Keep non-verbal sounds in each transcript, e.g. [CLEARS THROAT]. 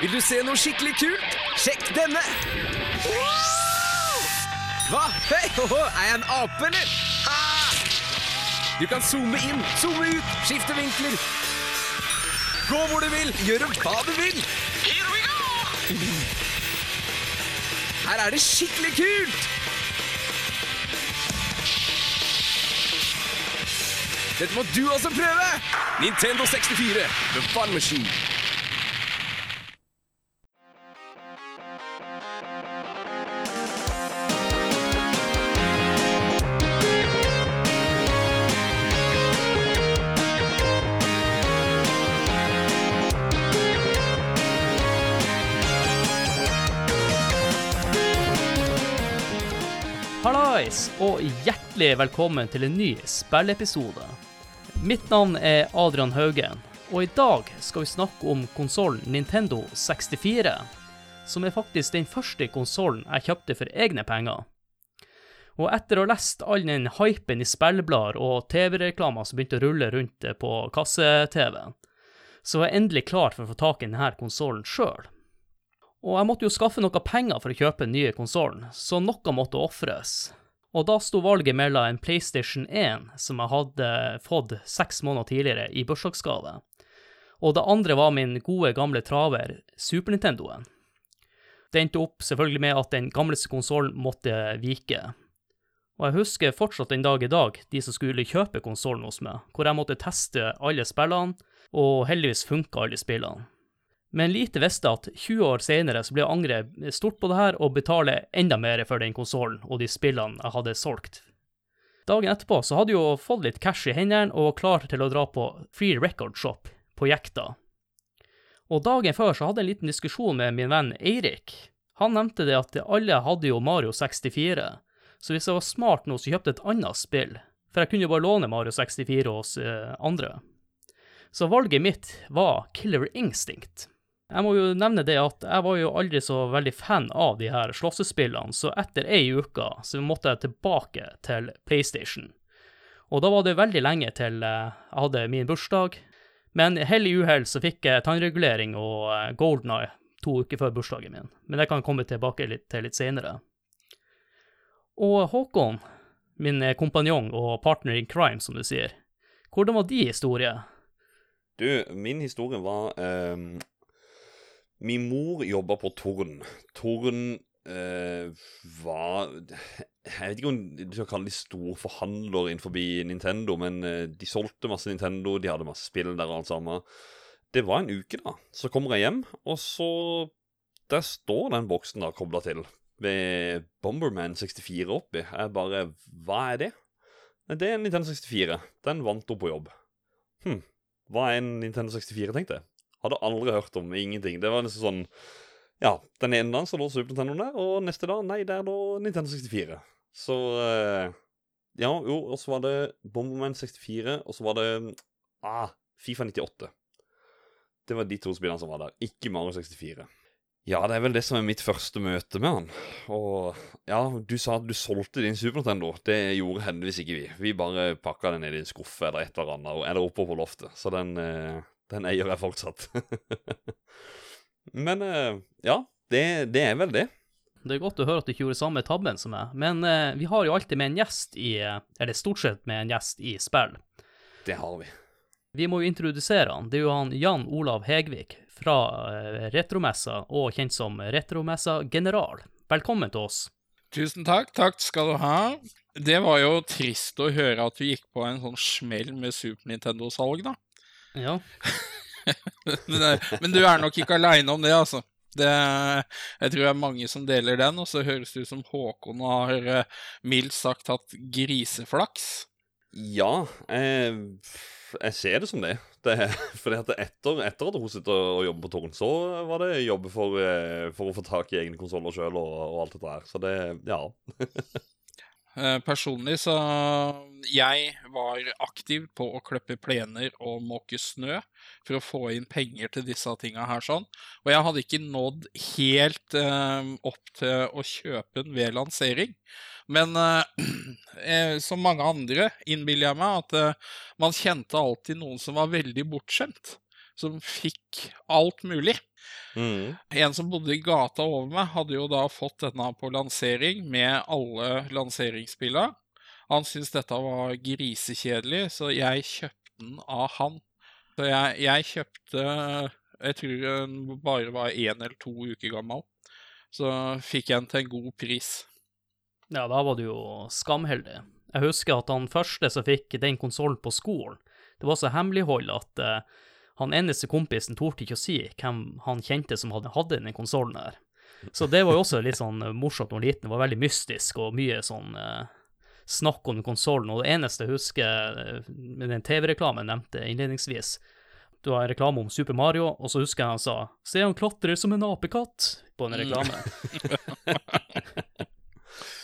Vil du se noe skikkelig kult? Sjekk denne! Hva? Hei, oh, er jeg en ape, eller? Du kan zoome inn, zoome ut, skifte vinkler. Gå hvor du vil, gjøre hva du vil. Her er det skikkelig kult! Dette må du også prøve! Nintendo 64, The Fun Machine. Og hjertelig velkommen til en ny spilleepisode. Mitt navn er Adrian Haugen, og i dag skal vi snakke om konsollen Nintendo 64, som er faktisk den første konsollen jeg kjøpte for egne penger. Og etter å ha lest all den hypen i spillblader og TV-reklamer som begynte å rulle rundt på kasse-TV, så var jeg endelig klar for å få tak i denne konsollen sjøl. Og jeg måtte jo skaffe noe penger for å kjøpe den nye konsollen, så noe måtte ofres. Og da sto valget mellom en PlayStation 1, som jeg hadde fått seks måneder tidligere i bursdagsgave, og det andre var min gode, gamle traver, Super Nintendoen. Det endte opp selvfølgelig med at den gamleste konsollen måtte vike. Og jeg husker fortsatt den dag i dag de som skulle kjøpe konsollen hos meg, hvor jeg måtte teste alle spillene, og heldigvis funka alle spillene. Men lite visste at 20 år senere så ble jeg angre stort på det her og betale enda mer for den konsollen og de spillene jeg hadde solgt. Dagen etterpå så hadde jeg jo fått litt cash i hendene og var klar til å dra på Free Record Shop på Jekta. Og dagen før så hadde jeg en liten diskusjon med min venn Eirik. Han nevnte det at alle hadde jo Mario 64, så hvis jeg var smart nå, så kjøpte jeg et annet spill, for jeg kunne jo bare låne Mario 64 hos eh, andre. Så valget mitt var Killer Instinct. Jeg må jo nevne det at jeg var jo aldri så veldig fan av de her slåssespillene, så etter ei uke så måtte jeg tilbake til PlayStation. Og da var det veldig lenge til jeg hadde min bursdag, men hell i uhell så fikk jeg tannregulering og Golden Eye to uker før bursdagen min, men det kan jeg komme tilbake litt, til litt senere. Og Håkon, min kompanjong og partner in crime, som du sier, hvordan var de historie? Du, min historie var um Min mor jobba på Torn. Torn eh, var Jeg vet ikke om du skal kalle de storforhandler innenfor Nintendo, men eh, de solgte masse Nintendo, de hadde masse spill der og alt sammen. Det var en uke, da. Så kommer jeg hjem, og så Der står den boksen da kobla til, med Bomberman 64 oppi. Jeg bare Hva er det? Det er en Nintendo 64. Den vant hun på jobb. Hm. Hva er en Nintendo 64, tenkte jeg. Hadde aldri hørt om ingenting. Det var nesten sånn Ja, den ene dagen så lå Super Nintendo der, og neste dag, nei, der lå Nintendo 64. Så eh, Ja, jo, og så var det Bomberman 64, og så var det ah, Fifa 98. Det var de to spillene som var der, ikke Mario 64. Ja, det er vel det som er mitt første møte med han. Og ja, du sa at du solgte din Super Nintendo. Det gjorde heldigvis ikke vi. Vi bare pakka den ned i en skuffe eller et eller annet, eller oppe på loftet. Så den, eh, den eier jeg fortsatt. [LAUGHS] Men eh, ja, det, det, er vel det. Det er godt å høre at du ikke gjorde samme tabben som meg, men eh, vi har jo alltid med en gjest i Eller stort sett med en gjest i spill. Det har vi. Vi må jo introdusere han. Det er jo han Jan Olav Hegvik fra eh, Retromessa, og kjent som Retromessa General. Velkommen til oss. Tusen takk. Takk skal du ha. Det var jo trist å høre at du gikk på en sånn smell med Super Nintendo-salg, da. Ja. [LAUGHS] men du er nok ikke aleine om det, altså. Det, jeg tror det er mange som deler den, og så høres det ut som Håkon har eh, mildt sagt hatt griseflaks. Ja, jeg, jeg ser det som det. det [LAUGHS] fordi at etter, etter at hun sitter og jobber på Torn, så var det jobb for, eh, for, å få tak i egne konsoller sjøl og, og, alt dette her. Så det ja. [LAUGHS] Eh, personlig så Jeg var aktiv på å klippe plener og måke snø for å få inn penger til disse tinga her sånn. Og jeg hadde ikke nådd helt eh, opp til å kjøpe den ved lansering. Men eh, [CLEARS THROAT] eh, som mange andre innbiller jeg meg at eh, man kjente alltid noen som var veldig bortskjemt. Som fikk alt mulig. Mm. En som bodde i gata over meg, hadde jo da fått denne på lansering med alle lanseringsspillene. Han syntes dette var grisekjedelig, så jeg kjøpte den av han. Så jeg, jeg kjøpte Jeg tror den bare var én eller to uker gammel. Så fikk jeg den til en god pris. Ja, da var du jo skamheldig. Jeg husker at han første som fikk den konsollen på skolen, det var så hemmelighold at eh, han eneste kompisen torde ikke å si hvem han kjente som hadde, hadde den konsollen her. Så det var jo også litt sånn eh, morsomt når liten. Det var veldig mystisk og mye sånn eh, snakk om konsollen. Og det eneste jeg husker eh, med den TV-reklamen nevnte innledningsvis, det var en reklame om Super Mario, og så husker jeg han sa 'Se, han klatrer som en apekatt' på en reklame. [LAUGHS] [LAUGHS]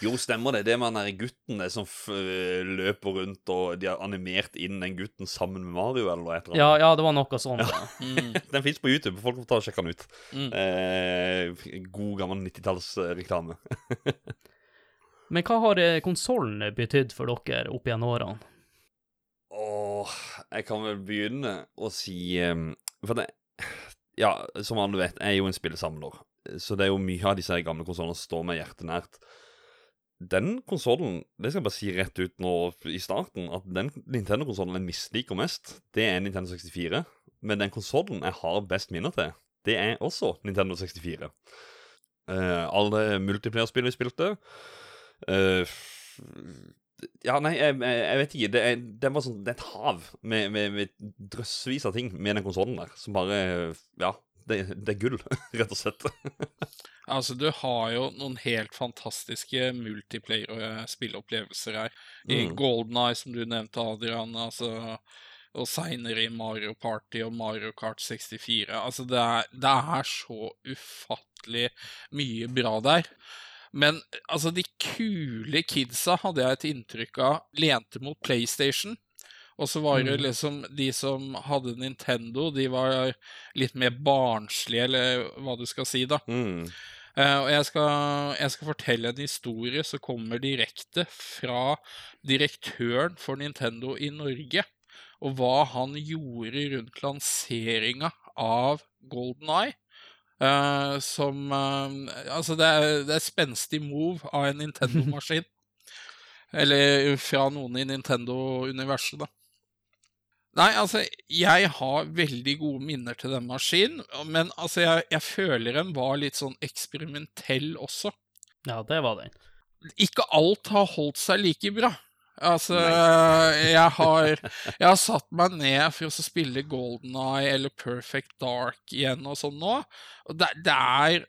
Jo, stemmer det. Det med den guttene gutten som f løper rundt, og de har animert inn den gutten sammen med Mario, eller noe Ja, ja, det var noe sånt. Ja. Mm. [LAUGHS] Den fins på YouTube. Folk får ta og sjekke den ut. Mm. Eh, god, gammel 90-tallsreklame. [LAUGHS] Men hva har eh, konsollen betydd for dere opp gjennom årene? Åh, jeg kan vel begynne å si em, For det Ja, som alle vet, jeg er jo en spillesamler. Så det er jo mye av disse gamle konsollene som står meg hjertet nært. Den konsollen, det skal jeg bare si rett ut nå i starten, at den Nintendo-konsollen jeg misliker mest, det er Nintendo 64. Men den konsollen jeg har best minner til, det er også Nintendo 64. Uh, alle multiplayer-spill vi spilte. uh, ja, nei, jeg, jeg vet ikke. Det er, det var sånn, det er et hav med, med, med drøssevis av ting med den konsollen der, som bare Ja, det, det er gull, [LAUGHS] rett og slett. Altså, du har jo noen helt fantastiske multiplayer-spilleopplevelser her. I Mm. Golden Eye, som du nevnte, Adrian, altså, og seinere i Mario Party og Mario Kart 64. Altså, det er, det er så ufattelig mye bra der. Men altså, de kule kidsa hadde jeg et inntrykk av lente mot PlayStation. Og så var det Mm. liksom de som hadde Nintendo, de var litt mer barnslige, eller hva du skal si, da. Mm. Uh, og jeg skal, jeg skal fortelle en historie som kommer direkte fra direktøren for Nintendo i Norge, og hva han gjorde rundt lanseringa av Golden Eye. Uh, som uh, Altså, det er, det er spenstig move av en [LAUGHS] Nintendo-maskin. Eller fra noen i Nintendo-universet, da. Nei, altså, jeg har veldig gode minner til den maskinen, men altså, jeg, jeg føler den var litt sånn eksperimentell også. Ja, det var den. Ikke alt har holdt seg like bra. Altså, [LAUGHS] jeg har, jeg har satt meg ned for å spille Golden Eye eller Perfect Dark igjen og sånn nå, og det, det er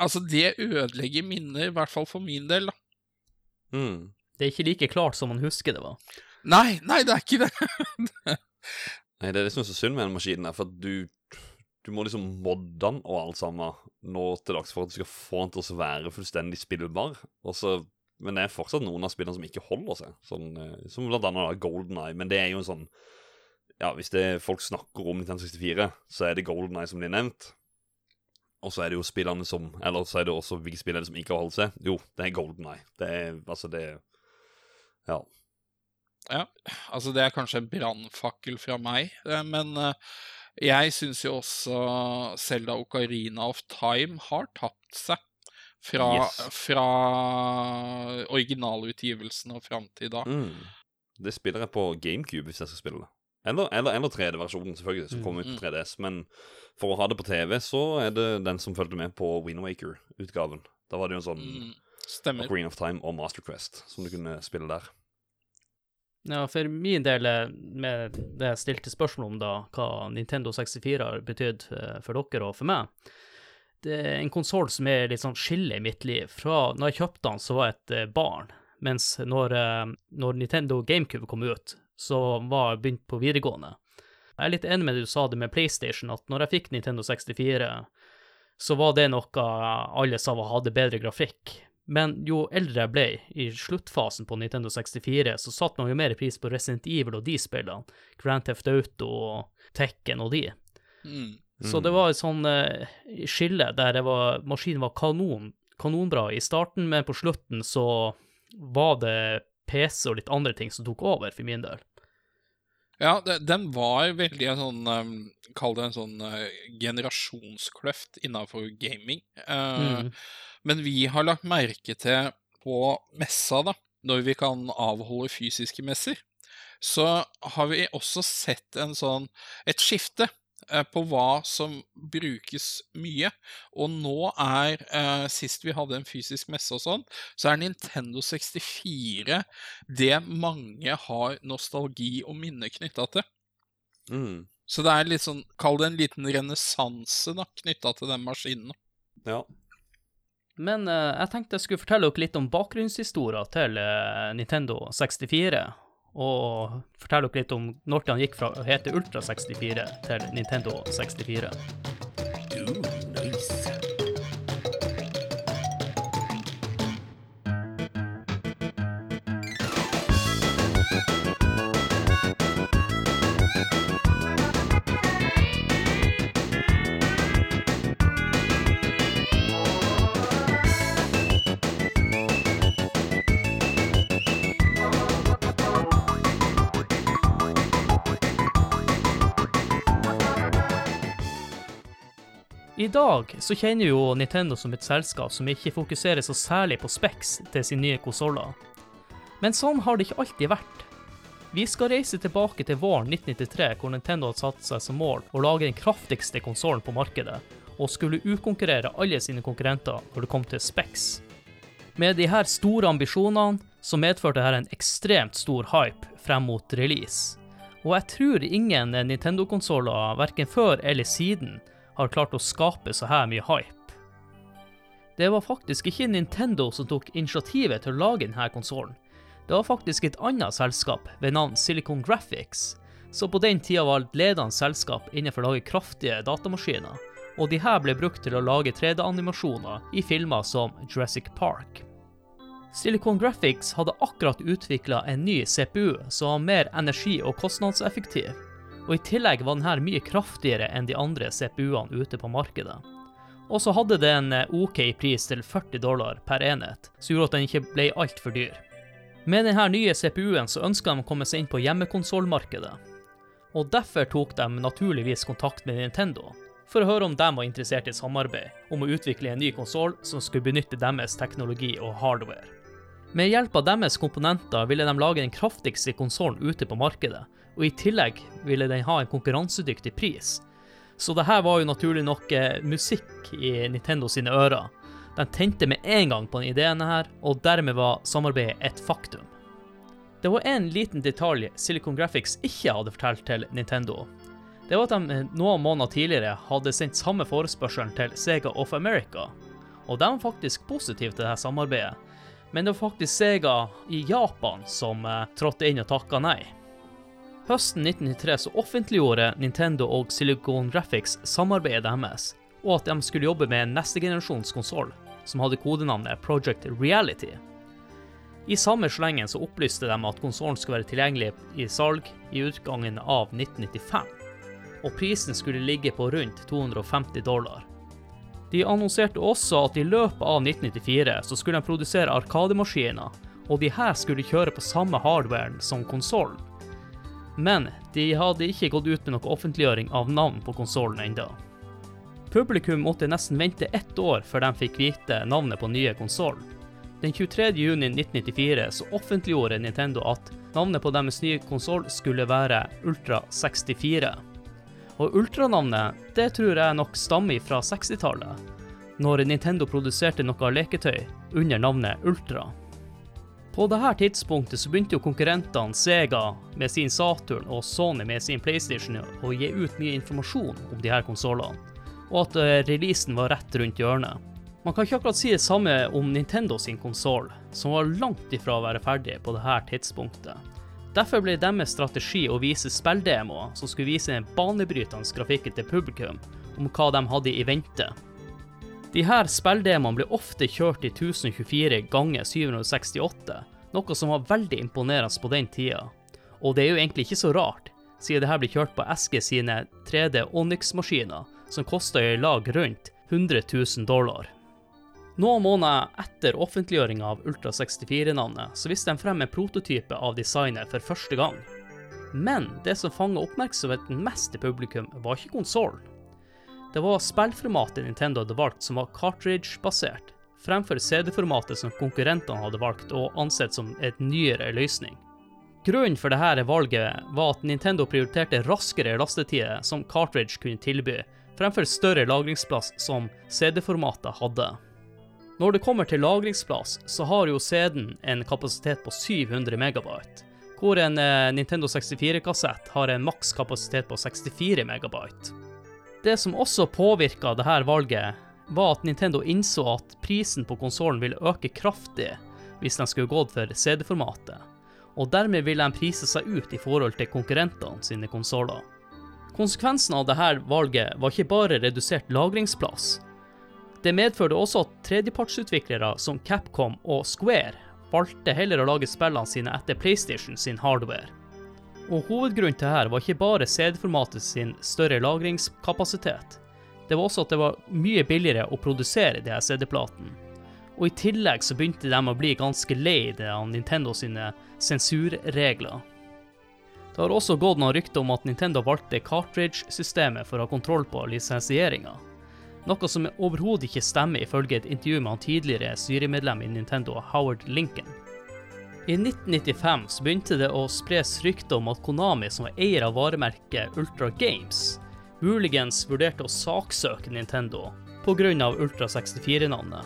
Altså, det ødelegger minner, i hvert fall for min del, da. Mm. Det er ikke like klart som man husker det var. Nei, nei, det er ikke det. Nei, det er det som er så synd med den maskinen, der, for at du, du må liksom modde den og alt sammen nå til dags for at du skal få den til å være fullstendig spillbar. Og så, men det er fortsatt noen av spillene som ikke holder seg, sånn, eh, som blant annet Golden Eye. Men det er jo en sånn Ja, hvis det er folk snakker om Nintendo 64, så er det Golden Eye som blir nevnt. Og så er det jo spillene som Eller så er det også hvilke spill er som ikke har holdt seg. Jo, det er Golden Eye. Det er altså det Ja. Ja, altså det er kanskje en brannfakkel fra meg, eh, men eh, jeg syns jo også Selda Ocarina of Time har tapt seg fra, Yes. fra originalutgivelsen og fram til da. Mm. Det spiller jeg på GameCube hvis jeg skal spille det. Eller, eller, eller 3D-versjonen, selvfølgelig, som kom ut mm. på 3DS. Men for å ha det på TV, så er det den som fulgte med på Windwaker-utgaven. Da var det jo en sånn Mm, stemmer. Green of Time og Master Quest som du kunne spille der. Ja, for min del, eh, med det jeg stilte spørsmål om da, hva Nintendo 64 har betydd eh, for dere og for meg, det er en konsoll som er litt sånn skille i mitt liv. Fra når jeg kjøpte den, så var jeg et eh, barn, mens når, når Nintendo GameCube kom ut, så var jeg begynt på videregående. Jeg er litt enig med det du sa det med PlayStation, at når jeg fikk Nintendo 64, så var det noe alle sa hadde bedre grafikk. Men jo eldre jeg ble, i sluttfasen på Nintendo 64, så satte man jo mer pris på Resident Evil og de spillene. Grand Theft Auto og Tekken og de. Mm. Så det var et sånn eh, skille der det var, maskinen var kanon, kanonbra i starten, men på slutten så var det PC og litt andre ting som tok over for min del. Ja, det, den var veldig en sånn um, Kall det en sånn uh, generasjonskløft innafor gaming. Uh, Mm. Men vi har lagt merke til på messa, da, når vi kan avholde fysiske messer, så har vi også sett en sånn et skifte eh, på hva som brukes mye. Og nå er, eh, sist vi hadde en fysisk messe og sånn, så er Nintendo 64 det mange har nostalgi og minner knytta til. Mm. Så det er litt sånn, kall det en liten renessanse knytta til den maskinen. Ja. Men uh, jeg tenkte jeg skulle fortelle dere litt om bakgrunnshistorien til uh, Nintendo 64. Og fortelle dere litt om når den gikk fra å hete Ultra 64 til Nintendo 64. I dag så kjenner jo Nintendo som et selskap som ikke fokuserer så særlig på specs til sine nye konsoller. Men sånn har det ikke alltid vært. Vi skal reise tilbake til våren 1993, hvor Nintendo hadde satt seg som mål å lage den kraftigste konsollen på markedet, og skulle utkonkurrere alle sine konkurrenter når det kom til specs. Med de her store ambisjonene så medførte dette en ekstremt stor hype frem mot release. Og jeg tror ingen Nintendo-konsoller, verken før eller siden, har klart å skape så her mye hype. Det var faktisk ikke Nintendo som tok initiativet til å lage denne konsollen. Det var faktisk et annet selskap ved navn Silicon Graphics, som på den tida var et ledende selskap innenfor å lage kraftige datamaskiner, og de her ble brukt til å lage 3D-animasjoner i filmer som Jurassic Park. Silicon Graphics hadde akkurat utvikla en ny CPU som var mer energi- og kostnadseffektiv, og i tillegg var denne mye kraftigere enn de andre CPU-ene ute på markedet. Og så hadde det en eh, OK pris til 40 dollar per enhet, som gjorde at den ikke ble altfor dyr. Med denne nye CPU-en så ønska de å komme seg inn på hjemmekonsollmarkedet. Og derfor tok de naturligvis kontakt med Nintendo, for å høre om de var interessert i samarbeid om å utvikle en ny konsoll som skulle benytte deres teknologi og hardware. Med hjelp av deres komponenter ville de lage den kraftigste konsollen ute på markedet, og i tillegg ville den ha en konkurransedyktig pris. Så det her var jo naturlig nok eh, musikk i Nintendo sine ører. De tente med en gang på den ideen her, og dermed var samarbeidet et faktum. Det var en liten detalj Silicon Graphics ikke hadde fortalt til Nintendo. Det var at de eh, noen måneder tidligere hadde sendt samme forespørselen til Sega of America, og de var faktisk positive til dette samarbeidet. Men det var faktisk Sega i Japan som eh, trådte inn og takka nei. Høsten 1993 så offentliggjorde Nintendo og Silicon Graphics samarbeidet deres, og at de skulle jobbe med en neste generasjons konsoll, som hadde kodenavnet Project Reality. I samme slengen så opplyste de at konsollen skulle være tilgjengelig i salg i utgangen av 1995, og prisen skulle ligge på rundt 250 dollar. De annonserte også at i løpet av 1994 så skulle de produsere arkademaskiner, og de her skulle kjøre på samme hardwaren som konsollen. Men de hadde ikke gått ut med noe offentliggjøring av navn på konsollen ennå. Publikum måtte nesten vente ett år før de fikk vite navnet på nye konsollen. Den 23. juni 1994 så offentliggjorde Nintendo at navnet på deres nye konsoll skulle være Ultra 64. Og Ultra-navnet, det tror jeg nok stammer fra 60-tallet, når Nintendo produserte noe leketøy under navnet Ultra. På dette tidspunktet så begynte jo konkurrentene Sega med sin Saturn og Sony med sin PlayStation å gi ut mye informasjon om de her konsollene, og at eh, releasen var rett rundt hjørnet. Man kan ikke akkurat si det samme om Nintendo sin konsoll, som var langt ifra å være ferdig på dette tidspunktet. Derfor ble deres strategi å vise spilldemoer som skulle vise den banebrytende grafikken til publikum om hva de hadde i vente. De her spilldemoene ble ofte kjørt i 1024 ganger 768, noe som var veldig imponerende på den tida. Og det er jo egentlig ikke så rart, siden det her ble kjørt på Eske sine 3D Onyx-maskiner, som kosta i lag rundt 100 000 dollar. Noen måneder etter offentliggjøringa av Ultra 64-navnet, så viste de frem en prototype av designet for første gang. Men det som fanga oppmerksomheten mest til publikum, var ikke konsollen. Det var spillformatet Nintendo hadde valgt, som var cartridge-basert, fremfor CD-formatet som konkurrentene hadde valgt og ansett som et nyere løsning. Grunnen for dette valget var at Nintendo prioriterte raskere lastetider som cartridge kunne tilby, fremfor større lagringsplass som CD-formatet hadde. Når det kommer til lagringsplass, så har jo CD-en en kapasitet på 700 megabyte, hvor en eh, Nintendo 64-kassett har en maks kapasitet på 64 megabyte. Det som også påvirka dette valget, var at Nintendo innså at prisen på konsollen ville øke kraftig hvis de skulle gått for CD-formatet, og dermed ville de prise seg ut i forhold til konkurrentene sine konsoller. Konsekvensen av dette valget var ikke bare redusert lagringsplass. Det medførte også at tredjepartsutviklere som Capcom og Square valgte heller å lage spillene sine etter PlayStation sin hardware. Og hovedgrunnen til dette var ikke bare CD-formatet sin større lagringskapasitet. Det var også at det var mye billigere å produsere de her CD-platene. Og i tillegg så begynte de å bli ganske lei av Nintendo sine sensurregler. Det har også gått noen rykter om at Nintendo valgte cartridge-systemet for å ha kontroll på lisensieringa. Noe som overhodet ikke stemmer ifølge et intervju med han tidligere styremedlem i Nintendo, Howard Lincoln. I 1995 så begynte det å spres rykter om at Konami, som var eier av varemerket Ultra Games, muligens vurderte å saksøke Nintendo pga. Ultra 64-navnet.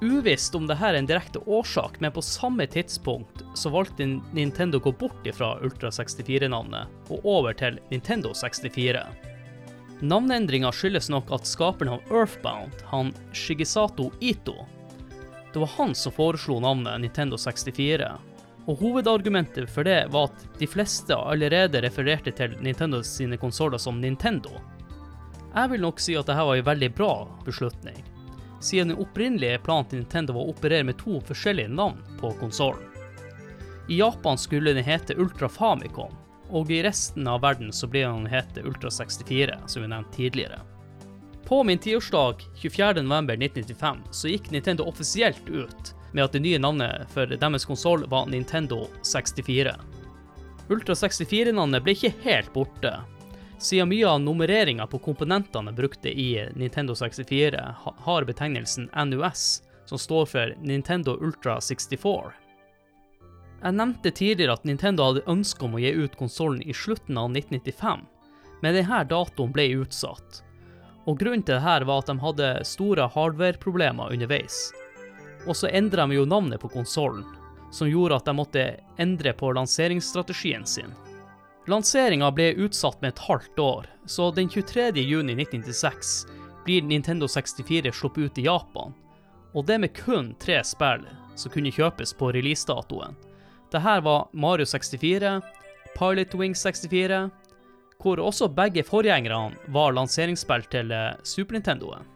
Uvisst om dette er en direkte årsak, men på samme tidspunkt så valgte Nintendo å gå bort fra Ultra 64-navnet og over til Nintendo 64. Navneendringa skyldes nok at skaperen av Earthbound, han Shigisato Ito, det var han som foreslo navnet Nintendo 64. Og hovedargumentet for det var at de fleste allerede refererte til Nintendo sine konsoller som Nintendo. Jeg vil nok si at dette var en veldig bra beslutning, siden den opprinnelige planen til Nintendo var å operere med to forskjellige navn på konsollen. I Japan skulle den hete Ultra Famicom, og i resten av verden så ble den hete Ultra 64, som vi nevnte tidligere. På min tiårsdag 24.11.1995 så gikk Nintendo offisielt ut med at det nye navnet for deres konsoll var Nintendo 64. Ultra 64-navnet ble ikke helt borte, siden mye av nummereringa på komponentene brukte i Nintendo 64 har betegnelsen NUS, som står for Nintendo Ultra 64. Jeg nevnte tidligere at Nintendo hadde ønske om å gi ut konsollen i slutten av 1995, men denne datoen ble utsatt. Og Grunnen til dette var at de hadde store hardware-problemer underveis. Og så endra de jo navnet på konsollen, som gjorde at de måtte endre på lanseringsstrategien sin. Lanseringa ble utsatt med et halvt år, så den 23. juni 1996 blir Nintendo 64 sluppet ut i Japan, og det med kun tre spill som kunne kjøpes på releasedatoen. Dette var Mario 64, Pilot Wing 64, hvor også begge forgjengerne var lanseringsspill til eh, Super Nintendoen.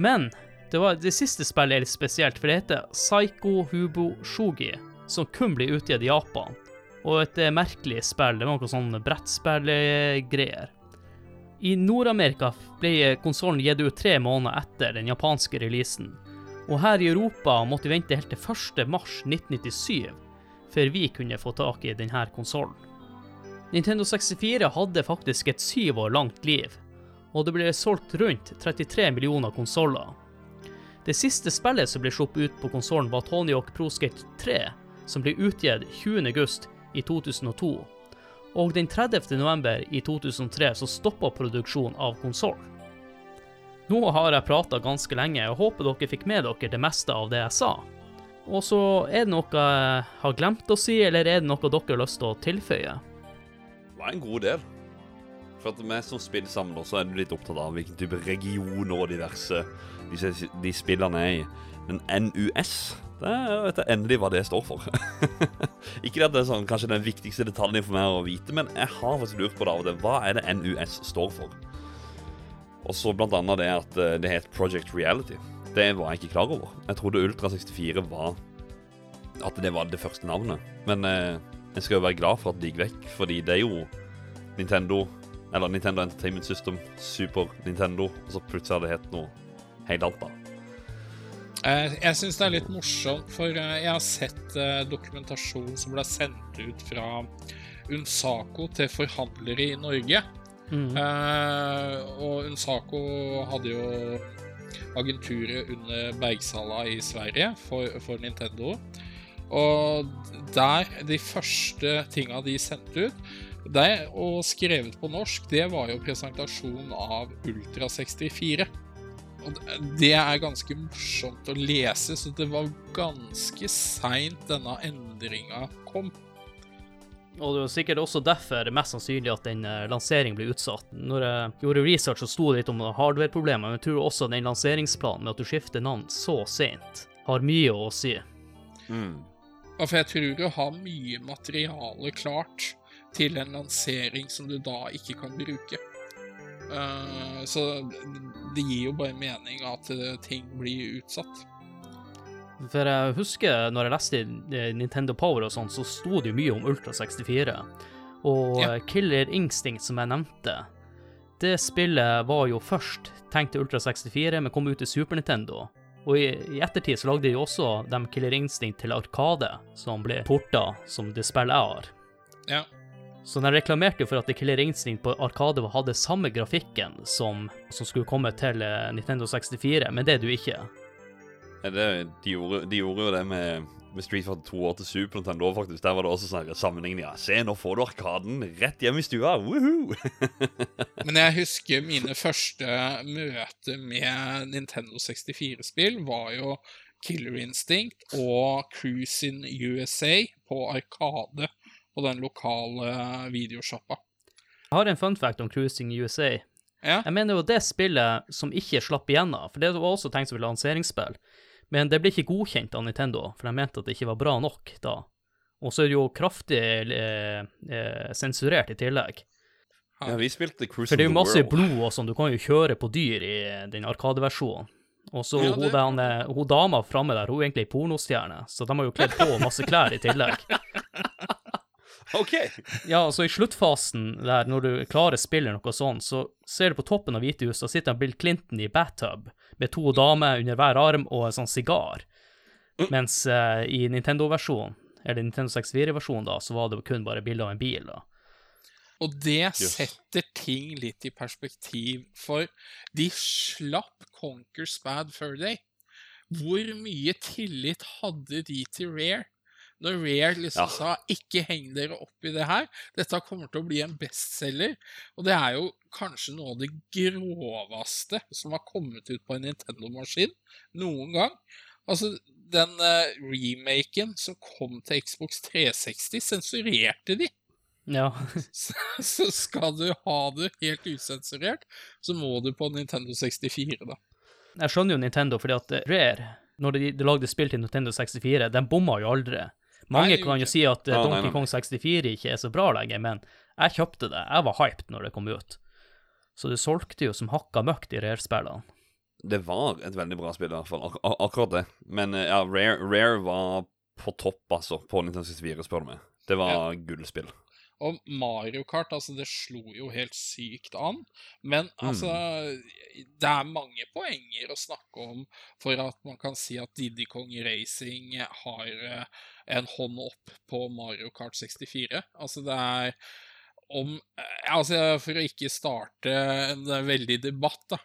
Men det, var, det siste spillet er litt spesielt, for det heter Psycho Hubo Shogi, som kun blir utgitt i Japan. Og et eh, merkelig spill. Det var noe sånn brettspillgreier. I Nord-Amerika ble konsollen gitt ut tre måneder etter den japanske releasen. Og her i Europa måtte vi vente helt til 1. mars 1997 før vi kunne få tak i denne konsollen. Nintendo 64 hadde faktisk et syv år langt liv, og det ble solgt rundt 33 millioner konsoller. Det siste spillet som ble sluppet ut på konsollen, var Tony Hawk Pro Skate 3, som ble utgitt 20. august i 2002. Og den 30. november i 2003 så stoppa produksjonen av konsollen. Nå har jeg prata ganske lenge, og håper dere fikk med dere det meste av det jeg sa. Og så er det noe jeg har glemt å si, eller er det noe dere har lyst til å tilføye? Var en god del. For at vi som spillsamler så er du litt opptatt av hvilken type regioner og diverse de, de spillene er i. Men NUS, det vet jeg endelig hva det står for. [LAUGHS] Ikke at det er sånn, kanskje den viktigste detaljen for meg å vite, men jeg har faktisk lurt på det av og til. Hva er det NUS står for? Og så blant annet det at eh, det het Project Reality. Det var jeg ikke klar over. Jeg trodde Ultra 64 var At det var det første navnet. Men eh, jeg skal jo være glad for at de gikk vekk, fordi det er jo Nintendo, eller Nintendo Entertainment System, Super Nintendo, og så plutselig har det hett noe helt annet, da. Jeg, jeg syns det er litt morsomt, for eh, jeg har sett eh, dokumentasjon som ble sendt ut fra Unsaco til forhandlere i Norge. Mm. Eh, og Unsaco hadde jo agenturet under Bergsala i Sverige for, for Nintendo. Og der, de første tinga de sendte ut, det, og skrevet på norsk, det var jo presentasjonen av Ultra 64. Og det- er ganske morsomt å lese, så det var ganske seint denne endringa kom. Og det var sikkert også derfor mest sannsynlig at den eh, lanseringen ble utsatt. Når jeg gjorde research, så sto det litt om hardware-problemer, men jeg tror også den lanseringsplanen med at du skifter navn så sent, har mye å si. Mm. Ja, For jeg tror du har mye materiale klart til en lansering som du da ikke kan bruke. Eh, så det gir jo bare mening at eh, ting blir utsatt. For jeg husker når jeg leste Nintendo Power og sånn, så sto det jo mye om Ultra 64. Og Ja. eh, Killer Instinct, som jeg nevnte, det spillet var jo først tenkt til Ultra 64, men kom ut til Super Nintendo. Og i, i ettertid så lagde de også de Killer Instinct til Arkade, som ble porta som det spillet jeg har. Ja. Så de reklamerte jo for at The Killer Instinct på Arkade hadde samme grafikken som, som skulle komme til eh, Nintendo 64, men det er det jo ikke. Ja, Det, de, gjorde, de gjorde jo det med, med Street Fighter 2 og til Super Nintendo, faktisk. Der var det også sånn sammenligning. Ja, se, nå får du Arkaden rett hjem i stua! Woohoo! [LAUGHS] Men jeg husker mine første møter med Nintendo 64-spill var jo Killer Instinct og Cruise in USA på Arkade på den lokale videosjappa. Jeg har en fun fact om Cruising USA. Ja. Jeg mener jo det spillet som ikke slapp igjennom, for det var også tenkt som et lanseringsspill, men det ble ikke godkjent av Nintendo, for de mente at det ikke var bra nok da. Og så er det jo kraftig eh, eh, sensurert i tillegg. Ja, vi spilte Cruise For det er jo masse blod og sånn, du kan jo kjøre på dyr i den Arkadeversjonen. Og så Ja, hun, det- den, eh, hun dama framme der, hun er egentlig ei pornostjerne, så de har jo kledd på masse klær i tillegg. [LAUGHS] OK! Ja, altså i sluttfasen der, når du klarer spillet noe sånt, så ser du på toppen av Hvitehuset, og sitter Bill Clinton i bathtub med to damer under hver arm og en sånn sigar. Mens uh, i Nintendo-versjonen, eller Nintendo 64-versjonen da, så var det kun bare bilde av en bil da. Og det Yes. setter ting litt i perspektiv, for de slapp Conquers Bad Fur Day. Hvor mye tillit hadde de til Rare? Når Rare liksom Ja. sa 'ikke heng dere opp i det her', dette kommer til å bli en bestselger. Og det er jo kanskje noe av det groveste som har kommet ut på en Nintendo-maskin noen gang. Altså, den uh, remaken som kom til Xbox 360, sensurerte de. Ja, [LAUGHS] Så, så skal du ha det helt usensurert, så må du på Nintendo 64, da. jeg skjønner jo Nintendo, fordi at eh, Rare, når de, de lagde spill til Nintendo 64, de bomma jo aldri. Mange Nei, kan jo si at eh, Ja, Donkey. Kong 64 ikke er så bra lenger, men jeg kjøpte det. Jeg var hyped når det kom ut. Så det solgte jo som hakka møkk, de Rare-spillene. Det var et veldig bra spill, i hvert fall. Ak ak akkurat det. Men eh, ja, Rare, Rare var på topp, altså, på Nintendo 64, spør du meg. Det var gullspill. Og Mario Kart, altså, det slo jo helt sykt an. Men altså Det er mange poenger å snakke om for at man kan si at Diddy Kong Racing har eh, en hånd opp på Mario Kart 64. Altså, det er om eh, Altså, for å ikke starte en eh, veldig debatt, da.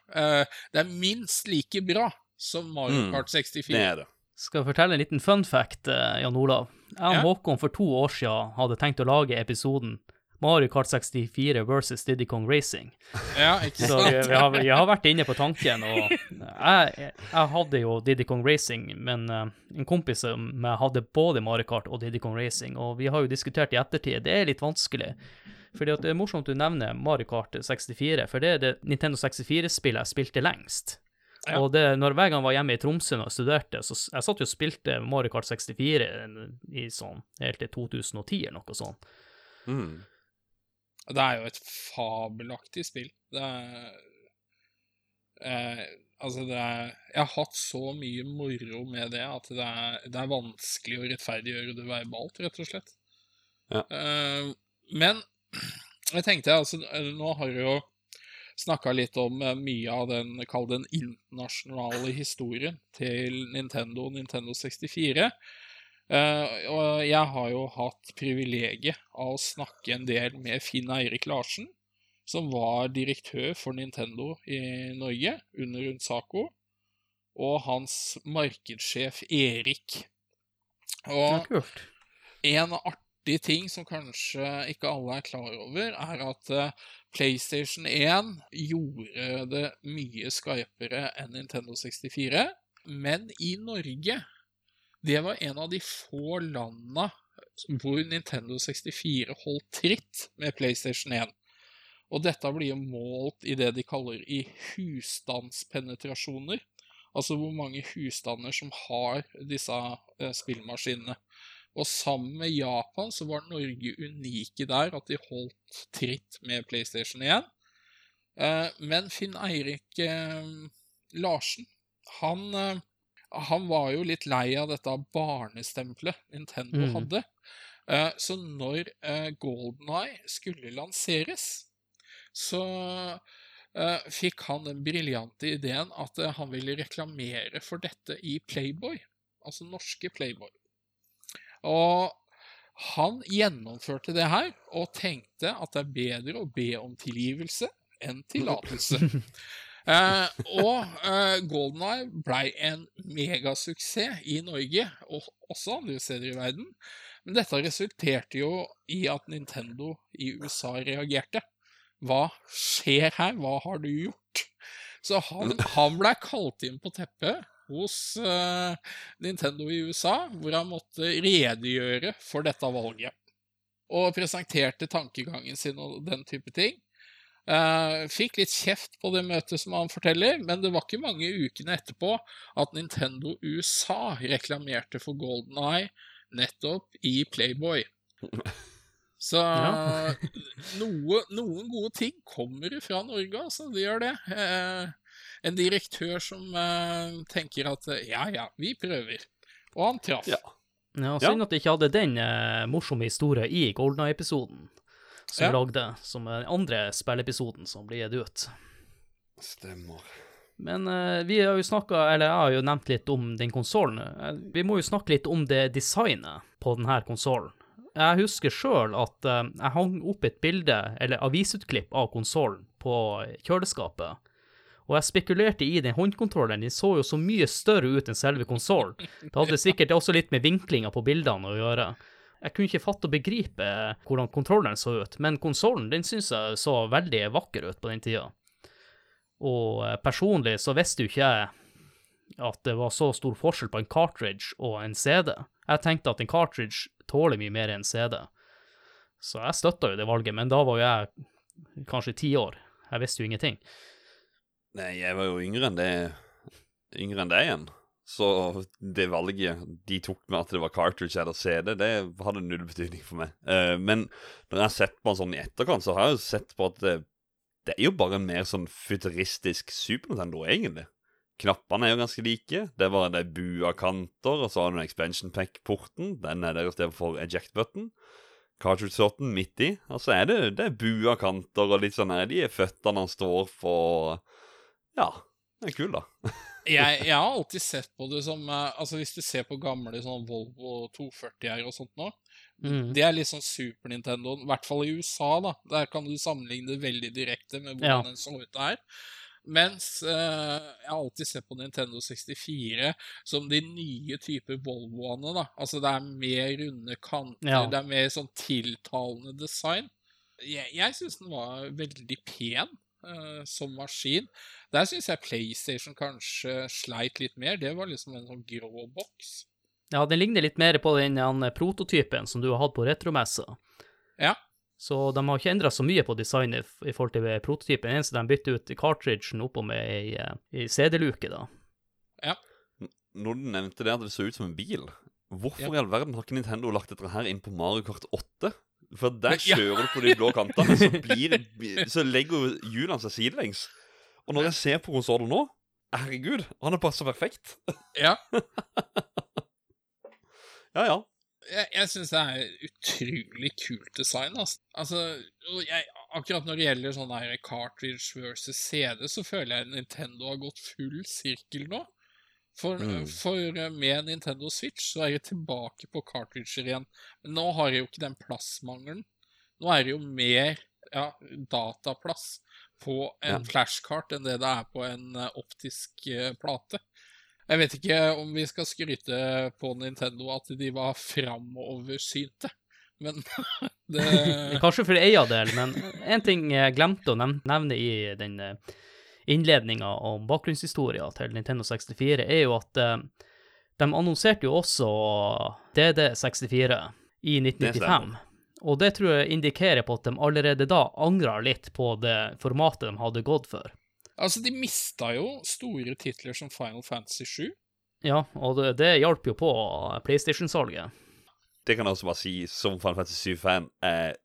Det er minst like bra som Mario Mm, Kart 64. Det er det. Skal jeg fortelle en liten fun fact, eh, Jan Olav? Jeg og. Håkon for to år siden hadde tenkt å lage episoden Mario Kart 64 versus Diddy Kong Racing. Ja, ikke Så sant? vi, vi, har, vi har vært inne på tanken, og jeg, jeg hadde jo Diddy Kong Racing, men eh, en kompis av meg hadde både Mario Kart og Diddy Kong Racing, og vi har jo diskutert i ettertid. Det er litt vanskelig. Fordi at det er morsomt du nevner Mario Kart 64, for det er det Nintendo 64-spillet jeg spilte lengst. Ja. Og det, når hver gang jeg var hjemme i Tromsø og studerte, så jeg satt jo og spilte Mario Kart 64 i sånn helt til 2010 eller noe sånt. Mm. Det er jo et fabelaktig spill. Det er eh, Altså, det er Jeg har hatt så mye moro med det at det er, det er vanskelig å rettferdiggjøre det verbalt, rett og slett. Ja. Eh, men jeg tenkte altså Nå har du jo snakka litt om eh, mye av den, kall den internasjonale historien til Nintendo og Nintendo 64. Eh, og jeg har jo hatt privilegiet av å snakke en del med Finn Eirik Larsen, som var direktør for Nintendo i Norge under Runsaco, og hans markedssjef Erik. Og en artig ting som kanskje ikke alle er klar over, er at eh, PlayStation 1 gjorde det mye skarpere enn Nintendo 64. Men i Norge Det var en av de få landa hvor Nintendo 64 holdt tritt med PlayStation 1. Og dette blir målt i det de kaller i husstandspenetrasjoner. Altså hvor mange husstander som har disse eh, spillmaskinene. Og sammen med Japan så var Norge unike der, at de holdt tritt med PlayStation 1. Eh, men Finn Eirik eh, Larsen, han, eh, han var jo litt lei av dette barnestempelet Nintendo mm. hadde. Eh, så når Golden Eye skulle lanseres, så eh, fikk han den briljante ideen at han ville reklamere for dette i Playboy, altså norske Playboy. Og han gjennomførte det her, og tenkte at det er bedre å be om tilgivelse enn tillatelse. [LAUGHS] Eh, og eh, Golden Eye blei en megasuksess i Norge, og også andre steder i verden. Men dette resulterte jo i at Nintendo i USA reagerte. Hva skjer her? Hva har du gjort? Så han, [LAUGHS] han blei kalt inn på teppet hos eh, Nintendo i USA, hvor han måtte redegjøre for dette valget. Og presenterte tankegangen sin og den type ting. Eh, fikk litt kjeft på det møtet, som han forteller, men det var ikke mange ukene etterpå at Nintendo USA reklamerte for Golden Eye nettopp i Playboy. [LAUGHS] Så Ja. noe, noen gode ting kommer fra Norge, altså. Det gjør det. Eh, en direktør som uh, tenker at eh, ja, ja, vi prøver. Og han traff. Ja. Ja, Ja. Synd at de ikke hadde den uh, morsomme historien i Golden Eye-episoden som Ja. lagde, som er den andre spillepisoden som blir gitt ut. Stemmer. Men uh, vi har jo snakka, eller jeg har jo nevnt litt om den konsollen. Vi må jo snakke litt om det designet på denne konsollen. Jeg husker sjøl at uh, jeg hang opp et bilde, eller avisutklipp, av konsollen på kjøleskapet. Og jeg spekulerte i den håndkontrolleren, den så jo så mye større ut enn selve konsollen. Det hadde sikkert også litt med vinklinga på bildene å gjøre. Jeg kunne ikke fatte og begripe hvordan kontrolleren så ut, men konsollen den syns jeg så veldig vakker ut på den tida. Og eh, personlig så visste jo ikke jeg at det var så stor forskjell på en cartridge og en CD. Jeg tenkte at en cartridge tåler mye mer enn en CD. Så jeg støtta jo det valget, men da var jo jeg kanskje ti år. Jeg visste jo ingenting. Nei, jeg var jo yngre enn det Yngre enn deg igjen. Så det valget de tok med at det var cartridge eller CD, det hadde null betydning for meg. Uh, men når jeg har sett på en sånn i etterkant, så har jeg jo sett på at det, det er jo bare en mer sånn futuristisk Super Nintendo, egentlig. Knappene er jo ganske like. Det er bare er bua kanter, og så har du den expansion pack-porten. Den er der istedenfor for eject button. Cartridge-sorten midt i. Og så er det, det er bua kanter og litt sånn her. De er føttene han står på. Ja, det er kul, da. [LAUGHS] jeg, jeg har alltid sett på det som eh, Altså Hvis du ser på gamle sånn Volvo 240-er og sånt nå, Mm. det er litt sånn Super Nintendo, i hvert fall i USA, da. Der kan du sammenligne det veldig direkte med Ja. den så ut der. Mens eh, jeg har alltid sett på Nintendo 64 som de nye typer Volvoene, da. Altså det er mer runde kanter, Ja. det er mer sånn tiltalende design. Jeg, jeg syns den var veldig pen som maskin. Der syns jeg PlayStation kanskje sleit litt mer. Det var liksom en sånn grå boks. Ja, den ligner litt mer på den han, prototypen som du har hatt på retromessa. Ja. Så de har ikke endra så mye på designet i forhold til prototypen. Eneste de bytter ut cartridgen oppå med ei, eh, ei CD-luke, da. Når du nevnte det at det så ut som en bil, hvorfor Ja. i all verden har ikke Nintendo lagt dette her inn på Mario Kart 8? For der kjører du på de blå kantene, så, blir, så legger hjulene seg sidelengs. Og når jeg ser på konsollen nå Herregud, han er passer perfekt. Ja. [LAUGHS] Ja, ja. jeg, jeg syns det er utrolig kult design. Altså. Altså, jeg, akkurat når det gjelder sånn cartridge versus CD, så føler jeg Nintendo har gått full sirkel nå. For, Mm. for eh, med Nintendo Switch så er jeg tilbake på cartridger igjen. Men nå har jeg jo ikke den plassmangelen. Nå er det jo mer ja, dataplass på en Ja. flashcard enn det det er på en eh, optisk eh, plate. Jeg vet ikke om vi skal skryte på Nintendo at de var framoversynte, men [LAUGHS] det [LAUGHS] Kanskje for eia del, men en ting jeg glemte å nevne i den innledninga om bakgrunnshistoria til Nintendo 64, er jo at eh, de annonserte jo også DD64 i 1995. stemmer. Og det tror jeg indikerer på at de allerede da angra litt på det formatet de hadde gått for. Altså, de mista jo store titler som Final Fantasy 7. Ja, og det, det hjalp jo på PlayStation-salget. Det kan jeg også bare si, som Final Fantasy 7-fan, er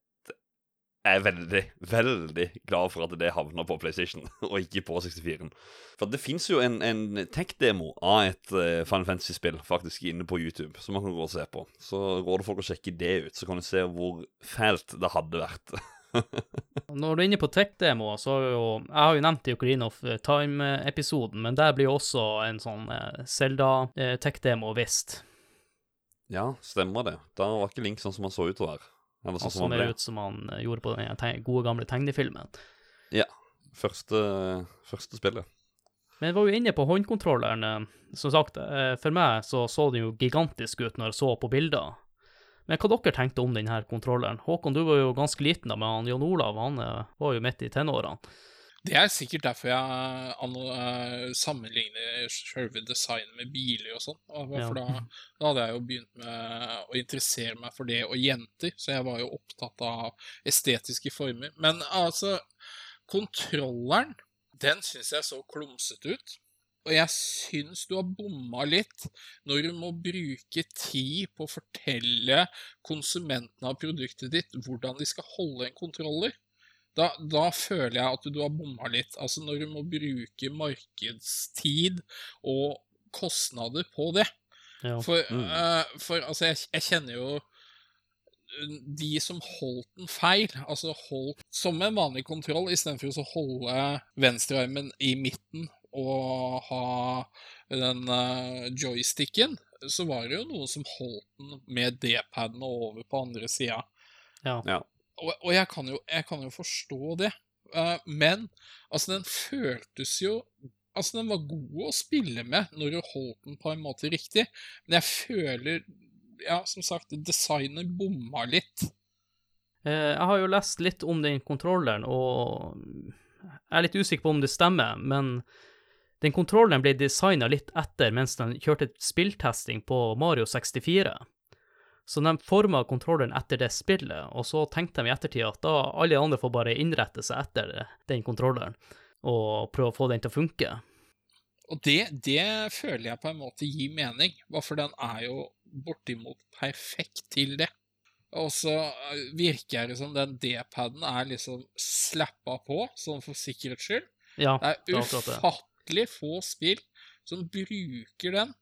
jeg er veldig, veldig glad for at det havner på PlayStation, [LAUGHS] og ikke på 64-en. For det fins jo en, en tech-demo av et uh, Final Fantasy-spill faktisk inne på YouTube, som man kan gå og se på. Så råder folk å sjekke det ut, så kan du se hvor fælt det hadde vært. [LAUGHS] Når du er inne på tech-demo, så har jo Jeg har jo nevnt i Ocarina of Time-episoden, men der blir jo også en sånn Selda-tech-demo vist. ja, stemmer det. Da var ikke Link sånn som han så ut til å være. Eller sånn som han ble. ut som han eh, gjorde på den gode, gamle tegnefilmen. Ja. Første, første spillet. Men jeg var jo inne på håndkontrolleren. eh, Som sagt, eh, for meg så så den jo gigantisk ut når jeg så på bilder. Men hva dere tenkte om denne kontrolleren? Håkon, du var jo ganske liten da, men han Jon Olav han eh, var jo midt i tenårene. Det er sikkert derfor jeg anno- eh, sammenligner selve designet med biler og sånn. For da, da hadde jeg jo begynt med å interessere meg for det og jenter, så jeg var jo opptatt av estetiske former. Men altså, kontrolleren, den syns jeg så klumsete ut. Og jeg syns du har bomma litt når du må bruke tid på å fortelle konsumentene av produktet ditt hvordan de skal holde en kontroller. Da, da føler jeg at du har bomma litt. Altså når du må bruke markedstid og kostnader på det. Ja. For, Mm. eh, for altså, jeg, jeg kjenner jo eh, de som holdt den feil, altså holdt som en vanlig kontroll, istedenfor å holde venstrearmen i midten og ha den uh, joysticken, så var det jo noen som holdt den med D-paden over på andre sida. Ja. Og, og jeg, kan jo, jeg kan jo forstå det. Uh, men altså, den føltes jo Altså, den var god å spille med når du holdt den på en måte riktig, men jeg føler Ja, som sagt, designet bomma litt. Eh, Jeg har jo lest litt om den kontrolleren, og jeg er litt usikker på om det stemmer, men den kontrolleren ble designa litt etter mens den kjørte spilltesting på Mario 64. Så de forma kontrolleren etter det spillet, og så tenkte de i ettertid at da alle andre får bare innrette seg etter den kontrolleren, og prøve å få den til å funke. Og det, det føler jeg på en måte gir mening, for den er jo bortimot perfekt til det. Og så eh, virker det som den D-paden er liksom slappa på, sånn for sikkerhets skyld. Ja, Det er ufattelig få spill som bruker den.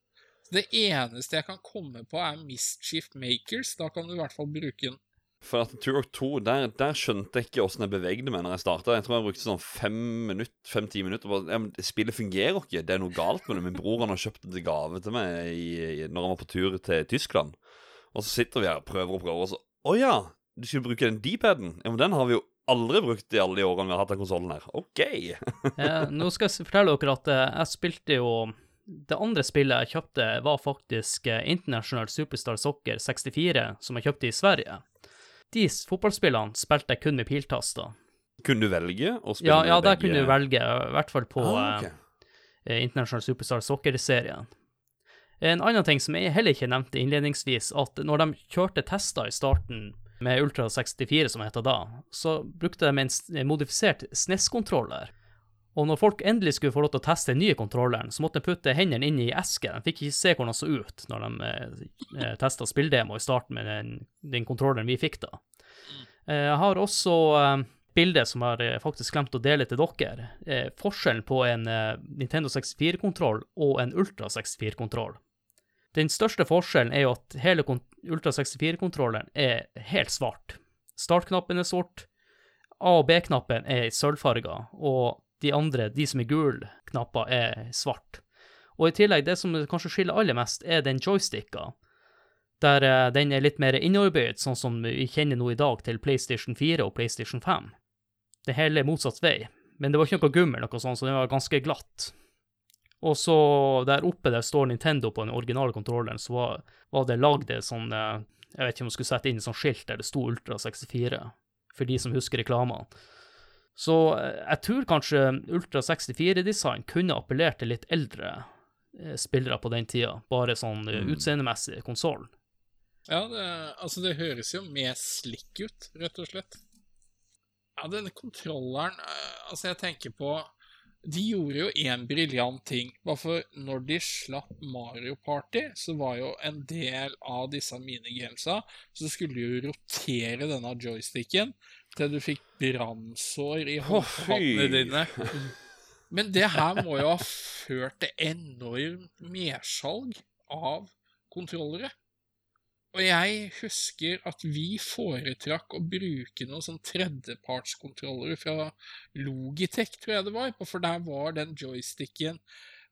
Det eneste jeg kan komme på, er Mischief Makers. Da kan du i hvert fall bruke den. For at Turok 2, der, der skjønte jeg ikke åssen jeg bevegde meg når jeg starta. Jeg tror jeg brukte sånn fem minutter, fem-ti minutter. på ja, men spillet fungerer ikke. Det er noe galt med det. Min bror han har kjøpt det til gave til meg i, i, når han var på tur til Tyskland. Og så sitter vi her og prøver og prøver, og så Å ja! Du skulle bruke den D-paden? Ja, men den har vi jo aldri brukt i alle de årene vi har hatt den konsollen her. OK. [LAUGHS] Eh, nå skal jeg fortelle dere at eh, jeg spilte jo Det andre spillet jeg kjøpte, var faktisk eh, International Superstar Soccer 64, som jeg kjøpte i Sverige. De fotballspillene spilte jeg kun med piltaster. Kunne du velge å spille Ja, ja der begge- kunne du velge, i hvert fall på Ah, okay. eh, International Superstar Soccer-serien. En annen ting som jeg heller ikke nevnte innledningsvis, at når de kjørte tester i starten med Ultra 64, som det heter da, så brukte de en modifisert SNES-kontroller. Og når folk endelig skulle få lov til å teste den nye kontrolleren, så måtte de putte hendene inn i eske. De fikk ikke se hvordan den så ut når de eh, testa spilldemo i starten med den, den kontrolleren vi fikk da. Eh, Jeg har også eh, bilde som jeg eh, faktisk glemt å dele til dere. Eh, forskjellen på en eh, Nintendo 64-kontroll og en Ultra 64-kontroll. Den største forskjellen er jo at hele Ultra 64-kontrolleren er helt svart. Startknappen er sort, A- og B-knappen er sølvfarga, og de andre, de som er gule knapper, er svart. Og i tillegg, det som kanskje skiller aller mest, er den joysticka. Der eh, den er litt mer innarbeidet, sånn som vi kjenner nå i dag til PlayStation 4 og PlayStation 5. Det hele er motsatt vei. Men det var ikke noe gummel, noe sånt, så den var ganske glatt. Og så der oppe der står Nintendo på den originale kontrolleren, så var, var det lagd et sånn eh, Jeg vet ikke om man skulle sette inn et sånt skilt der det sto Ultra 64, for de som husker reklamene. Så eh, jeg tror kanskje Ultra 64-design kunne appellert til litt eldre eh, spillere på den tida, bare sånn eh, Mm. utseendemessig konsollen. Ja, det, altså det høres jo mer slick ut, rett og slett. Ja, denne kontrolleren Altså, jeg tenker på De gjorde jo én briljant ting. Bare for når de slapp Mario Party, så var jo en del av disse minigamesa Så skulle de jo rotere denne joysticken til du fikk brannsår i håndflatene dine. Men det her må jo ha ført til enormt mersalg av kontrollere. Og jeg husker at vi foretrakk å bruke noen sånn tredjepartskontrollere fra Logitech, tror jeg det var, for der var den joysticken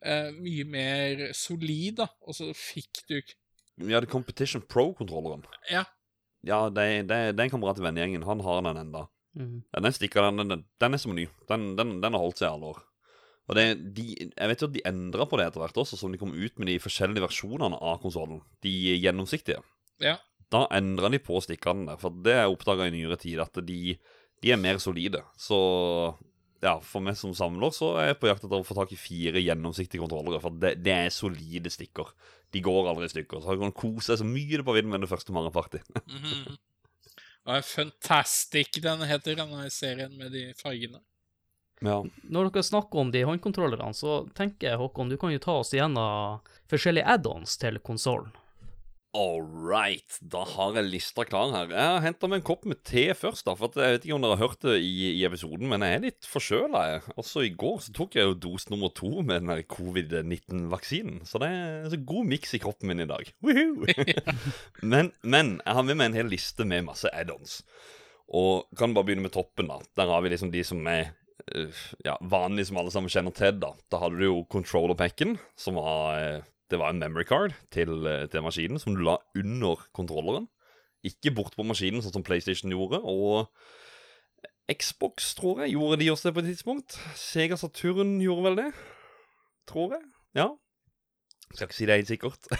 eh, mye mer solid, da, og så fikk du Vi hadde Competition Pro-kontrolleren. Ja. Ja, det, det, det er en kamerat i vennegjengen. Han har den enda. Mm. Ja, den stikker, den, den, den er som ny. Den, den, den har holdt seg i alle år. Og det, de, jeg vet jo at de endra på det etter hvert også, som de kom ut med de forskjellige versjonene av konsollen. De gjennomsiktige. Ja. Da endra de på stikkene der, for det er oppdaga i nyere tid at de, de er mer solide. Så ja, for meg som samler, så er jeg på jakt etter å få tak i fire gjennomsiktige kontrollere, for det, det er solide stikker. De går aldri i stykker. Så han kan kose seg så mye det bare vil med det første Mario Party. [LAUGHS] -hmm. Og Fantastic, den heter denne serien med de fargene. ja. Når dere snakker om de håndkontrollerne, så tenker jeg, Håkon, du kan jo ta oss igjennom forskjellige add-ons til konsollen. All right, da har jeg lista klar her. Jeg har henta meg en kopp med te først, da, for jeg vet ikke om dere har hørt det i, i episoden, men jeg er litt forkjøla. Også i går så tok jeg jo dose nummer to med den der covid-19-vaksinen, så det er så god miks i kroppen min i dag. [LAUGHS] Men, men jeg har med meg en hel liste med masse add-ons. Og kan bare begynne med toppen, da. Der har vi liksom de som er eh, ja, vanlige, som alle sammen kjenner til. Da Da hadde du jo controller-packen, som var eh, Det var en memory card til, eh, til maskinen som du la under kontrolleren. Ikke bort på maskinen, sånn som PlayStation gjorde. Og Xbox, tror jeg, gjorde de også det på et tidspunkt. Sega Saturn gjorde vel det. Tror jeg. Ja. Skal ikke si det helt sikkert. [LAUGHS]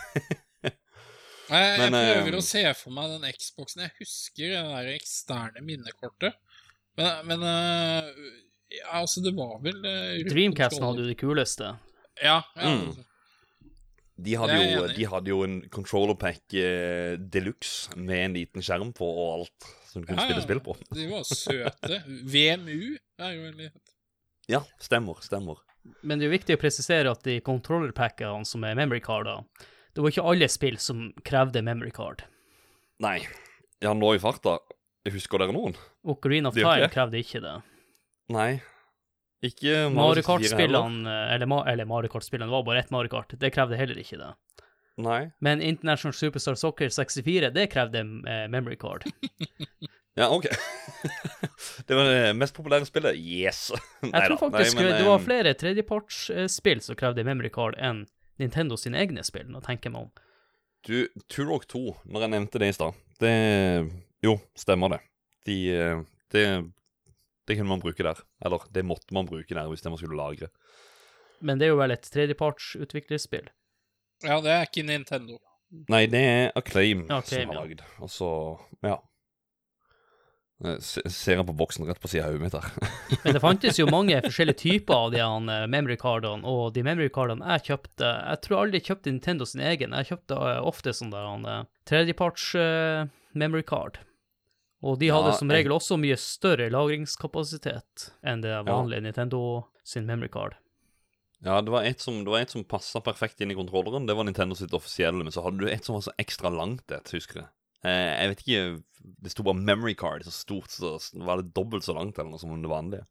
Jeg, jeg Men, jeg prøver å se for meg den Xboxen. Jeg husker det der eksterne minnekortet. Men, men eh, ja, altså, det var vel uh, Dreamcasten hadde jo det kuleste. Ja. ja. Mm. De hadde, jo, de hadde jo en controller pack eh, deluxe med en liten skjerm på og alt som du kunne Ja, ja. spille spill på. De var søte. VMU er jo en liten Ja, stemmer, stemmer. Men det er jo viktig å presisere at de controller-packene som er memory carder, det var ikke alle spill som krevde memory card. Nei. Ja, nå i farta. Husker dere noen? Ocarina of Time krevde ikke det. Nei. Ikke Mario 64 heller. Kart-spillene, eller, eller Mario Kart-spillene, det var bare ett Mario Kart, det krevde heller ikke det. Nei. Men International Superstar Soccer 64, det krevde eh, memory card. [LAUGHS] Ja, OK. [LAUGHS] det var det mest populære spillet. Yes. [LAUGHS] Jeg tror faktisk det eh, var flere tredjepartsspill som krevde memory card enn Nintendo sine egne spill, nå tenker jeg meg om. Du, Turok 2, når jeg nevnte det i stad Det Jo, stemmer det. De eh, Det det kunne man bruke der. Eller det måtte man bruke der hvis det man skulle lagre. Men det er jo vel et tredjepartsutviklerspill. Ja, det er ikke Nintendo. Nei, det er Acclaim, Acclaim, som har ja. lagd. Og så Ja. Ser han på boksen rett på sida av hodet mitt her. [LAUGHS] Men det fantes jo mange forskjellige typer av de eh, memory cardene, og de memory cardene jeg kjøpte Jeg tror aldri jeg kjøpte Nintendo sin egen. Jeg kjøpte eh, ofte sånn der eh, tredjeparts eh, memory card. Og de hadde Ja, som jeg- regel også mye større lagringskapasitet enn det vanlige Nintendo sin memory card. Ja, det var et som, det var et som passa perfekt inn i kontrolleren. Det var Nintendo sitt offisielle. Men så hadde du et som var så ekstra langt et, husker jeg. Eh, jeg vet ikke Det sto bare 'memory card' så stort, så var det dobbelt så langt eller noe som det vanlige.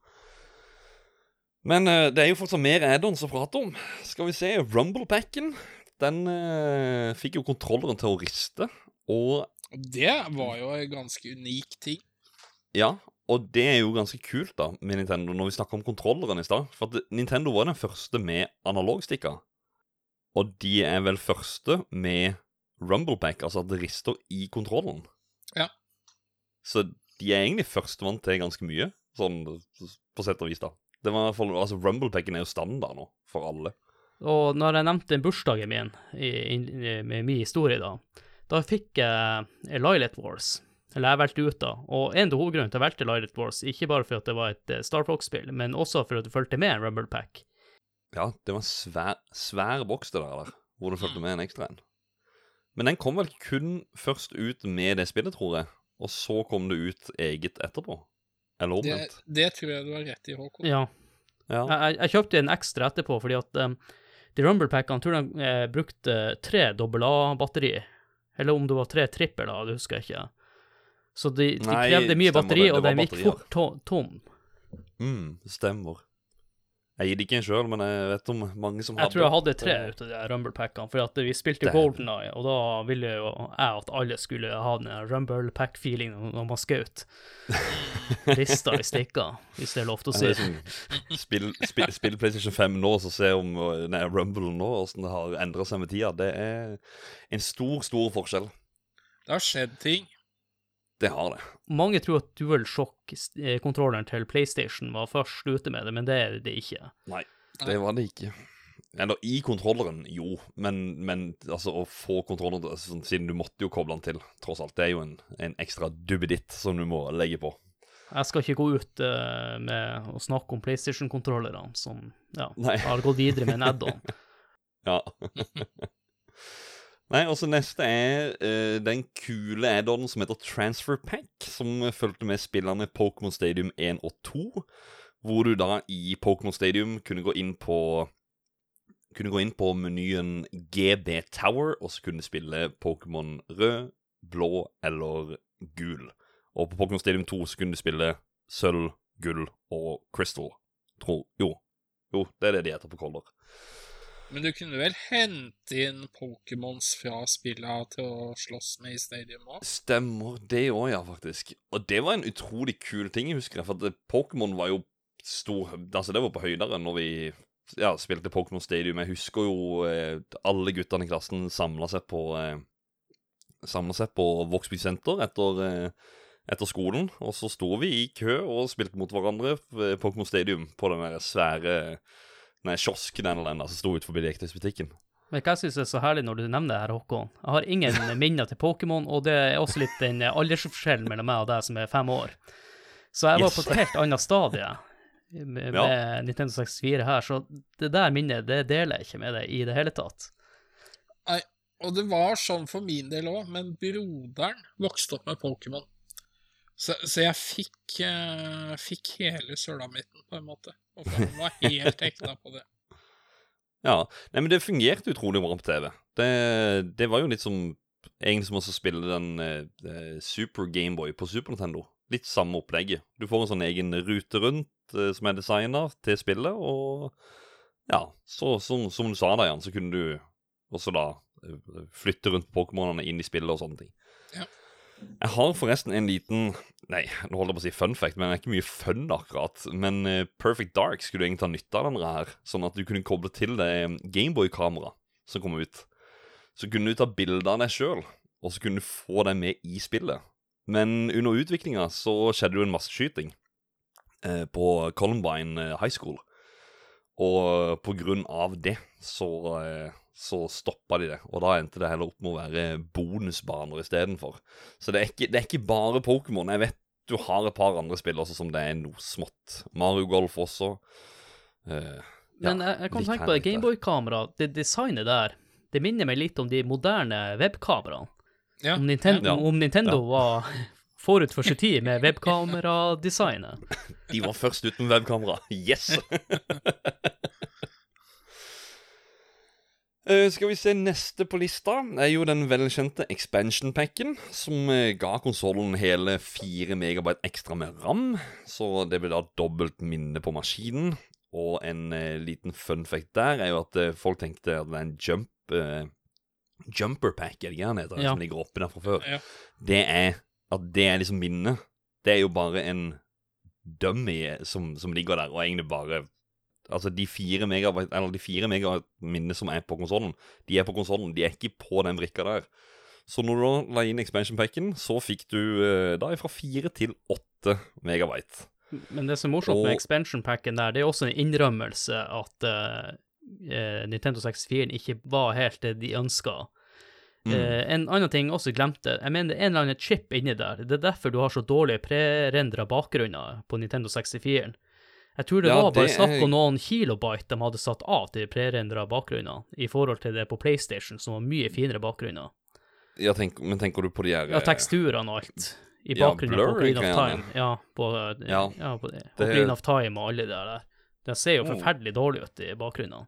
Men eh, det er jo fortsatt mer add-ons å prate om. Skal vi se Rumble-packen. Den eh, fikk jo kontrolleren til å riste. Og Det var jo en ganske unik ting. Ja, og det er jo ganske kult da med Nintendo når vi snakker om kontrolleren i stad. For at Nintendo var den første med analogstikker. Og de er vel første med rumblepack, altså at det rister i kontrollen. Ja. Så de er egentlig førstemann til ganske mye, sånn på sett og vis, da. Det var, i hvert fall, altså Rumblepacken er jo standard nå, for alle. Og når jeg nevnte bursdagen min i, i, med min historie, da, da fikk jeg Lilet Wars. Eller jeg valgte ut, da. Og en av hovedgrunnene til at jeg valgte Lilet Wars, ikke bare for at det var et eh, Star Fox-spill, men også for at du fulgte med en Rumble Pack. Ja, det var en svær, svær boks, det der, der, hvor det fulgte med en ekstra en. Men den kom vel kun først ut med det spillet, tror jeg. Og så kom det ut eget etterpå. Eller omvendt. det tror jeg du har rett i, Håkon. Ja. Ja. Jeg, jeg, jeg kjøpte en ekstra etterpå, fordi at um, de Rumble Packene tror de eh, brukte tre dobbel A-batteri. Eller om det var tre trippel da, det husker jeg ikke. Så de, de Nei, krevde mye stemmer batteri, det, det og de gikk fort tom. Mm, stemmer. Jeg gir det ikke en sjøl, men jeg vet om mange som Jeg tror jeg hadde tre ut av de her Rumble Packene, for at vi spilte. Golden Eye, og da ville jo jeg at alle skulle ha den der Rumble Pack-feelingen når man skjøt. Rista i stikker, hvis det er lov til å si. sånn, spill, spill, spill PlayStation 5 nå, så se om uh, nei, Rumble nå, åssen det har endra seg med tida. Det er en stor, stor forskjell. Det har skjedd ting. Det har det. Mange tror at DualShock-kontrolleren til PlayStation var først ute med det, men det er det ikke. Nei, det var det ikke. Eller i kontrolleren, jo, men, men altså å få kontrolleren altså, sånn, Siden du måtte jo koble den til, tross alt. Det er jo en, en ekstra duppeditt som du må legge på. Jeg skal ikke gå ut uh, med å snakke om PlayStation-kontrollerne som ja, har gått videre med en add-on. [LAUGHS] Ja. [LAUGHS] Nei, og så neste er uh, den kule add-onen som heter Transfer Pack, som fulgte med spillerne Pokémon Stadium 1 og 2. Hvor du da i Pokémon Stadium kunne gå inn på kunne gå inn på menyen GB Tower, og så kunne du spille Pokémon rød, blå eller gul. Og på Pokémon Stadium 2 så kunne du spille sølv, gull og crystal. Tror Jo. Jo, det er det de heter på Color. Men du kunne vel hente inn Pokémons fra spillet til å slåss med i Stadium òg? Stemmer det òg, ja, faktisk. Og det var en utrolig kul ting, jeg husker. For Pokémon var jo stor Altså, det var på høydere når vi ja, spilte Pokémon Stadium. Jeg husker jo eh, alle guttene i klassen samla seg på eh, Samla seg på Vågsby senter etter, eh, etter skolen. Og så sto vi i kø og spilte mot hverandre ved Pokémon Stadium på den der svære Nei, kiosken eller den der som sto utenfor leketøysbutikken. Men hva jeg synes er så herlig når du nevner det her, Håkon? Jeg har ingen [LAUGHS] minner til Pokémon, og det er også litt den aldersforskjellen mellom meg og deg som er fem år. Så jeg var Yes. på et helt annet stadie med, [LAUGHS] Ja. med Nintendo 64 her, så det der minnet, det deler jeg ikke med deg i det hele tatt. Nei, og det var sånn for min del òg, men broderen vokste opp med Pokémon. Så, så jeg fikk, uh, fikk hele sølamitten, på en måte. Og han var helt hekta på det. [LAUGHS] Ja, nei, men det fungerte utrolig bra på TV. Det, det var jo litt som Egentlig som å spille den eh, Super Gameboy på Super Nintendo. Litt samme opplegget. Du får en sånn egen rute rundt eh, som er designa til spillet, og ja, så som, som du sa da, Jan, så kunne du også da eh, flytte rundt Pokémonene inn i spillet og sånne ting. Ja. Jeg har forresten en liten Nei, nå holder jeg på å si fun fact, men det er ikke mye fun akkurat. Men eh, Perfect Dark skulle egentlig ta nytte av denne her, sånn at du kunne koble til det Gameboy-kameraet som kom ut. Så kunne du ta bilder av deg sjøl, og så kunne du få det med i spillet. Men under utviklinga så skjedde jo en masseskyting eh, på Columbine eh, High School. Og på grunn av det så, eh, så stoppa de det. Og da endte det heller opp med å være bonusbaner istedenfor. Så det er, ikke, det er ikke bare Pokémon. Jeg vet du har et par andre spill også som det er noe smått. Mario Golf også. Uh, Men ja, jeg, jeg kan tenke på det. Gameboy-kamera, det designet der, det minner meg litt om de moderne webkameraene. Ja, Om Nintendo, Ja. om Nintendo Ja. var forut for sin tid med webkameradesignet. [LAUGHS] De var først uten webkamera. Yes! [LAUGHS] Eh, skal vi se neste på lista, er jo den velkjente expansion packen, som eh, ga konsollen hele 4 MB ekstra med ram. Så det ble da dobbelt minne på maskinen. Og en eh, liten fun fact der er jo at folk tenkte at det er en jump jumper pack, er det ikke den heter, Ja. som ligger oppe der fra før. Ja. Det er at det er liksom minnet. Det er jo bare en dummy som, som ligger der, og egentlig bare Altså, de fire megabyte Eller de fire megabyte minnene som er på konsollen, de er på konsollen, de er ikke på den brikka der. Så når du la inn expansion packen, så fikk du eh, da fra fire til åtte megabyte. Men det som er morsomt med expansion packen der, det er også en innrømmelse at eh, eh, Nintendo 64 ikke var helt det de ønska. Mm. Eh, en annen ting jeg også glemte, jeg mener det er en eller annen chip inni der. Det er derfor du har så dårlige prerendra bakgrunner på Nintendo 64. Jeg tror det Ja, var bare det snakk er- om noen kilobyte de hadde satt av til prerendra bakgrunner, i forhold til det på PlayStation, som var mye finere bakgrunner. Ja, tenk, men tenker du på de her Ja, eh, teksturene og alt. I Ja, bakgrunnen på blur Green of. Time. Ja, på, ja. Ja, på det. Det- Green of Time og alle de der. De ser jo forferdelig forferdelig dårlig ut i bakgrunnene.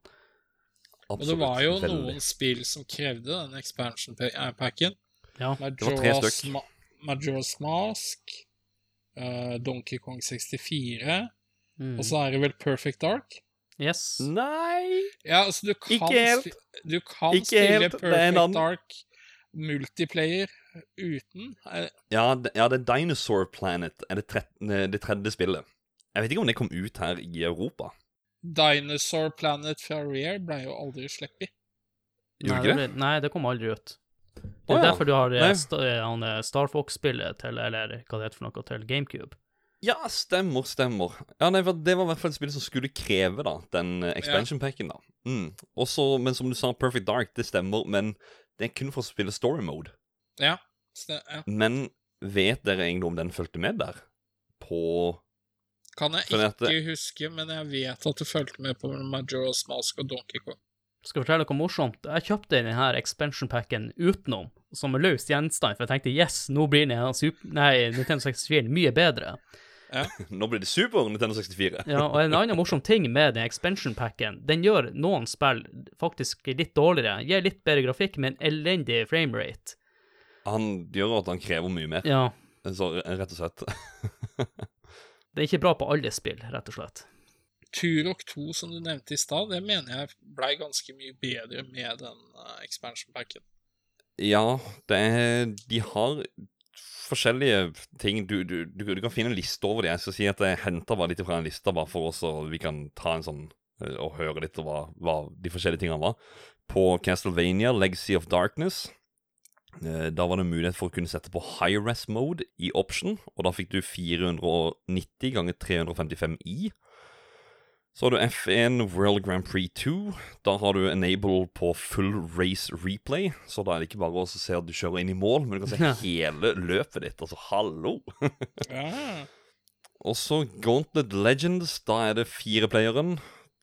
Og det var jo veldig. noen spill som krevde den expansion pa- eh, packen. Ja. var tre Majora's, stykk. Ma Majora's Mask, uh, Donkey Kong 64, Mm. og så er det vel Perfect Dark. Yes. Nei! Ja, altså du kan, Ikke helt. du kan Ikke spille helt. Er Perfect Dark multiplayer uten. Eh, Ja, det, ja, det er Dinosaur Planet er det, trettende, det tredje spillet. Jeg vet ikke om det kom ut her i Europa. Dinosaur Planet fra Rare ble jo aldri sluppet. Gjorde det ikke det? ble- nei, det kom aldri ut. Det er er ja. derfor du har eh, eh, han, eh, Star Fox-spillet til, eller hva det heter for noe, til GameCube. Ja, stemmer, stemmer. Ja, nei, for Det var i hvert fall et spill som skulle kreve da, den eh, expansion packen. da. Mm. Også, men som du sa, Perfect Dark, det stemmer, men det er kun for å spille story mode. Ja. ja. Men vet dere egentlig om den fulgte med der? På Kan jeg ikke det- huske, men jeg vet at du fulgte med på Majora's Mask og Donkey Kong. Skal jeg fortelle noe morsomt? Jeg kjøpte denne expansion packen utenom, som løs gjenstand, for jeg tenkte yes, nå blir den super, nei, Nintendo 64 mye bedre. [LAUGHS] Nå blir det Super Nintendo 64. Ja, og en annen morsom ting med den expansion packen, den gjør noen spill faktisk litt dårligere, gir litt bedre grafikk, men elendig framerate. Han gjør at han krever mye mer, Ja, så rett og slett. [LAUGHS] det er ikke bra på alle spill, rett og slett. Turok 2, som du nevnte i stad, det mener jeg blei ganske mye bedre med den eh, expansion packen. Ja, det er De har forskjellige ting. Du, du, du, du kan finne en liste over det. Jeg skal si at jeg henter bare litt fra en liste, bare for oss, så vi kan ta en sånn eh, og høre litt hva, hva de forskjellige tingene var. På Castlevania, Legacy of Darkness, eh, da var det mulighet for å kunne sette på high res mode i option, og da fikk du 490 ganger 355 i. Så har du F1 World Grand Prix 2. Da har du enable på full race replay. Så da er det ikke bare å se at du kjører inn i mål, men du kan se hele løpet ditt. Altså, hallo! [LAUGHS] Ja. Og så Gauntlet Legends. Da er det fireplayeren.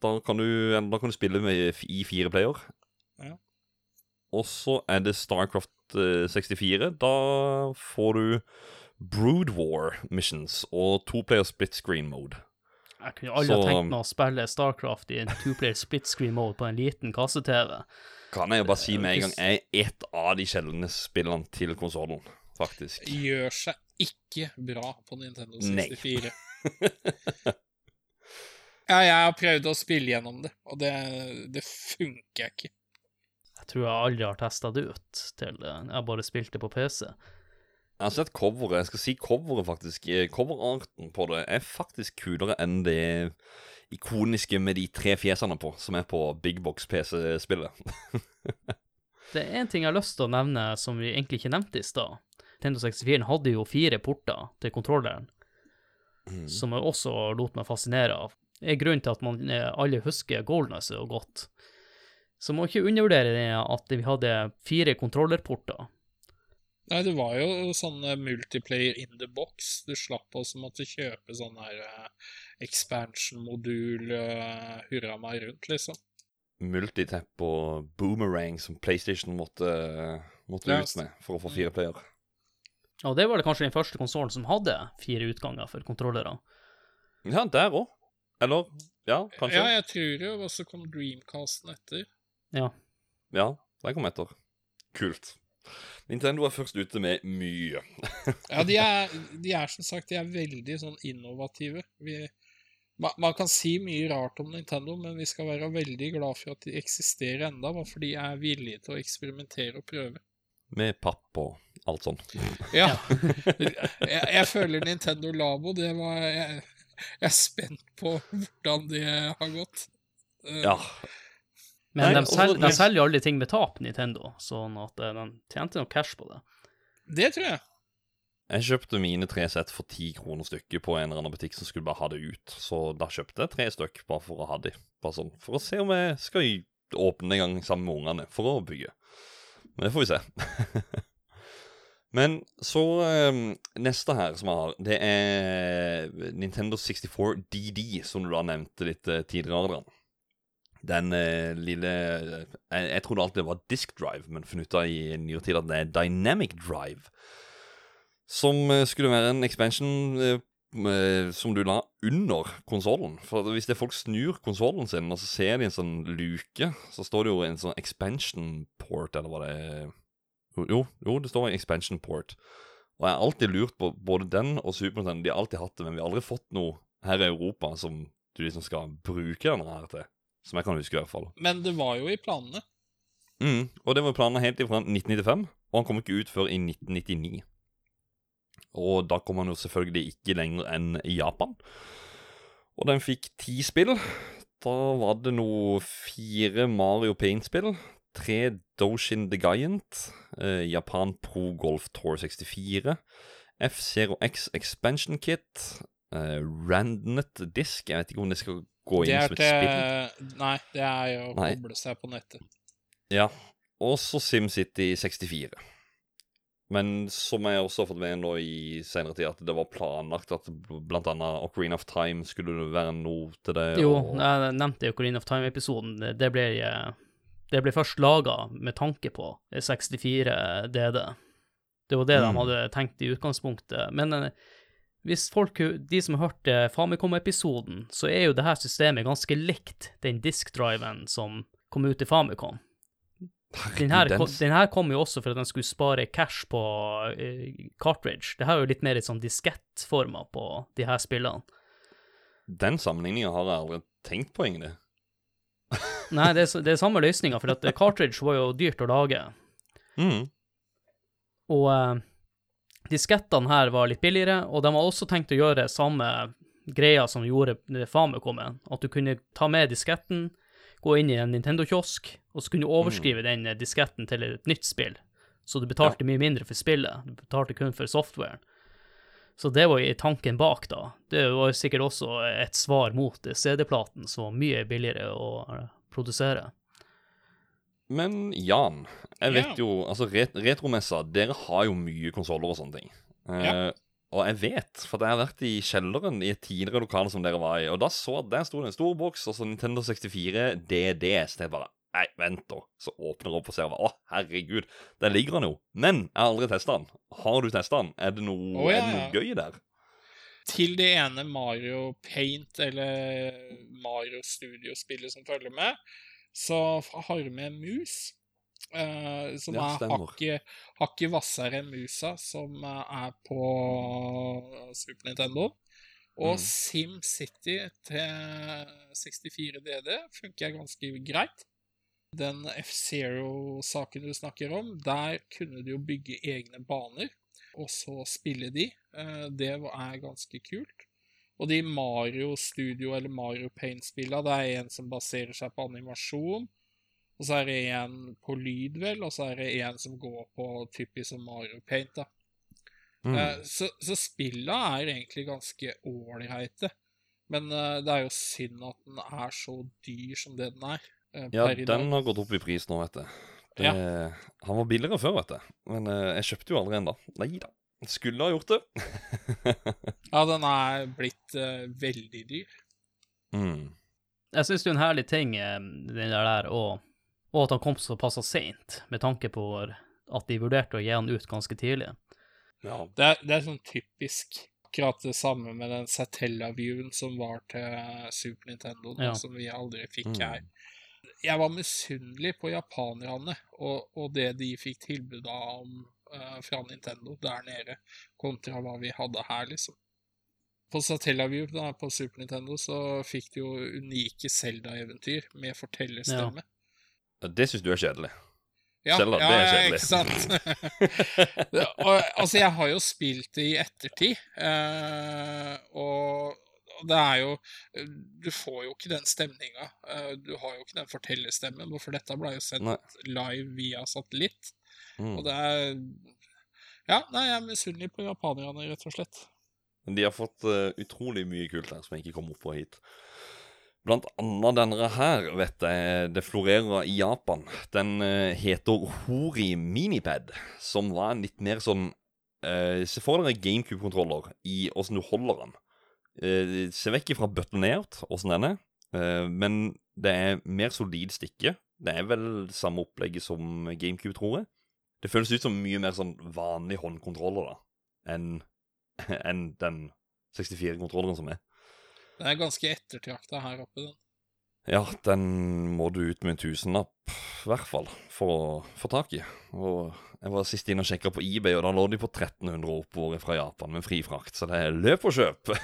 Da kan du, da kan du spille med, i fireplayer. Ja. Og så er det Starcraft eh, 64. Da får du Brood War missions og toplayer split screen mode. Jeg kunne aldri Så- tenkt meg å spille Starcraft i en two-player split screen mode på en liten kasse-TV. Kan jeg jo bare si med en gang jeg er et av de sjeldne spillene til konsollen, faktisk. Gjør seg ikke bra på Nintendo Nei. 64. [LAUGHS] ja, jeg har prøvd å spille gjennom det, og det, det funker ikke. Jeg tror jeg aldri har testa det ut til eh, Jeg bare spilte på PC. Jeg har sett coveret. Jeg skal si coveret, faktisk. Eh, Coverarten på det er faktisk kulere enn det ikoniske med de tre fjesene på, som er på Big Box PC-spillet. [LAUGHS] Det er en ting jeg har lyst til å nevne som vi egentlig ikke nevnte i stad. Nintendo 64 hadde jo fire porter til kontrolleren, Mm. som jeg også lot meg fascinere av. Det er grunnen til at man eh, alle husker Golden så godt. Så må ikke undervurdere det at vi hadde fire kontrollerporter. Nei, det var jo sånn eh, multiplayer in the box. Du slapp også måtte kjøpe sånn her eh, expansion-modul, uh, hurra meg rundt, liksom. Multitap og boomerang som PlayStation måtte, måtte Ja, ut med for å få fire player. Ja, det var det kanskje den første konsollen som hadde fire utganger for kontrollere. Ja, der òg. Eller Ja, kanskje. Ja, jeg tror det. Og så kom Dreamcasten etter. Ja. Ja, der kom etter. Kult. Nintendo er først ute med mye. [LAUGHS] Ja, de er, de er som sagt de er veldig sånn innovative. Vi, man, man kan si mye rart om Nintendo, men vi skal være veldig glad for at de eksisterer enda, bare fordi de er villige til å eksperimentere og prøve. Med papp og alt sånt. Ja. [LAUGHS] jeg, jeg føler Nintendo Labo, det var jeg, jeg er spent på hvordan det har gått. Eh, Ja. Men Nei, de, selger, de selger aldri ting med tap, Nintendo, sånn at eh, de tjente nok cash på det. Det tror jeg. Jeg kjøpte mine tre sett for ti kroner stykket på en eller annen butikk som skulle bare ha det ut. Så da kjøpte jeg tre stykk bare for å ha de. Bare sånn, For å se om jeg skal åpne en gang sammen med ungene for å bygge. Men det får vi se. [LAUGHS] Men så um, Neste her som jeg har, det er Nintendo 64 DD, som du da nevnte litt eh, tidligere. Adrian. Den eh, lille jeg, jeg trodde alltid det var disk drive, men funnet ut i nyere tid at det er dynamic drive. Som eh, skulle være en expansion eh, eh, som du la under konsollen. For hvis det er folk snur konsollen sin, og så ser de en sånn luke, så står det jo en sånn expansion port, eller hva det er. Jo, jo, det står en expansion port. Og jeg har alltid lurt på både den og Super Nintendo. De har alltid hatt det, men vi har aldri fått noe her i Europa som du liksom skal bruke denne her til. Som jeg kan huske, i hvert fall. Men det var jo i planene. Mm, og det var planene helt fra 1995, og han kom ikke ut før i 1999. Og da kom han jo selvfølgelig ikke lenger enn i Japan. Og den fikk ti spill. Da var det noe fire Mario Paint-spill. Tre Doshin The Giant. Eh, Japan Pro Golf Tour 64. F0X Expansion Kit. Eh, Randnet Disk. Jeg vet ikke om det skal gå inn som et spill. Nei, det er jo å Nei. koble seg på nettet. Ja, og så SimCity 64. Men som jeg også har fått med nå i senere tid, at det var planlagt at blant annet Ocarina of Time skulle være noe til det. Jo, og... jeg nevnte Ocarina of Time-episoden. Det det ble først laga med tanke på 64 DD. Det var det Mm. de hadde tenkt i utgangspunktet. Men eh, hvis folk, de som har hørt eh, Famicom-episoden, så er jo det her systemet ganske likt den diskdriven som kom ut i Famicom. Den her, den- her kom jo også for at den skulle spare cash på uh, cartridge. Det her er jo litt mer litt sånn diskettformer på de her spillene. Den sammenligninga har jeg aldri tenkt på, egentlig. [LAUGHS] Nei, det er, det er samme løsninga, for at eh, cartridge var jo dyrt å lage. Mm. Og eh, diskettene her var litt billigere, og de har også tenkt å gjøre samme greia som gjorde de kom med. At du kunne ta med disketten, gå inn i en Nintendo-kiosk, og så kunne du overskrive den eh, disketten til et nytt spill. Så du betalte mye mindre for spillet. Du betalte kun for softwaren. Så det var tanken bak, da. Det var sikkert også et svar mot CD-platen, som var mye billigere å eh, produsere. Men Jan, jeg vet Ja. jo Altså, ret Retromessa, dere har jo mye konsoller og sånne ting. Eh, Ja. Og jeg vet, for jeg har vært i kjelleren i et tidligere lokale som dere var i, og da så at der sto det en stor boks, altså Nintendo 64 DD. Så jeg bare Nei, vent, da. Så åpner jeg opp og ser Å, herregud, der ligger han jo. Men jeg har aldri testa den. Har du testa den? Er det noe, oh, ja, er det noe gøy der? Til det ene Mario Paint eller Mario Studio-spillet som følger med, så har med mus. eh, som Ja, er hakket hvassere enn musa som eh, er på Super Nintendo. Og Mm. SimCity til 64 DD funker ganske greit. Den F-Zero-saken du snakker om, der kunne du jo bygge egne baner, og så spille de. Eh, Det er ganske kult. Og de Mario Studio eller Mario Paint-spillene, det er en som baserer seg på animasjon. Og så er det en på lyd, vel, og så er det en som går på typisk som Mario Paint, da. Mm. Eh, Så, så spilla er egentlig ganske ålreite. Men eh, det er jo synd at den er så dyr som det den er. eh, Ja, den har gått opp i pris nå, vet du. Det, Ja. Han var billigere før, vet du. Men jeg kjøpte jo aldri en da. Nei da. Skulle ha gjort det. [LAUGHS] Ja, den er blitt uh, veldig dyr. mm. Jeg syns det er en herlig ting, eh, den der der, og, og at han kom såpass seint, med tanke på at de vurderte å gi han ut ganske tidlig. Ja. Det er, det er sånn typisk akkurat det samme med den Satella-viewen som var til Super Nintendo, Ja. som vi aldri fikk Mm. her. Jeg var misunnelig på japanerne og, og det de fikk tilbud om eh, fra Nintendo der nede, kontra hva vi hadde her, liksom. På Satella-view da, på Super Nintendo så fikk de jo unike Zelda-eventyr med fortellerstemme. Det syns du er kjedelig. Ja, Zelda, ja, det er ja, kjedelig. Ikke sant? [LAUGHS] Og, altså, jeg har jo spilt det i ettertid, uh, og, det er jo Du får jo ikke den stemninga. Eh, Du har jo ikke den fortellerstemmen, for dette ble jo sendt Nei. live via satellitt. Mm. Og det er Ja, nei, jeg er misunnelig på japanerne, rett og slett. Men de har fått uh, utrolig mye kult her som jeg ikke kom opp på hit. Blant annet denne her, vet jeg, det florerer i Japan. Den uh, heter Hori Minipad, som var litt mer sånn uh, Se for dere GameCube-kontroller i åssen du holder den. Eh, se vekk fra button layout, åssen den er, eh, men det er mer solid stikke. Det er vel samme opplegget som GameCube, tror jeg. Det føles ut som mye mer sånn vanlig håndkontroller da, enn [LAUGHS] en den 64-kontrolleren som er. Den er ganske ettertrakta her oppe, den. Ja, den må du ut med en tusenlapp, i hvert fall, for å få tak i. Og jeg var sist inne og sjekka på eBay, og da lå de på 1300 oppover fra Japan med fri frakt, så det er løp og kjøp.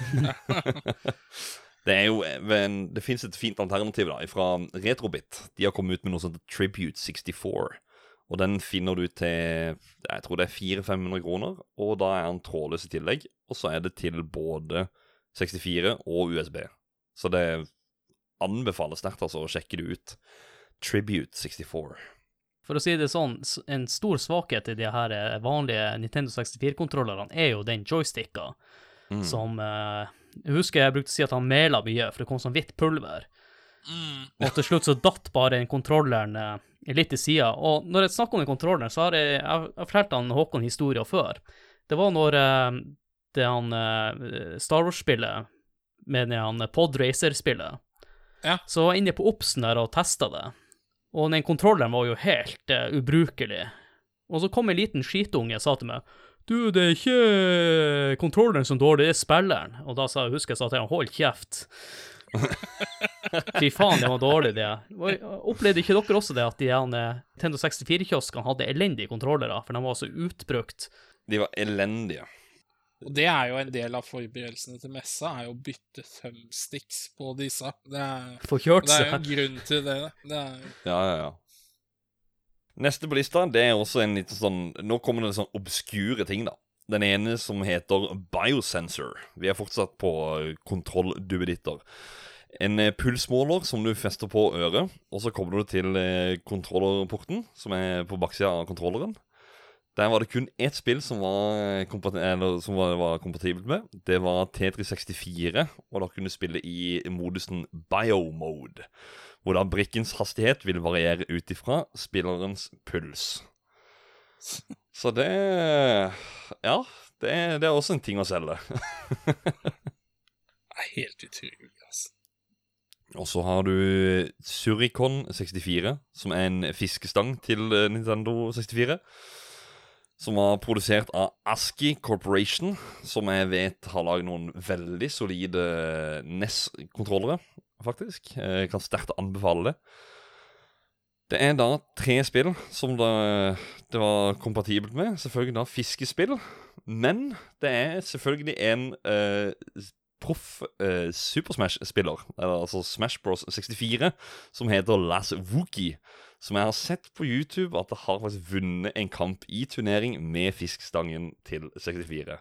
[LAUGHS] det er jo men Det fins et fint alternativ da, fra Retrobit. De har kommet ut med noe sånt Tribute 64. Og den finner du til jeg tror det er 400-500 kroner, og da er den trådløs i tillegg. Og så er det til både 64 og USB. Så det anbefales sterkt altså å sjekke det ut. Tribute 64. For å si det sånn, en stor svakhet i de her eh, vanlige Nintendo 64-kontrollerne er jo den joysticka, Mm. som uh, Jeg husker jeg brukte å si at han mela mye, for det kom sånn hvitt pulver. Mm. Og til slutt så datt bare den kontrolleren eh, litt til sida. Og når jeg snakker om den kontrolleren, så har jeg, jeg har fortalt han Håkon historier før. Det var når eh, det han eh, Star Wars-spillet, med det han Podracer-spillet, Ja. så var jeg inne på Obsen der og testa det. Og den kontrolleren var jo helt uh, ubrukelig. Og så kom en liten skitunge og sa til meg Du, det er ikke kontrolleren som dårlig, det er spilleren. Og da sa jeg, husker jeg sa til han, hold kjeft. [LAUGHS] Fy faen, det var dårlig, det. Opplevde ikke dere også det at de Tendo eh, Nintendo 64-kioskene hadde elendige kontrollere, for de var så utbrukt? De var elendige. Og det er jo en del av forberedelsene til messa, er jo å bytte thumbsticks på disse. Det er, det er jo en grunn til det. det er, Ja, ja, ja. Neste på lista, det er også en liten sånn Nå kommer det sånn obskure ting, da. Den ene som heter Biosensor. Vi er fortsatt på eh, kontrollduppeditter. En eh, pulsmåler som du fester på øret, og så kommer du til eh, kontrollerporten, som er på baksida av kontrolleren. Der var det kun ett spill som var, eller, som var, var kompatibelt med. Det var T364, og da kunne du spille i modusen biomode. Hvor da brikkens hastighet vil variere ut ifra spillerens puls. Så det Ja, det det er også en ting å selge. [LAUGHS] er helt utrolig, altså. Og så har du Suricon 64, som er en fiskestang til eh, Nintendo 64. Som var produsert av Aski Corporation, som jeg vet har lagd noen veldig solide NES-kontrollere, faktisk. Jeg kan sterkt anbefale det. Det er da tre spill som det, det var kompatibelt med. Selvfølgelig da fiskespill. Men det er selvfølgelig en eh, proff eh, Super Smash-spiller, eller altså Smash Bros 64, som heter Las Wookie. Som jeg har sett på YouTube at det har faktisk vunnet en kamp i turnering med fiskestangen til 64.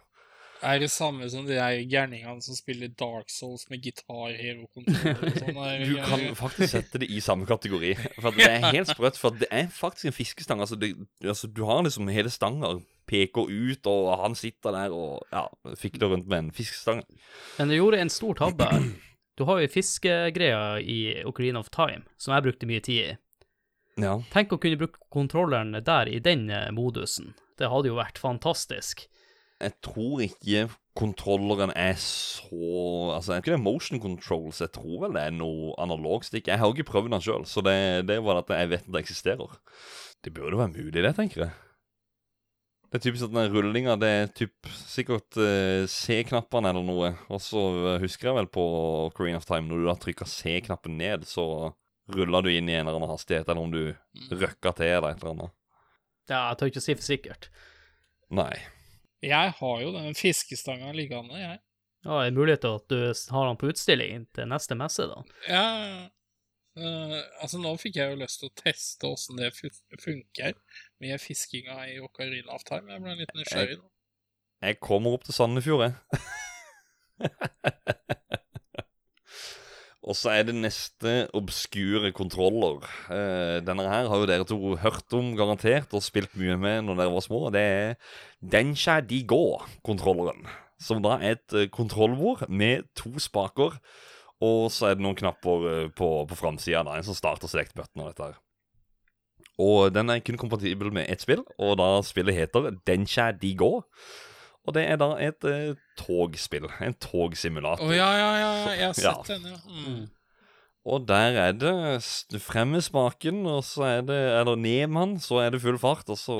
Er det samme som de der gærningene som spiller Dark Souls med gitar, hero-kontroller og sånn? der Du kan faktisk sette det i samme kategori. For det er [LAUGHS] helt sprøtt, for det er faktisk en fiskestang. Altså, det, altså, du har liksom hele stanga peker ut, og han sitter der og ja, fikler rundt med en fiskestang. Men du gjorde en stor tabbe. [CLEARS THROAT] Du har jo fiskegreia i Ocarina of Time, som jeg brukte mye tid i. Ja. Tenk å kunne bruke kontrolleren der i den eh, modusen. Det hadde jo vært fantastisk. Jeg tror ikke kontrolleren er så Altså, jeg tror ikke det er motion controls? Jeg tror vel det er noe analogstikk. Jeg har jo ikke prøvd den sjøl, så det, det bare at jeg vet at det eksisterer. Det burde være mulig, det, tenker jeg. Det er typisk at den rullinga, det er typ sikkert eh, C-knappene eller noe. Og så husker jeg vel på Korean of Time, når du da trykker C-knappen ned, så ruller du inn i en eller annen hastighet, eller om du røkker til eller et eller annet. Ja, jeg tør ikke si for sikkert. Nei. Jeg har jo den fiskestanga liggende, jeg. Ja, det er mulig til at du har den på utstilling til neste messe, da? Ja, uh, altså nå fikk jeg jo lyst til å teste åssen det fu- funker med fiskinga i Ocarina of Time. Jeg ble litt nysgjerrig nå. Jeg kommer opp til Sandefjord, jeg. [LAUGHS] Og så er det neste obskure kontroller. Eh, denne her har jo dere to hørt om garantert og spilt mye med når dere var små. Det er Densha Gå-kontrolleren, Som da er et eh, kontrollbord med to spaker. Og så er det noen knapper eh, på, på framsida. En som starter select-button og dette her. Og den er kun kompatibel med ett spill, og da spillet heter Densha Digo. Og det er da et uh, togspill. En togsimulator. Å ja, ja, ja, jeg har sett Ja. den, ja. Mm. Og der er det frem med spaken, og så er det Eller ned med den, så er det full fart, og så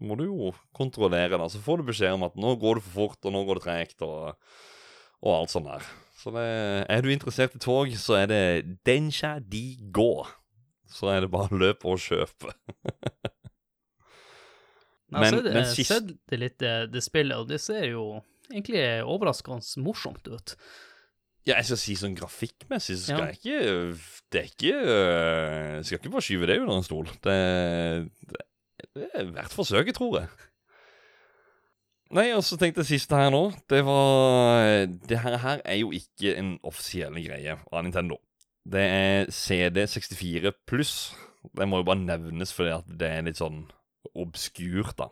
må du jo kontrollere det. Så får du beskjed om at nå går det for fort, og nå går det tregt, og, og alt sånt der. Så det, er du interessert i tog, så er det Dencha Di Gå. Så er det bare løp og kjøp. [LAUGHS] Men, Men- men sist- sett det litt, det, det spillet, og det ser jo egentlig overraskende morsomt ut. Ja, jeg skal si sånn grafikkmessig, så skal Ja. jeg ikke Det er ikke øh, Jeg skal ikke bare skyve det under en stol. Det, det, det er verdt forsøket, tror jeg. Nei, og så tenkte jeg siste her nå Det var Det her, her er jo ikke en offisiell greie av Nintendo. Det er CD64 pluss. Det må jo bare nevnes fordi at det er litt sånn obskurt, da.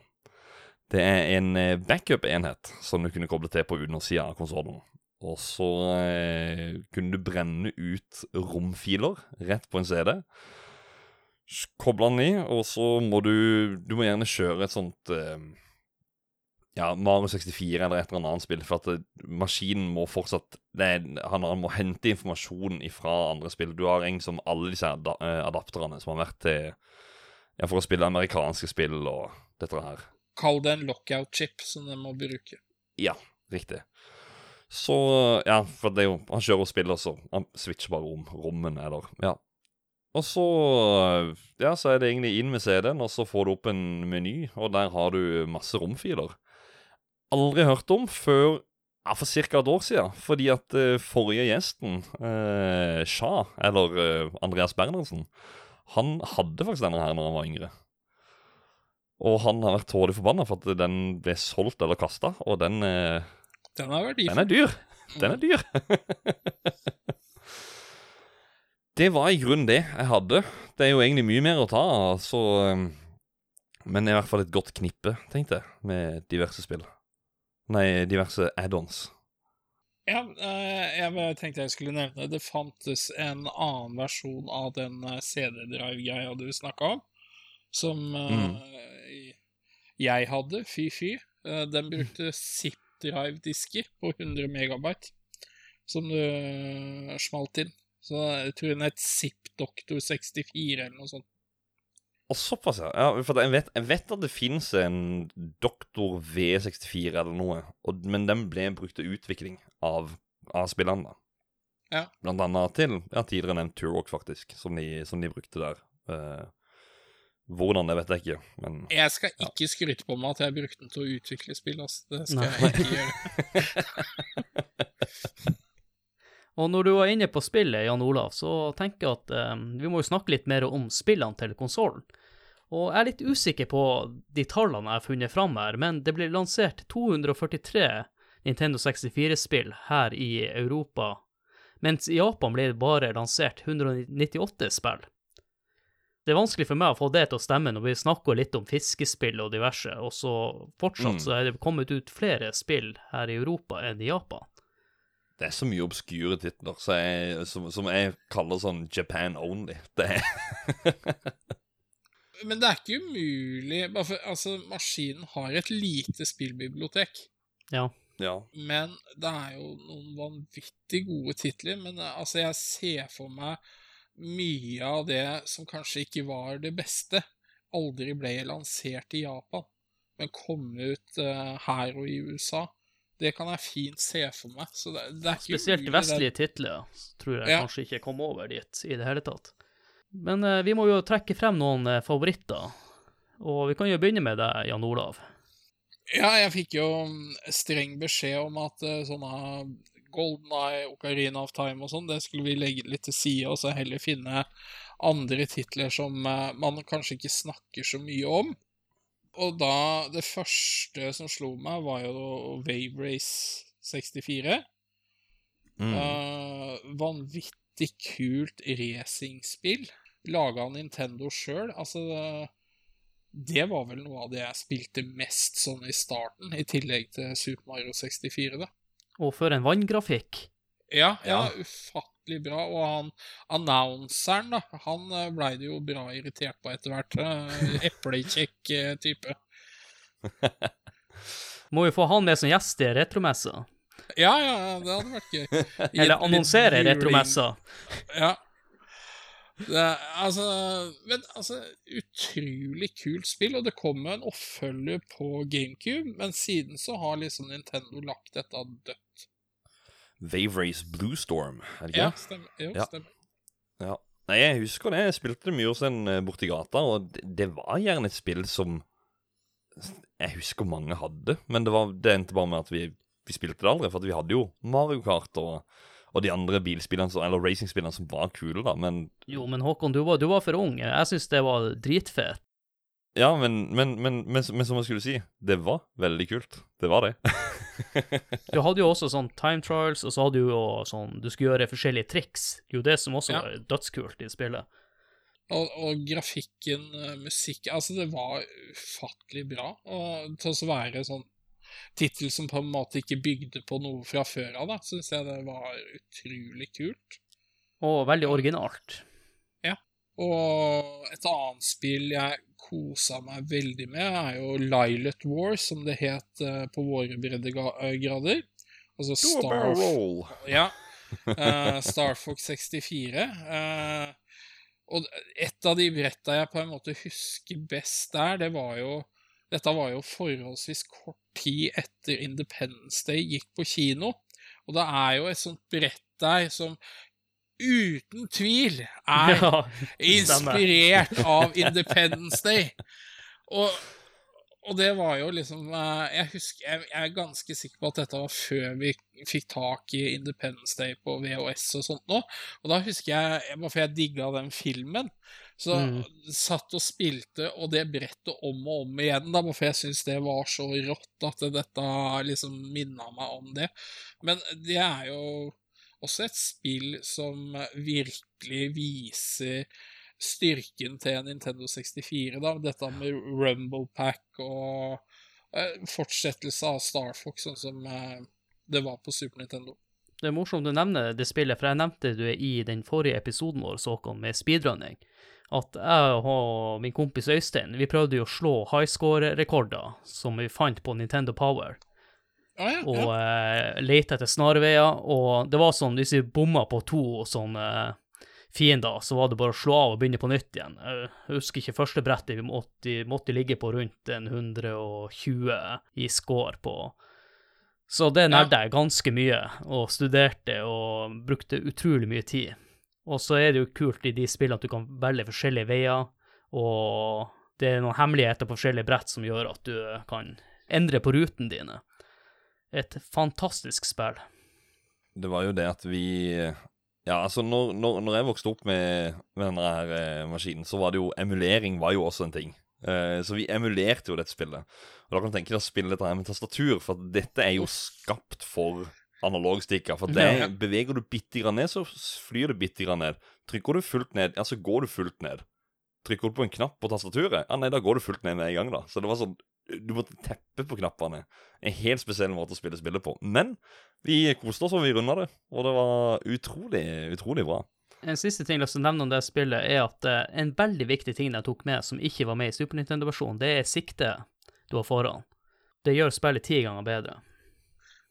Det er en eh, backup-enhet som du kunne koble til på undersida av konsollen. Og så eh, kunne du brenne ut romfiler rett på en CD. Koble den i, og så må du Du må gjerne kjøre et sånt eh, Ja, Mario 64 eller et eller annet spill, for at det, maskinen må fortsatt er, han, han må hente informasjon fra andre spill. Du har en som alle disse ada, eh, adapterne som har vært til ja, for å spille amerikanske spill og dette her. Kall det en lockout-chip som de må bruke. Ja, riktig. Så Ja, for det er jo Han kjører og spiller, så han switcher bare om rommene, eller Ja. Og så Ja, så er det egentlig inn med CD-en, og så får du opp en meny, og der har du masse romfiler. Aldri hørt om før ja, for ca. et år siden, fordi at uh, forrige gjesten, uh, Sja, eller uh, Andreas Bernhardsen, han hadde faktisk denne her når han var yngre. Og han har vært tålelig forbanna for at den ble solgt eller kasta, og den eh, Den har verdi. den er dyr. Den er dyr. [LAUGHS] det var i grunnen det jeg hadde. Det er jo egentlig mye mer å ta av, så um, Men i hvert fall et godt knippe, tenkte jeg, med diverse spill. Nei, diverse add-ons. Ja, eh, jeg tenkte jeg skulle nevne det fantes en annen versjon av den eh, CD-drive-greia du snakka om, som mm. jeg hadde, fy-fy. Eh, Den brukte zip-drive-disker på 100 megabyte, som du eh, smalt inn. Så jeg tror den het Zip Doctor 64 eller noe sånt. Og såpass, ja. ja for jeg, vet, jeg vet at det fins en Doktor V64 eller noe, og, men den ble brukt til utvikling av, av spillene. da. Ja. Blant annet til ja, tidligere nevnt Turwalk, faktisk, som de, som de brukte der. Eh, hvordan, det vet jeg ikke, men Jeg skal Ja. ikke skryte på meg at jeg brukte den til å utvikle spill, altså. Det skal Nei. jeg ikke gjøre. [LAUGHS] Og når du var inne på spillet, Jan Olav, så tenker jeg at eh, vi må jo snakke litt mer om spillene til konsollen. Og jeg er litt usikker på de tallene jeg har funnet fram her, men det ble lansert 243 Nintendo 64-spill her i Europa, mens i Japan ble det bare lansert 198 spill. Det er vanskelig for meg å få det til å stemme når vi snakker litt om fiskespill og diverse, og så fortsatt Mm. så er det kommet ut flere spill her i Europa enn i Japan. Det er så mye obskure titler så jeg, som, som jeg kaller sånn Japan only. Det er [LAUGHS] Men det er ikke umulig bare for, Altså, maskinen har et lite spillbibliotek. Ja. Ja. Men det er jo noen vanvittig gode titler. Men eh, altså, jeg ser for meg mye av det som kanskje ikke var det beste, aldri ble lansert i Japan, men kom ut uh, her og i USA. Det kan jeg fint se for meg. Så det, det er ikke Spesielt umulig, det- vestlige titler tror jeg Ja. kanskje ikke kom over dit i det hele tatt. Men eh, vi må jo trekke frem noen eh, favoritter. Og vi kan jo begynne med deg, Jan Olav. Ja, jeg fikk jo mm, streng beskjed om at uh, sånne Golden Eye, Ocarina of Time og sånn, det skulle vi legge litt til side, og så heller finne andre titler som man kanskje ikke snakker så mye om. Og da Det første som slo meg, var jo Wave Race 64. Mm. Uh, vanvittig kult racingspill laga av Nintendo sjøl. Altså, det var vel noe av det jeg spilte mest sånn i starten, i tillegg til Super Mario 64, da. Og for en vanngrafikk. Ja, ja, Ja. Ufattelig bra. Og han annonseren, da, han eh, blei det jo bra irritert på etter hvert. eh, [LAUGHS] Eplekjekk eh, type. Må jo få han med som gjest i retromessa. Ja, ja, det hadde vært gøy. [LAUGHS] Eller annonsere retromessa. Ja. Det, altså, men altså, utrolig kult spill, og det kom en oppfølger på GameCube, men siden så har liksom Nintendo lagt dette dødt. Wave Race Blue Storm, er det ikke? Ja, stemmer. Jo, Ja. stemmer. Ja. Nei, jeg husker det. Jeg spilte det mye hos en eh, borti gata, og det, det var gjerne et spill som Jeg husker mange hadde, men det, var, det endte bare med at vi, vi spilte det aldri. For at vi hadde jo Mario Kart og, og de andre bilspillene, som- eller racingspillene som var kule, da. Men Jo, men Håkon, du var, du var for ung. Jeg syns det var dritfett. ja, men, men, men, men, men som jeg skulle si, det var veldig kult. Det var det. [LAUGHS] Du hadde jo også sånn time trials, og så hadde du jo sånn Du skulle gjøre forskjellige triks. Det er jo det som også Ja. var dødskult i spillet. Og, og grafikken, eh, musikk Altså, det var ufattelig bra. Og til å være sånn tittel som på en måte ikke bygde på noe fra før av, da, syns jeg det var utrolig kult. Og veldig originalt. Ja. Og et annet spill jeg kosa meg veldig med, er jo Lilet War, som det het eh, på våre breddegrader. Altså Star, roll. ja, Uh, [LAUGHS] Star Fox 64. Uh, og et av de bretta jeg på en måte husker best der, det var jo Dette var jo forholdsvis kort tid etter Independence Day gikk på kino. Og det er jo et sånt brett der som uten tvil er [LAUGHS] Ja, inspirert av [LAUGHS] Independence Day. Og, og det var jo liksom eh, Jeg husker, jeg, jeg er ganske sikker på at dette var før vi fikk tak i Independence Day på VHS og sånt nå. Og da husker jeg, bare for jeg digga den filmen, så Mm. satt og spilte og det brettet om og om igjen, da, for jeg syns det var så rått at dette liksom minna meg om det. Men det er jo også et spill som virkelig viser styrken til Nintendo 64, da. Dette med Rumble Pack og eh, fortsettelse av Star Fox, sånn som eh, det var på Super Nintendo. Det er morsomt du nevner det spillet, for jeg nevnte det i den forrige episoden vår, Såkon, med speedrunning. At jeg og min kompis Øystein, vi prøvde jo å slå high score-rekorder som vi fant på Nintendo Power. Og ja. eh, lete etter snarveier. Og det var sånn, hvis vi bomma på to sånne eh, fiender, så var det bare å slå av og begynne på nytt igjen. Jeg husker ikke første brettet, vi måtte, måtte ligge på rundt en 120 i score på. Så det nærte jeg ganske mye, og studerte og brukte utrolig mye tid. Og så er det jo kult i de spillene at du kan velge forskjellige veier, og det er noen hemmeligheter på forskjellige brett som gjør at du kan endre på ruten dine. Et fantastisk spill. Det var jo det at vi Ja, altså, når, når, når jeg vokste opp med, med denne her eh, maskinen, så var det jo Emulering var jo også en ting. Eh, så vi emulerte jo dette spillet. Og da kan du tenke deg å spille dette her med tastatur, for dette er jo skapt for analogstikker. For det Ja. beveger du bitte grann ned, så flyr det bitte grann ned. Trykker du fullt ned, ja, så går du fullt ned. Trykker du på en knapp på tastaturet, ja, nei, da går du fullt ned med en gang, da. Så det var sånn Du måtte teppe på knappene. En helt spesiell måte å spille spillet på. Men vi koste oss, og vi runda det. Og det var utrolig, utrolig bra. En siste ting jeg å nevne om det spillet, er at eh, en veldig viktig ting jeg tok med som ikke var med i Super Nintendo-versjonen, det er siktet du har foran. Det gjør spillet ti ganger bedre.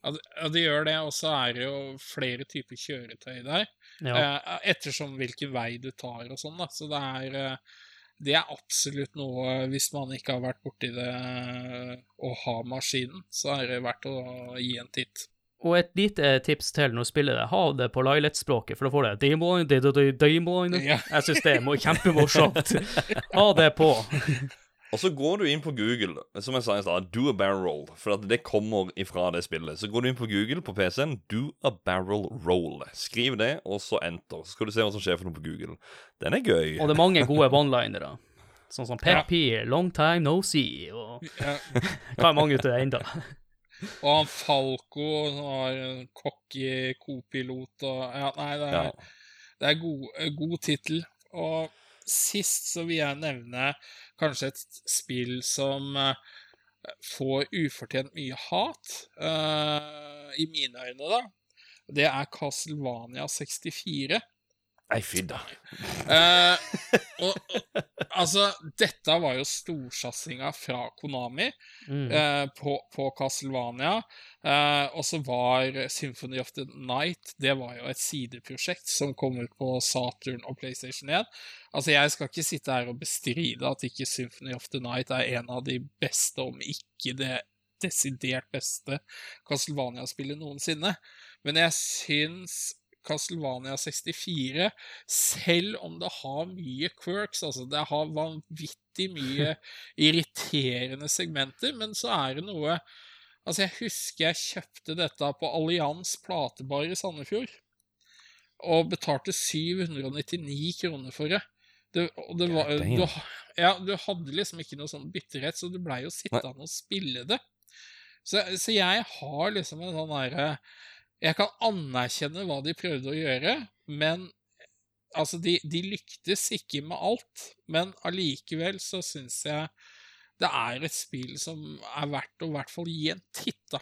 Ja, det, gjør det, og så er det jo flere typer kjøretøy der. Ja. Eh, ettersom hvilken vei du tar og sånn, da. Så det er eh, det er absolutt noe, hvis man ikke har vært borti det å og har maskinen, så er det verdt å gi en titt. Og et lite tips til når du spiller det, ha det på Lilet-språket, for da får du det. Daemon Ja. Jeg syns det er kjempemorsomt. Ha det på. [LAUGHS] Og så går du inn på Google, som jeg sa i stad, do a barrel roll. For at det kommer ifra det spillet. Så går du inn på Google på PC-en, do a barrel roll. Skriv det, og så enter. Så skal du se hva som skjer for noe på Google. Den er gøy. Og det er mange gode [LAUGHS] one-linere. Sånn som Ja. Long time no see, og Ja. [LAUGHS] hva er mange ut av det enda? Og han Falco som har en cocky kopilot og Ja, nei, det er, Ja. Det er god, god tittel. Og sist så vil jeg nevne kanskje et spill som eh, får ufortjent mye hat, uh, i mine øyne, da. Det er Castlevania 64. Nei, fy da. Og, altså, dette var jo storsatsinga fra Konami Mm. eh, på, på Castlevania. Eh, og så var Symphony of the Night Det var jo et sideprosjekt som kom ut på Saturn og PlayStation 1. Altså, jeg skal ikke sitte her og bestride at ikke Symphony of the Night er en av de beste, om ikke det desidert beste Castlevania-spillet noensinne. Men jeg syns Castlevania 64, selv om det har mye quirks, altså det har vanvittig mye [LAUGHS] irriterende segmenter, men så er det noe Altså, jeg husker jeg kjøpte dette på Allians platebar i Sandefjord, og betalte 799 kroner for det. det det var, du, ja, du hadde liksom ikke noe sånn bitterhet, så du blei jo sittende og spille det. Så, så jeg har liksom en sånn derre Jeg kan anerkjenne hva de prøvde å gjøre, men altså, de, de lyktes ikke med alt. Men allikevel så syns jeg det er et spill som er verdt å i hvert fall gi en titt, da.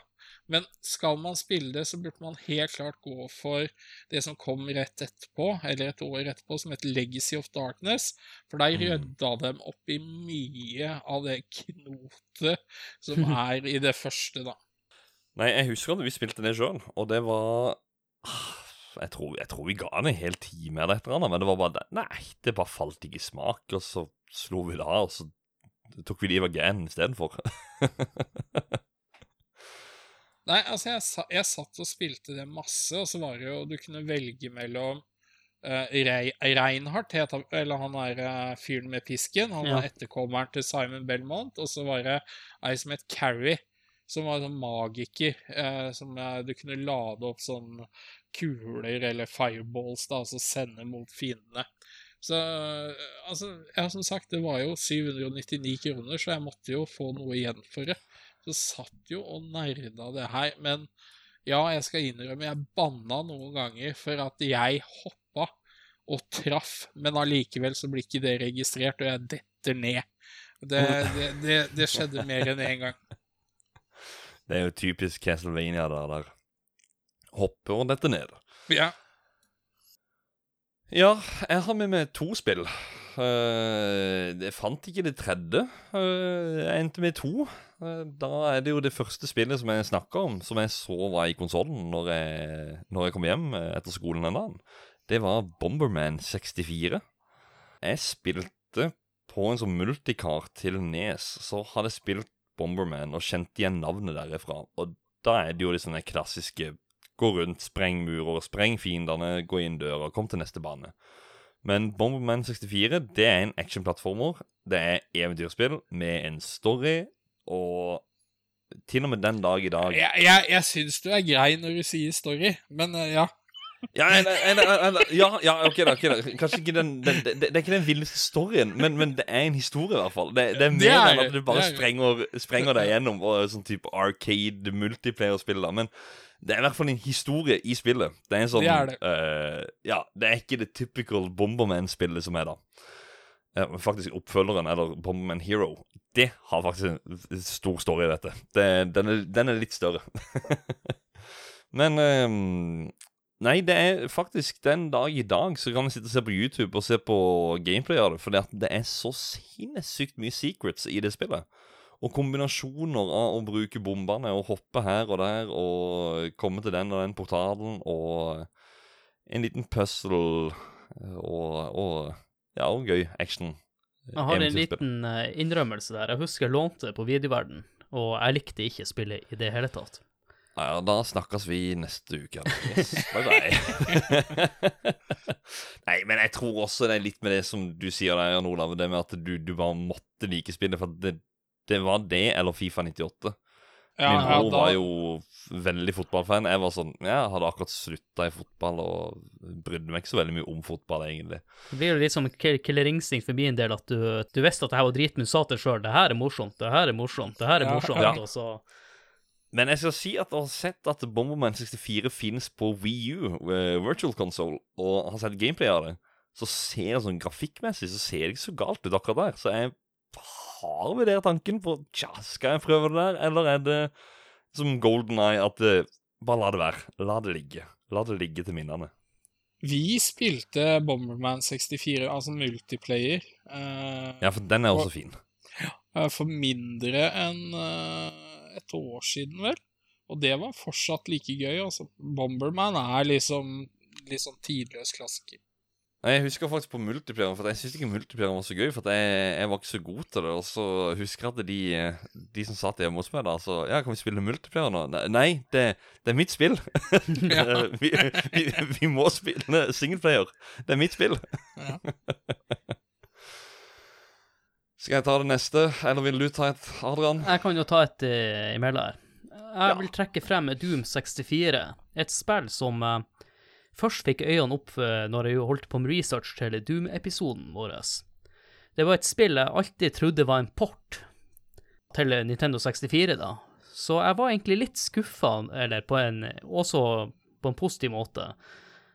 Men skal man spille det, så burde man helt klart gå for det som kom rett etterpå, eller et år etterpå, som heter Legacy of Darkness. For der Mm. rydda dem opp i mye av det knotet som [LAUGHS] er i det første, da. Nei, jeg husker at vi spilte det sjøl, og det var ah, jeg tror, jeg tror vi ga den en hel time eller et eller annet, men det var bare. Nei, det bare falt ikke i smak, og så slo vi det av, og så tok vi Liv Again istedenfor. [LAUGHS] Nei, altså, jeg, jeg satt og spilte det masse, og så var det jo Du kunne velge mellom uh, Reinhardt, het han, eller han er uh, fyren med pisken. Han Ja. var etterkommeren til Simon Belmont. Og så var det ei som het Carrie, som var en sånn magiker. eh, som du kunne lade opp sånn kuler eller fireballs, da, og så sende mot fiendene. Så eh, altså, ja, som sagt, det var jo 799 kroner, så jeg måtte jo få noe igjen for det. Så satt jo og nerda det her. Men ja, jeg skal innrømme, jeg banna noen ganger for at jeg hoppa og traff, men allikevel så blir ikke det registrert, og jeg detter ned. Det, det, det, det skjedde mer enn én gang. Det er jo typisk Castlevania der, der hopper og detter ned. Ja. Ja, jeg har med meg to spill. Uh, jeg fant ikke det tredje. Uh, jeg endte med to. Uh, da er det jo det første spillet som jeg snakka om, som jeg så var i konsollen når, jeg- når jeg kom hjem etter skolen en dag. Det var Bomberman 64. Jeg spilte på en sånn multikart til Nes, så hadde jeg spilt Bomberman og kjente igjen navnet derifra. Og da er det jo de sånne klassiske gå rundt, spreng murer, spreng fiendene, gå inn døra, kom til neste bane. Men Bomberman 64 det er en actionplattformer. Det er eventyrspill med en story, og til og med den dag i dag Jeg, jeg, jeg syns du er grei når du sier story, men eh, ja. Ja, en, en, en, ja, ja ok, da, ok da. Kanskje ikke den, den det, det er ikke den villeste storyen, men, men det er en historie, i hvert fall. Det, det er mer er enn at du bare er sprenger, sprenger deg gjennom og sånn type arcade multiplayer-spill. da Men det er i hvert fall en historie i spillet. Det er en sånn Det er det. Uh, Ja, det er ikke det typical Bomberman-spillet som er da. Faktisk oppfølgeren, eller Bomberman Hero, det har faktisk en stor story, dette. Det, den, er, den er litt større. [LAUGHS] Men ehm, Nei, det er faktisk den dag i dag så kan vi sitte og se på YouTube og se på gameplay av det, fordi at det er så sinnssykt mye secrets i det spillet. Og kombinasjoner av å bruke bombene og hoppe her og der og komme til den og den portalen og en liten puzzle og, og ja, og gøy action. Jeg har en liten eh, innrømmelse der. Jeg husker jeg lånte det på videoverden, og jeg likte ikke spillet i det hele tatt. Ja, ja, da snakkes vi neste uke. [LAUGHS] Yes, bye bye. [LAUGHS] Nei, men jeg tror også det er litt med det som du sier der, Jan Olav, det med at du, du bare måtte like spillet, for det, det var det eller Fifa 98. ja, Min ja da, var jo veldig fotballfan. Jeg var sånn, jeg hadde akkurat slutta i fotball og brydde meg ikke så veldig mye om fotball, egentlig. Det blir jo litt som kill- killer instinct for min del, at du, du visste at det her var drit, men du sa til deg sjøl det her er morsomt, det her er morsomt, det her er Ja, morsomt, ja. og så Men jeg skal si at jeg har sett at Bomberman 64 finnes på Wii U, eh, Virtual Console, og har sett gameplay av det. Så ser jeg sånn grafikkmessig så ser det ikke så galt ut akkurat der. Så jeg har vurdert tanken på Tja, skal jeg prøve det der, eller er det som Golden Eye at eh, bare la det være. La det ligge. La det ligge til minnene. Vi spilte Bomberman 64, altså multiplayer, eh, Ja, for den er også fin. eh, for mindre enn eh, et år siden, vel. Og det var fortsatt like gøy, altså. Bomberman er liksom litt sånn tidløs klassiker. Nei, Jeg husker faktisk på multiplayer, for jeg syntes ikke multiplayer var så gøy. For jeg, jeg var ikke så god til det. Og så husker jeg at de, de som satt hjemme hos meg, da så Ja, kan vi spille multiplayer nå? Nei, det, det er mitt spill. [LAUGHS] vi, vi, vi må spille singleplayer. Det er mitt spill. Ja. [LAUGHS] Skal jeg ta det neste, eller vil du ta et, Adrian? Jeg kan jo ta et uh, imellom her. Jeg vil trekke frem Doom 64, et spill som uh, først fikk øynene opp uh, når jeg holdt på med research til Doom-episoden vår. Det var et spill jeg alltid trodde var en port til Nintendo 64, da. Så jeg var egentlig litt skuffa, eller på en, også på en positiv måte.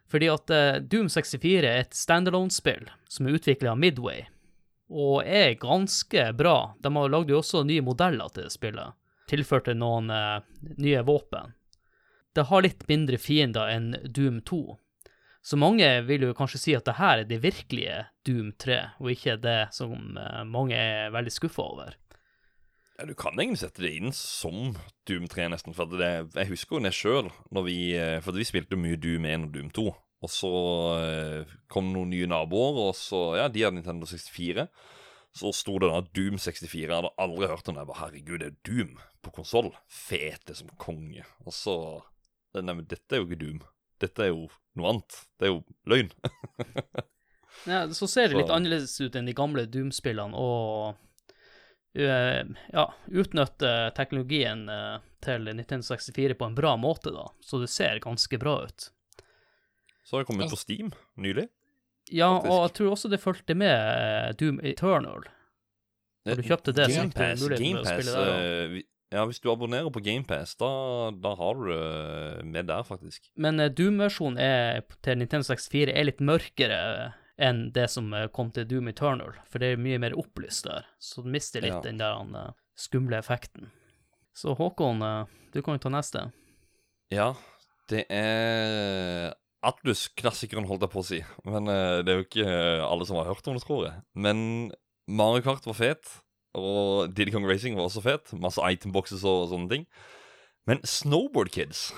Fordi at eh, Doom 64 er et standalone-spill som er utvikla av Midway og er ganske bra. De har lagd jo også nye modeller til spillet. Tilførte noen eh, nye våpen. Det har litt mindre fiender enn Doom 2. Så mange vil jo kanskje si at det her er det virkelige Doom 3, og ikke det som eh, mange er veldig skuffa over. Ja, Du kan egentlig sette det inn som Doom 3, nesten. For det, jeg husker jo det sjøl, eh, For vi spilte mye Doom 1 og Doom 2. Og så eh, kom det noen nye naboer, og så Ja, de hadde Nintendo 64. Så sto det da Doom 64. Jeg hadde aldri hørt om det. Jeg bare, Herregud, det er Doom på konsoll. Fete som konge. Og så Nei, men dette er jo ikke Doom. Dette er jo noe annet. Det er jo løgn. [LAUGHS] Ja, så ser det litt Så- annerledes ut enn de gamle Doom-spillene, og eh, ja, utnytte teknologien eh, til Nintendo 64 på en bra måte, da. Så det ser ganske bra ut. Så har det kommet på Steam nylig. Ja, Faktisk. og jeg tror også det fulgte med eh, Doom Eternal. Når du kjøpte det, så Pass, du Game Pass, der, eh, Ja, hvis du abonnerer på GamePass, da, da har du det med der, faktisk. Men eh, Doom-versjonen er- til Nintendo 64 er litt mørkere enn det som eh, kom til Doom Eternal, for det er mye mer opplyst der, så du mister litt Ja. den der eh, skumle effekten. Så Håkon, eh, du kan jo ta neste. Ja, det er Atlus-klassikeren, holdt jeg på å si. Men uh, det er jo ikke eh, alle som har hørt om det, tror jeg. Men Mario Kart var fet, og Diddy Kong Racing var også fet. Masse itemboxes og sånne ting. Men Snowboard Kids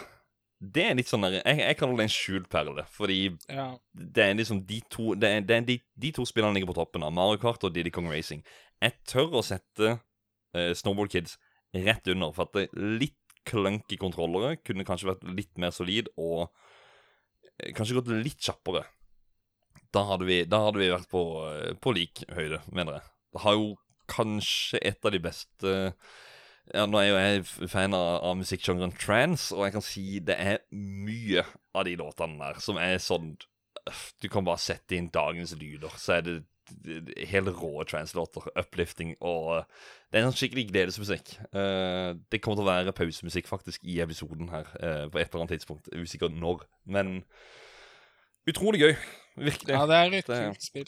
det er litt sånn der, jeg, jeg kaller det en skjult perle, fordi Ja. det er liksom de to det er, det er de, de to spillene ligger på toppen av Mario Kart og Diddy Kong Racing. Jeg tør å sette uh, Snowboard Kids rett under, for at det er litt clunky kontrollere kunne kanskje vært litt mer solid og kanskje gått litt kjappere. Da hadde vi, da hadde vi vært på, eh, på lik høyde, mener jeg. Det har jo kanskje et av de beste ja, Nå er jo jeg fan av, av musikksjangeren trans, og jeg kan si det er mye av de låtene der som er sånn Du kan bare sette inn dagens lyder, så er det helt rå trance-låter. Uplifting og Det er en sånn skikkelig gledesmusikk. Eh, det kommer til å være pausemusikk faktisk i episoden her eh, på et eller annet tidspunkt. Usikker når, men utrolig gøy. Virkelig. ja, det er et Det- kult spill.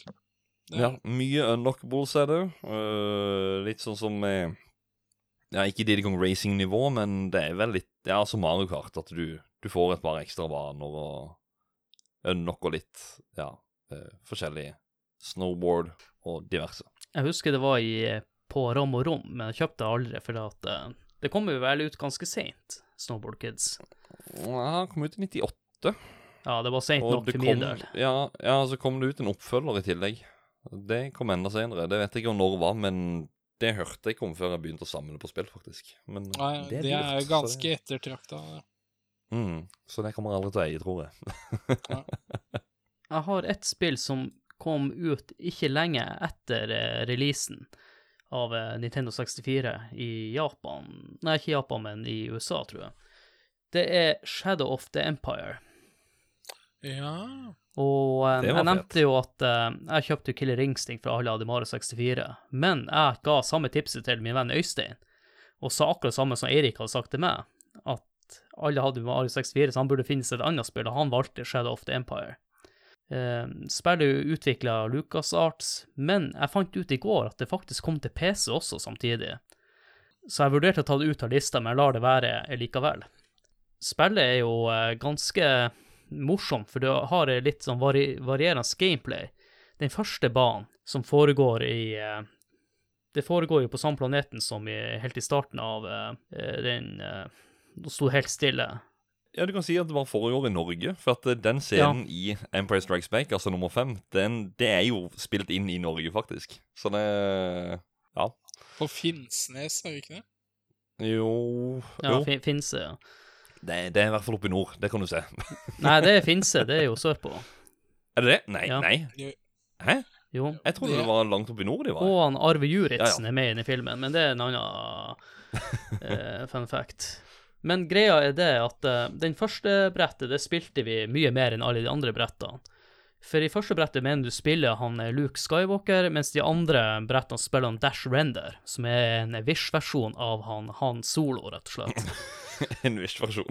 Det- Ja, mye unlockables er det. Litt sånn som Ja, ikke Diddy Kong Racing-nivå, men det er vel litt Ja, som Mario Kart, at du, du får et par ekstra baner og unlocker litt Ja, øh, forskjellig snowboard og diverse. Jeg husker det var i, på Rom og Rom, men jeg kjøpte det aldri, for at, eh, det kom jo vel ut ganske seint, Snowboard Kids. Ja, det kom ut i 98. Ja, det var seint Og nok for min del. ja, ja, så kom det ut en oppfølger i tillegg. Det kom enda senere. Det vet jeg ikke om når det var, men det hørte jeg ikke om før jeg begynte å samle på spill, faktisk. Men Nei, det er det er jo ganske det- ettertrakta. Mm, så det kommer jeg aldri til å eie, tror jeg. [LAUGHS] Jeg har et spill som kom ut ikke lenge etter eh, releasen av eh, Nintendo 64 i Japan Nei, ikke Japan, men i USA, tror jeg. Det er Shadow of the Empire. Ja. Og um, jeg nevnte jo at uh, jeg kjøpte Killer Instinct fra alle hadde 64, men jeg ga samme tipset til min venn Øystein, og sa akkurat samme som Eirik hadde sagt til meg. at alle hadde Mario 64, så han burde finne seg et annet spill, og han valgte Shadow of the Empire. Eh, spillet er utvikla av LucasArts, men jeg fant ut i går at det faktisk kom til PC også samtidig. Så jeg vurderte å ta det ut av lista, men jeg lar det være likevel. Spillet er jo eh, ganske morsomt, for det har litt sånn vari varierende gameplay. Den første banen, som foregår i eh, Det foregår jo på samme planeten som i, helt i starten av eh, den Nå sto helt stille. Ja, du kan si at det bare foregår i Norge. For at eh, den scenen i Empire Strikes Back, altså nummer fem, den, det er jo spilt inn i Norge, faktisk. Så det Ja. På Finnsnes, er det ikke det? Jo Ja, Jo. fin Finse. Ja. Det, det er i hvert fall oppe i nord. Det kan du se. [LAUGHS] Nei, det er Finse, det er jo sørpå. Er det det? Nei. Ja. nei. Hæ? Jo. Jeg trodde det var langt oppe i nord de var. Og han Arve Juritzen Ja, er med inn i filmen, men det er en annen uh, fun fact. Men greia er det at uh, den første brettet, det spilte vi mye mer enn alle de andre brettene. For i første brettet mener du spiller han eh, Luke Skywalker, mens de andre brettene spiller han Dash Render, som er en Wish-versjon av han Han Solo, rett og slett. [LAUGHS] En viss versjon.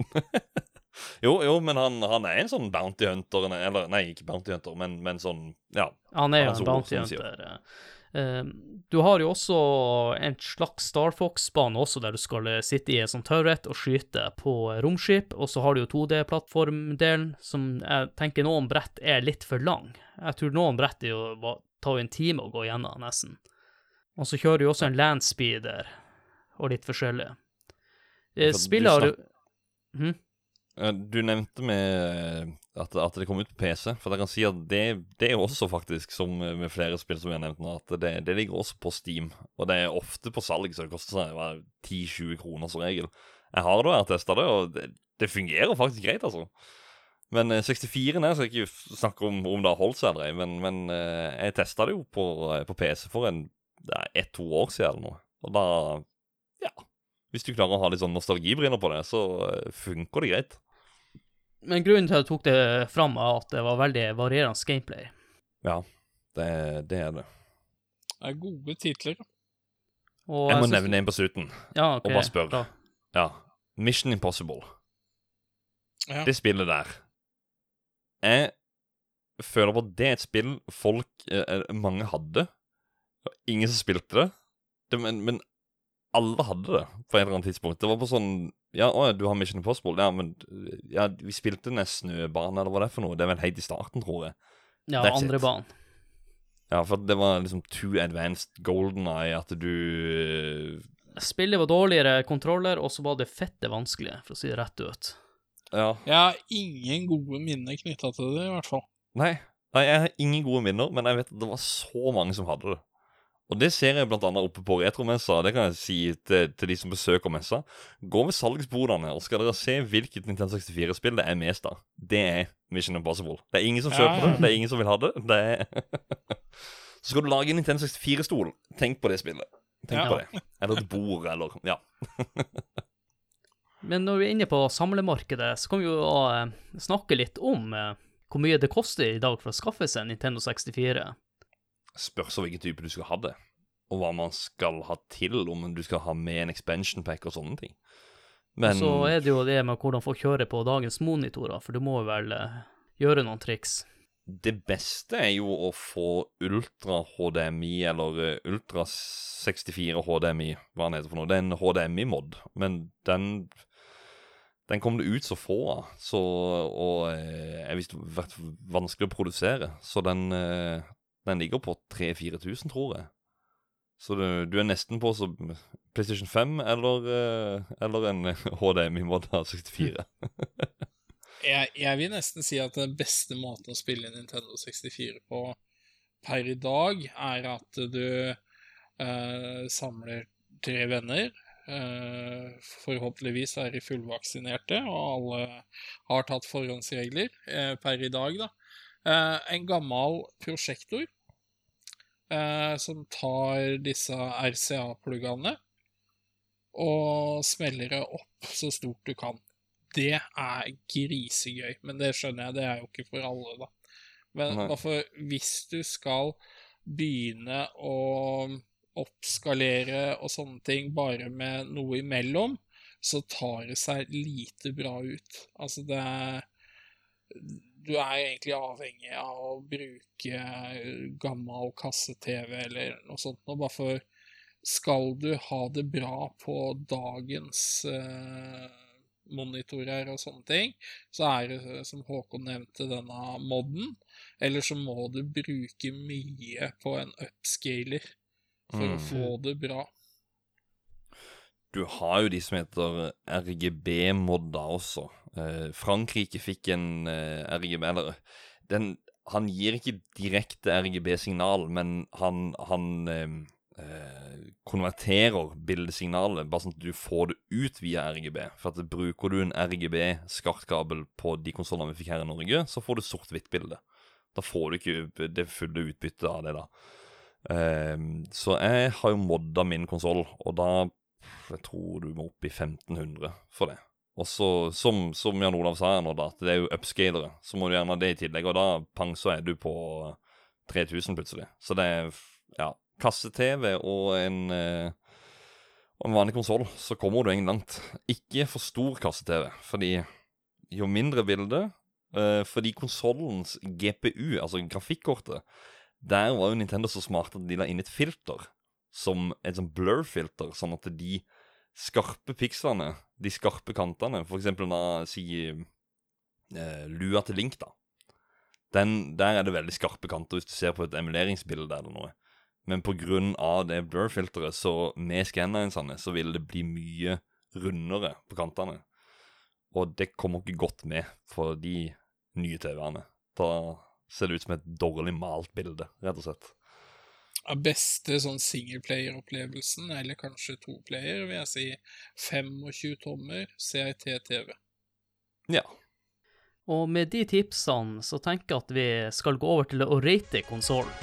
[LAUGHS] jo, jo, men han, han er en sånn bounty hunter Eller, nei, ikke bounty hunter, men, men sånn Ja. Han er jo en bounty hunter, hunter. Eh. Eh, du har jo også en slags Star Fox-bane også, der du skal eh, sitte i en sånn turret og skyte på romskip, og så har du jo 2D-plattformdelen, som jeg tenker noen brett er litt for lang. Jeg tror noen brett er jo, tar jo en time å gå gjennom, nesten. Og så kjører du også en landspeeder, og litt forskjellig. Eh, Spillet har jo. Eh, Du nevnte med at, at det kom ut på PC, for jeg kan si at det, det er også faktisk, som med flere spill som vi har nevnt nå, at det, det ligger også på Steam. Og det er ofte på salg, så det koster seg 10-20 kroner som regel. Jeg har da testa det, og det, det fungerer faktisk greit, altså. Men 64-en her skal jeg ikke snakke om om det har holdt seg eller ei, men, men eh, jeg testa det jo på, eh, på PC for en ett-to år siden eller noe. Og da Ja. Hvis du klarer å ha litt sånn nostalgibriller på det, så eh, funker det greit. Men grunnen til at jeg tok det fram, er at det var veldig varierende gameplay. Ja, det, det er det. Det er gode titler. Og Jeg må synes- nevne en på slutten, ja, ok, og bare spørre. Ja. Mission Impossible. Ja. Det spillet der. Jeg føler på at det er et spill folk eh, eh, mange hadde. Ingen som spilte det. det men, men alle hadde det på et eller annet tidspunkt. Det var på sånn Ja, å ja, du har Mission Impossible. Ja, men ja, vi spilte nesten snøbanen, eller hva det er for noe. Det er vel helt i starten, tror jeg. Ja, That's andre it. banen. Ja, for det var liksom too advanced golden eye at du Spillet var dårligere kontroller, og så var det fette vanskelig, for å si det rett ut. Ja. Jeg har ingen gode minner knytta til det, i hvert fall. Nei, nei, jeg har ingen gode minner, men jeg vet at det var så mange som hadde det. Og det ser jeg blant annet oppe på retromessa, det kan jeg si til, til de som besøker messa. Gå ved salgsbodene, og skal dere se hvilket Nintendo 64-spill det er mest av. Det er Mission Impossible. Det er ingen som kjøper ja. det, det er ingen som vil ha det. Det er [LAUGHS] Så skal du lage en Nintendo 64-stol, tenk på det spillet. Tenk Ja. på det. Eller et bord, eller Ja. [LAUGHS] Men når vi er inne på samlemarkedet, så kan vi jo eh, snakke litt om eh, hvor mye det koster i dag for å skaffe seg en Nintendo 64. Spørs av hvilken type du skal ha det, og hva man skal ha til, om du skal ha med en expansion pack og sånne ting. Men Så er det jo det med hvordan folk kjøre på dagens monitorer, for du må vel eh, gjøre noen triks. det beste er jo å få Ultra HDMI, eller eh, Ultra 64 HDMI, hva den heter for noe. Det er en HDMI-mod, men den den kom det ut så få av, så, og eh, er visst vært vanskelig å produsere. Så den, den ligger på 3000-4000, tror jeg. Så du, du er nesten på som PlayStation 5 eller, eh, eller en [LAUGHS] HDMI-mod 64. [LAUGHS] Jeg, jeg vil nesten si at den beste måten å spille Nintendo 64 på per i dag, er at du eh, samler tre venner. eh, forhåpentligvis er de fullvaksinerte, og alle har tatt forhåndsregler eh, per i dag, da. Eh, en gammel prosjektor eh, som tar disse RCA-pluggene og smeller det opp så stort du kan det er grisegøy, men det skjønner jeg, det er jo ikke for alle, da. Men for hvis du skal begynne å oppskalere og sånne ting bare med noe imellom, så tar det seg lite bra ut. Altså, det er Du er egentlig avhengig av å bruke gammel kasse-TV eller noe sånt og bare for skal du ha det bra på dagens eh, monitorer og sånne ting, så er det, som Håkon nevnte, denne modden. Eller så må du bruke mye på en upscaler for å Mm. få det bra. Du har jo de som heter RGB-modder også. Eh, Frankrike fikk en eh, RGB Eller den, han gir ikke direkte RGB-signal, men han, han eh, eh, konverterer bildesignalet, bare sånn at du får det ut via RGB. For at Bruker du en RGB-skartkabel på de konsollene vi fikk her i Norge, så får du sort-hvitt-bilde. Da får du ikke det fulle utbyttet av det, da. Eh, så jeg har jo modda min konsoll, og da jeg tror du må opp i 1500 for det. Og så, som, som Jan Olav sa her nå, da, at det er jo upscalere, så må du gjerne ha det i tillegg, og da pang, så er du på 3000 plutselig. Så det er ja, kasse-TV og en, eh, en vanlig konsoll, så kommer du egentlig langt. Ikke for stor kasse-TV, fordi jo mindre bilde eh, Fordi konsollens GPU, altså grafikkortet, der var jo Nintendo så smart at de la inn et filter som et sånn blur-filter, sånn at de skarpe pikslene, de skarpe kantene, for eksempel da, sier eh, lua til Link, da. Den, der er det veldig skarpe kanter hvis du ser på et emuleringsbilde eller noe. Men av det blur-filteret, så med scannerensene, så vil det bli mye rundere på kantene. Og det kommer ikke godt med for de nye TV-ene. Da ser det ut som et dårlig malt bilde, rett og slett. Av beste sånn singleplayer-opplevelsen, eller kanskje toplayer, vil jeg si 25 tommer CIT-TV. Ja. Og med de tipsene så tenker jeg at vi skal gå over til å rate konsollen.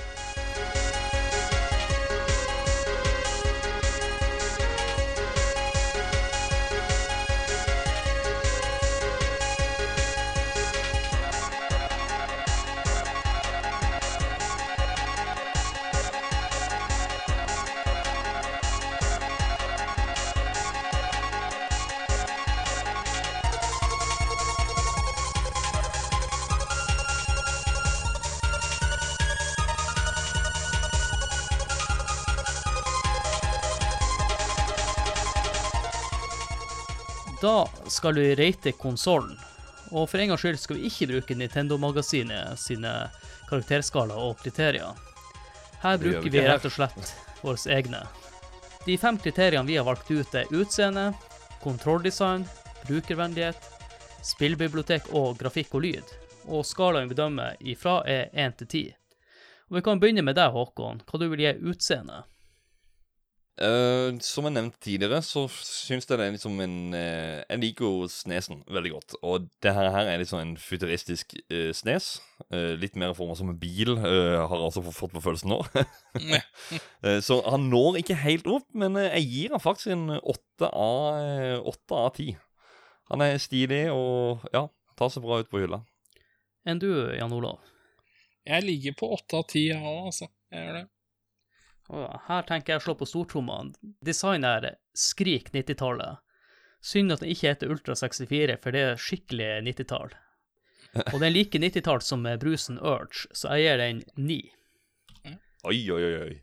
Skal vi rate konsollen. Og for en gangs skyld skal vi ikke bruke Nintendo-magasinet sine karakterskala og kriterier. Her bruker vi rett og slett våre egne. De fem kriteriene vi har valgt ut, er utseende, kontrolldesign, brukervennlighet, spillbibliotek og grafikk og lyd. Og skalaen vi dømmer ifra, er 1 til 10. Og vi kan begynne med deg, Håkon. Hva du vil gi utseende? Eh, som jeg nevnte tidligere, så syns jeg det er liksom en uh, Jeg liker jo Snesen veldig godt. Og det her, her er liksom en futuristisk uh, Snes. Eh, litt mer forma som en bil, eh, har jeg altså fått på følelsen nå. [LAUGHS] Eh, så han når ikke helt opp, men jeg gir han faktisk en åtte av åtte ti. Han er stilig og ja, tar seg bra ut på hylla. Enn du, Jan Olav? Jeg ligger på 8 av 10, jeg òg, altså. Jeg gjør det. Her tenker jeg å slå på stortromma. Designet er skrik 90-tallet. Synd at den ikke heter Ultra 64, for det er skikkelig 90-tall. Og den er like 90-tall som brusen Urge, så jeg gir den 9. Oi, oi, oi. oi.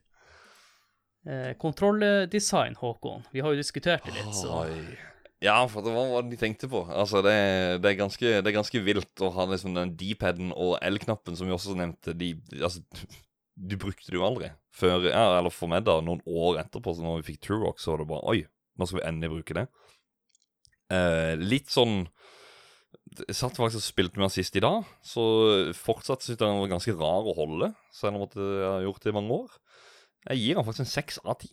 Eh, Kontrolldesign, Håkon. Vi har jo diskutert det litt, så Oi. Ja, for det var hva de tenkte på. Altså, det, det, er, ganske, det er ganske vilt å ha liksom den D-paden og L-knappen, som vi også nevnte. De, altså, du brukte det jo aldri. Før, ja, eller for meg, da, noen år etterpå, så når vi fikk True Rock, så var det bare Oi, nå skal vi endelig bruke det. Eh, litt sånn Jeg satt faktisk og spilte med han sist i dag, så fortsatt syntes jeg han var ganske rar å holde, selv om at jeg har gjort det i mange år. Jeg gir han faktisk en seks av ti.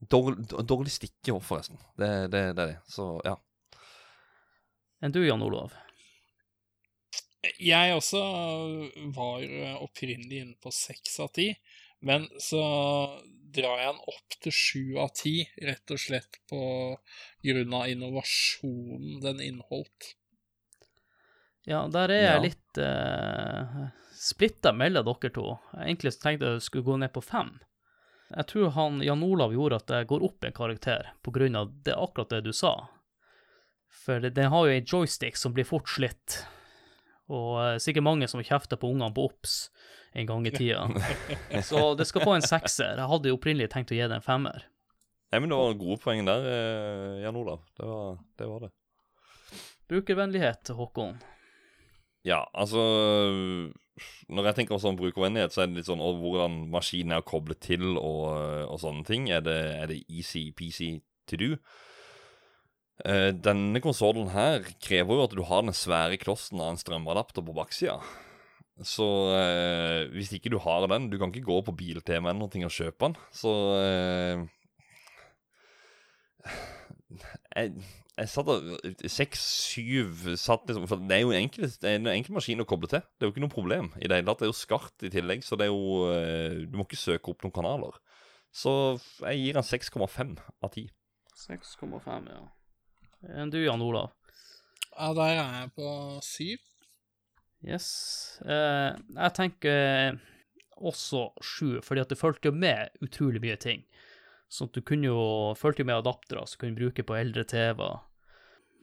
Dårlig, dårlig stikke forresten. Det, det, det er det. Så ja. Enn du, Jan Olav? Jeg også var opprinnelig inne på 6 av 10, men så drar jeg den opp til 7 av 10, rett og slett på grunn av innovasjonen den inneholdt. Ja, der er jeg Ja. litt uh, splitta mellom dere to. Egentlig tenkte jeg skulle gå ned på fem. Jeg tror han Jan Olav gjorde at jeg går opp en karakter på grunn av det akkurat det du sa. For den har jo ei joystick som blir fort slitt. Og eh, sikkert mange som kjefter på ungene på OBS en gang i tida. [LAUGHS] Så det skal få en sekser. Jeg hadde jo opprinnelig tenkt å gi det en femmer. Nei, men det var gode poeng der, eh, Jan Olav. Det var det. Var det. Brukervennlighet, Håkon. Ja, altså Når jeg tenker sånn brukervennlighet, så er det litt sånn hvordan maskinen er koblet til og, og sånne ting. Er det, er det easy-peasy to do? Eh, denne konsollen her krever jo at du har den svære klossen av en strømadapter på baksida. Så eh, hvis ikke du har den Du kan ikke gå på Biltema eller noe og kjøpe den. Så eh, jeg, [SIGHS] jeg satt og Seks-syv satt liksom for Det er jo en enkel, en enkel maskin å koble til. Det er jo ikke noe problem i det hele tatt. Det er jo skarpt i tillegg, så det er jo Du må ikke søke opp noen kanaler. Så jeg gir den 6,5 av 10. 6,5, ja. Enn du, Jan Olav? Ja, der er jeg på syv. Yes. Eh, jeg tenker også sju, fordi at det fulgte jo med utrolig mye ting. Sånn at du kunne jo fulgte jo med adaptere som kunne bruke på eldre TV-er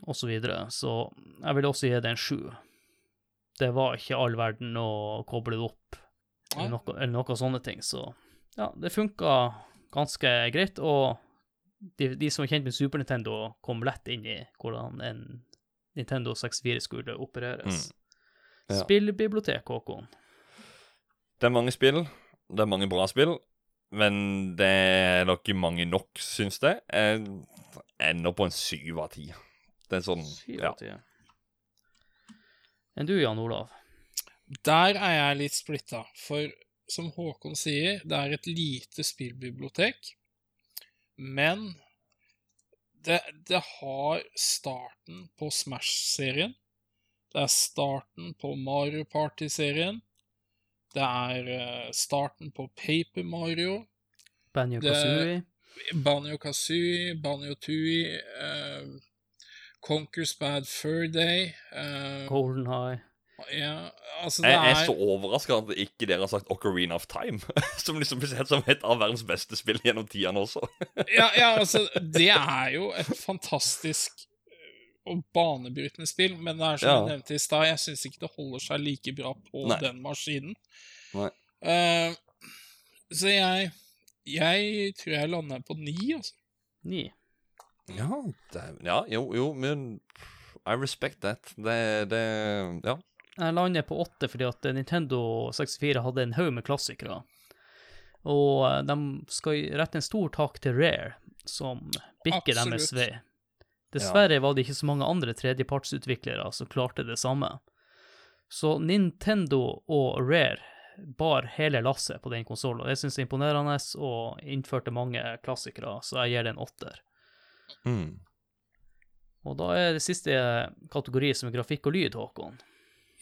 osv. Så, videre. så jeg vil også gi det en sju. Det var ikke all verden å koble det opp, eller noe, eller noe sånne ting. Så ja, det funka ganske greit. Og de, de som er kjent med Super Nintendo, kom lett inn i hvordan en Nintendo 64 skulle opereres. Ja. Spillbibliotek, Håkon. Det er mange spill. Det er mange bra spill. Men det er nok ikke mange nok, syns jeg. Jeg ender på en syv av ti. Det er sånn Syv ja. av ti. Enn du, Jan Olav? Der er jeg litt splitta, for som Håkon sier, det er et lite spillbibliotek, men det, det har starten på Smash-serien, det er starten på Mario Party-serien, det er eh, starten på Paper Mario, Banjo Kazooie. Banjo Kazooie, Banjo Tooie, uh, Conquer's Bad Fur Day uh, Golden High? Ja, altså det Jeg er er så overraska at ikke dere har sagt Ocarina of Time. [LAUGHS] Som liksom blir sett som et av verdens beste spill gjennom tidene også. [LAUGHS] ja, ja, altså, det er jo et fantastisk eh, og banebrytende spill, men det er som Ja. jeg nevnte i stad, jeg syns ikke det holder seg like bra på Nei. den maskinen. Nei. Eh, så jeg Jeg tror jeg lander på ni, altså. Ni. Ja, det, ja jo, jo, men I respect that. Det, det Ja. Jeg lander på åtte fordi at Nintendo 64 hadde en haug med klassikere. Og eh, de skal rette en stor takk til Rare, som bikker deres vei. Dessverre var det ikke så mange andre tredjepartsutviklere som klarte det samme. Så Nintendo og Rare bar hele lasset på den konsollen, og det syns jeg er imponerende, og innførte mange klassikere, så jeg gir det en åtter. Mm. Og da er det siste kategori som er grafikk og lyd, Håkon.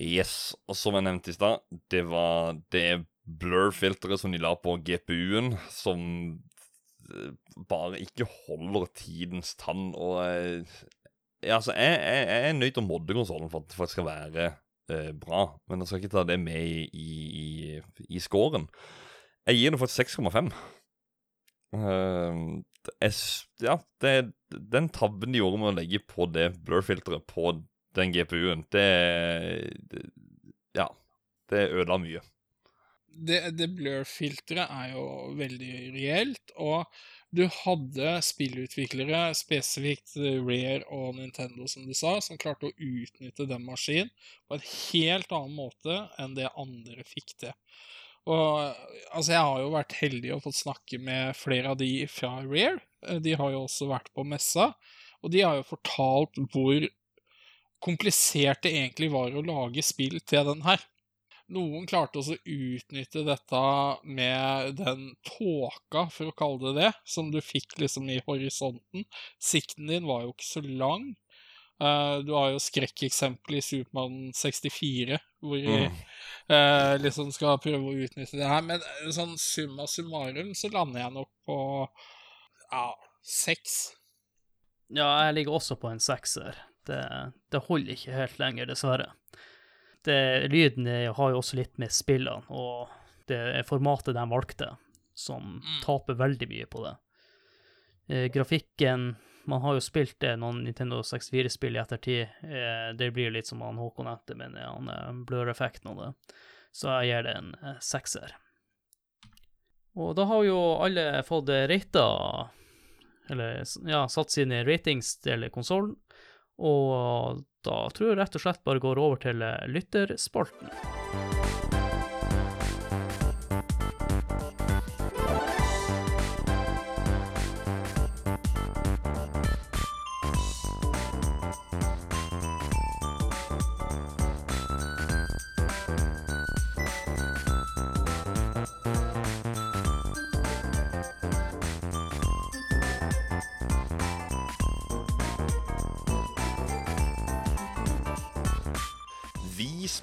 Yes. Og som jeg nevnte i stad, det var det blur-filteret som de la på GPU-en, som eh, bare ikke holder tidens tann. Og eh, ja, altså, jeg, jeg, jeg er nøyd til å modde konsollen for at det faktisk skal være eh, bra, men jeg skal ikke ta det med i, i, i, i scoren. Jeg gir det 6,5. Eh, det er s- ja, det, den tabben de gjorde med å legge på det blur-filteret på den GPU-en, det, det Ja. Det ødela mye. det, det blur-filteret er jo veldig reelt, og du hadde spillutviklere, spesifikt Rare og Nintendo, som du sa, som klarte å utnytte den maskinen på en helt annen måte enn det andre fikk til. Og altså, jeg har jo vært heldig og fått snakke med flere av de fra Rare. Eh, De har jo også vært på messa, og de har jo fortalt hvor komplisert det egentlig var å lage spill til den her. Noen klarte også å utnytte dette med den tåka, for å kalle det det, som du fikk liksom i horisonten. Sikten din var jo ikke så lang. Eh, du har jo skrekkeksempelet i Supermann 64, hvor de Mm. eh, liksom skal prøve å utnytte det her. Men eh, sånn summa summarum så lander jeg nok på ja, seks. Ja, jeg ligger også på en sekser. Det, det holder ikke helt lenger, dessverre. Det, lyden har jo også litt med spillene og det formatet de valgte. som Mm. taper veldig mye på det. Eh, grafikken Man har jo spilt det noen Nintendo 64-spill i ettertid. Eh, det blir litt som han Håkon nevnte, men han eh, blur-effekten av det. Så jeg gir det en eh, sekser. Og da har jo alle fått rata Eller ja, satt sine ratings til konsollen. Og da tror jeg rett og slett bare går over til eh, lytterspalten.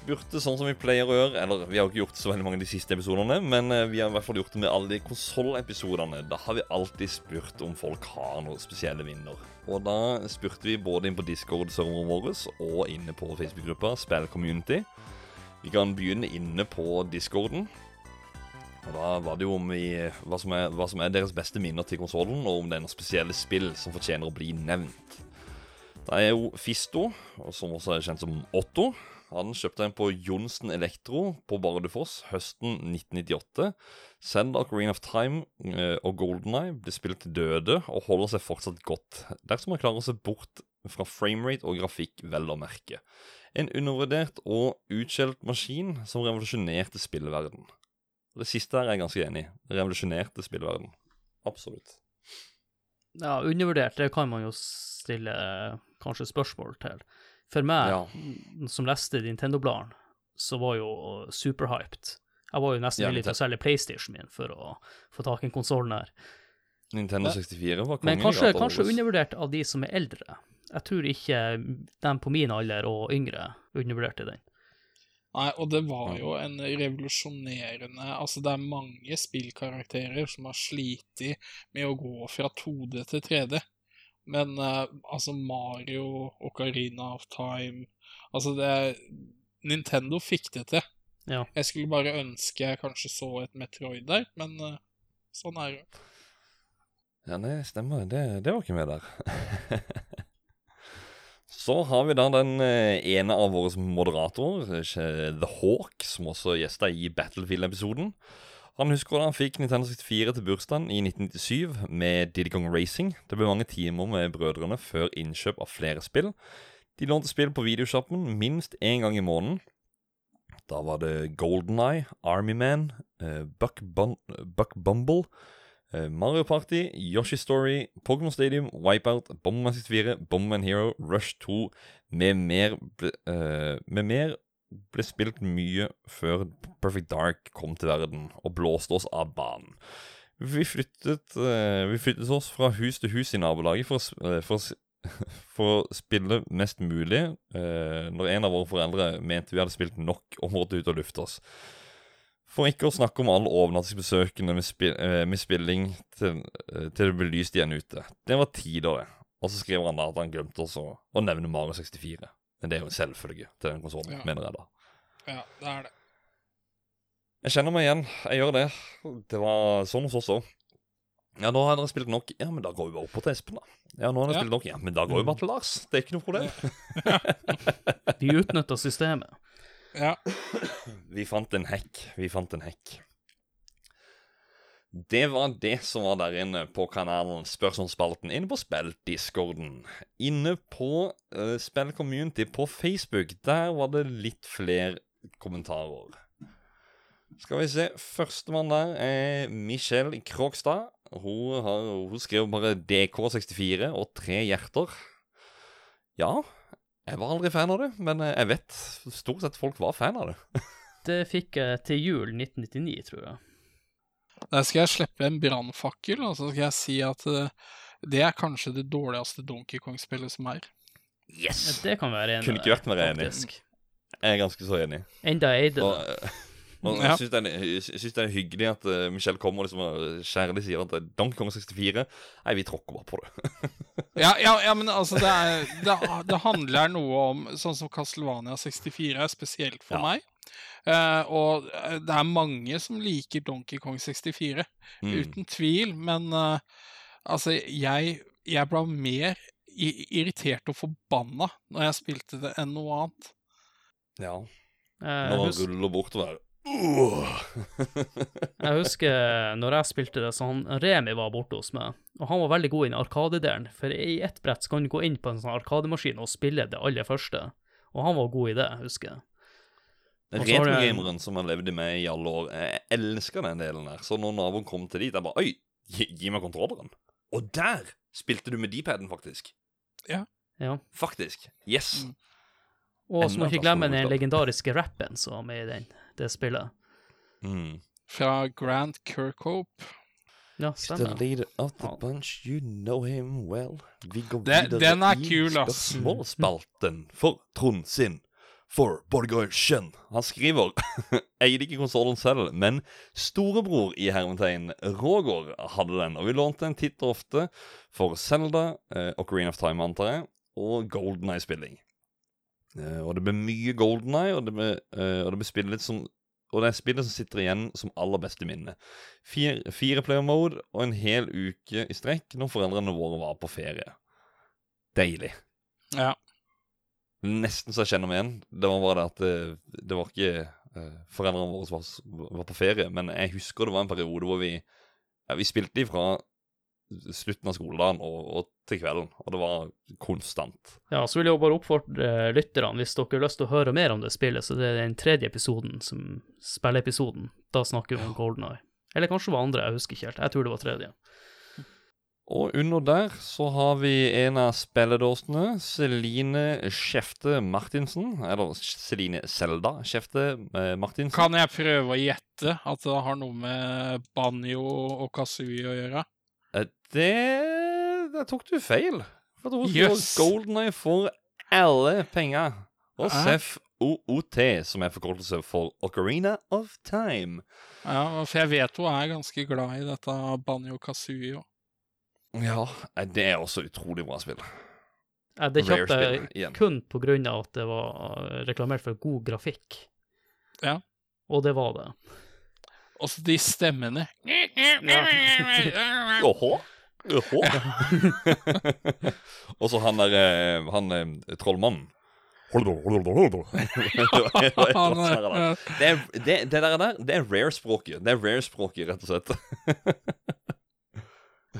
Spurte sånn som vi pleier å gjøre. Eller vi har ikke gjort så veldig mange de siste episodene, men eh, vi har i hvert fall gjort det med alle de konsollepisodene. Da har vi alltid spurt om folk har noen spesielle minner. Og da spurte vi både inn på Discord-serveren vår og inne på Facebook-gruppa Spill Community. Vi kan begynne inne på Discorden. Og Da var det jo om vi, hva, som er, hva som er deres beste minner til konsollen, og om det er noen spesielle spill som fortjener å bli nevnt. Det er jo Fisto, som også er kjent som Otto. Han kjøpte en på Johnsen Elektro på Bardufoss høsten 1998. Send Ocarina of Time eh, og Golden Eye blir spilt til døde og holder seg fortsatt godt, dersom man klarer seg bort fra framerate og grafikk, vel å merke. En undervurdert og utskjelt maskin som revolusjonerte spillverden. Det siste her er jeg ganske enig i. Revolusjonerte spillverden. Absolutt. Ja, undervurdert, det kan man jo stille eh, kanskje spørsmål til. For meg, Ja. som leste Nintendo-bladene, så var jo superhyped. Jeg var jo nesten Ja, villig til å selge PlayStation min for å få tak i en konsoll der. Nintendo 64 var kongen Men kanskje, kanskje undervurdert av de som er eldre. Jeg tror ikke dem på min alder og yngre undervurderte den. Nei, og det var jo en revolusjonerende Altså, det er mange spillkarakterer som har slitt med å gå fra 2D til 3D. Men uh, altså, Mario, Ocarina of Time Altså, det Nintendo fikk det til. Ja. Jeg skulle bare ønske jeg kanskje så et Metroid der, men uh, sånn er det. Ja, nei, stemmer. Det, det var ikke med der. [LAUGHS] Så har vi da den eh, ene av våre moderatorer, The Hawk, som også gjesta i Battlefield-episoden. Han husker da han fikk Nintendo 64 til bursdagen i 1997 med Diddy Kong Racing. Det ble mange timer med brødrene før innkjøp av flere spill. De lånte spill på videoshoppen minst én gang i måneden. Da var det Golden Eye, Army Man, eh, Buck, Bun Buck Bumble, Eh, Mario Party, Yoshi Story, Pokémon Stadium, Wipeout, Bomberman 64, Bomberman Hero, Rush 2 med mer, eh, med mer ble spilt mye før Perfect Dark kom til verden og blåste oss av banen. Vi flyttet, eh, vi flyttet oss fra hus til hus i nabolaget for, eh, for, [LAUGHS] for å spille mest mulig, eh, når en av våre foreldre mente vi hadde spilt nok og måtte ut og lufte oss. For ikke å snakke om alle overnattingsbesøkene med, spil med spilling til, til det ble lyst igjen ute. Det var tider, det. Og så skriver han da at han glemte også å nevne Mario 64. Men det er jo en selvfølge til den konsollen, Ja. mener jeg da. Ja, det er det. Jeg kjenner meg igjen. Jeg gjør det. Det var sånn hos oss òg. Ja, nå har dere spilt nok. Ja, men da går vi bare opp til Espen, da. Ja, nå har dere Ja. spilt nok. Ja, men da går vi bare til Lars. Det er ikke noe problem. [LAUGHS] De utnytter systemet. Ja. Vi fant en hekk. Vi fant en hekk. Det var det som var der inne på kanalen Spørsmålsspalten inne på spilldiscorden. Inne på uh, spillcommunity på Facebook, der var det litt flere kommentarer. Skal vi se. Førstemann der er Michelle Krogstad. Hun, har, hun skrev bare DK64 og tre hjerter. Ja, jeg var aldri fan av det, men eh, jeg vet stort sett folk var fan av det. [LAUGHS] Det fikk jeg til jul 1999, tror jeg. Der skal jeg slippe en brannfakkel, og så skal jeg si at eh, det er kanskje det dårligste Donkey Kong-spillet som er. Yes! Det kan være en Kunne ikke vært mer enig. Jeg er ganske så enig. Enda er eide Og, det. eh, og Ja. jeg syns det, det er hyggelig at eh, Michelle kommer og liksom kjærlig sier at Donkey Kong 64 Nei, vi tråkker bare på det. [LAUGHS] Ja, ja, ja men altså, det, er, det, det handler noe om Sånn som Castlevania 64 er spesielt for Ja. meg. Eh, og eh, det er mange som liker Donkey Kong 64, Mm. uten tvil. Men eh, altså, jeg, jeg ble mer irritert og forbanna når jeg spilte det, enn noe annet. Ja. Nå Når han hus ruller bortover. Uh. [LAUGHS] jeg husker når jeg spilte det, så han Remi var borte hos meg, og han var veldig god i arkadedelen, for i ett brett så kan du gå inn på en sånn arkademaskin og spille det aller første, og han var god i det, husker jeg. Og så har det- Retrogameren som har levd med i alle år. Jeg elsker den delen der. Så når naboen kom til dit, jeg bare Oi, gi, gi meg kontrolleren. Og der spilte du med D-paden, faktisk. Ja. Faktisk. Yes. Mm. Og så må ikke glemme den legendariske rappen som er med i den, det spillet. Mm. Fra Grant Kirkhope. Ja, He's the leader of the Ja. bunch, you know him well. Vi går videre den er i kul, ass. spørsmålsspalten for Trond sin. For Borgersen. Han skriver [LAUGHS] Eide ikke konsollen selv, men storebror i hermetegn Roger hadde den, og vi lånte den titt og ofte for Zelda, eh, Ocarina of Time, antar jeg, og Golden Eye-spilling. Eh, og det ble mye Golden Eye, og det ble, eh, og det ble spillet som og det er spillet som sitter igjen som aller beste minne. Fire, fire player mode og en hel uke i strekk når foreldrene våre var på ferie. Deilig. Ja. Nesten så jeg kjenner meg igjen. Det var bare det at det, det var ikke eh, foreldrene våre var, var på ferie, men jeg husker det var en periode hvor vi ja, Vi spilte ifra slutten av skoledagen og, og til kvelden, og det var konstant. Ja, så vil jeg bare oppfordre lytterne, hvis dere har lyst til å høre mer om det spillet, så det er den tredje episoden, som spilleepisoden. Da snakker vi om Golden Eye. Eller kanskje det var andre, jeg husker ikke helt. Jeg tror det var tredje. Og under der så har vi en av spilledåsene, Celine Skjefte Martinsen. Eller Celine Selda Skjefte eh, Martinsen. Kan jeg prøve å gjette at det har noe med banjo og kazooie å gjøre? Eh, Det Der tok du feil. For hun yes. Golden Eye for alle penger. Og Hæ? CEF-OOT, som er forkortelse for Ocarina of Time. Ja, for jeg vet hun er ganske glad i dette banjo kazooie òg. Ja, eh, det er også utrolig bra spill. Ja, Det kjøpte jeg kun av at det var eh, reklamert for god grafikk. Ja. Og det var det. Og så de stemmene. Åhå? [LAUGHS] Åhå? [LAUGHS] Og så han der eh, Han trollmannen. [LAUGHS] Det, er, det, det der det er rare-språket. Det er rare-språket, rett og slett.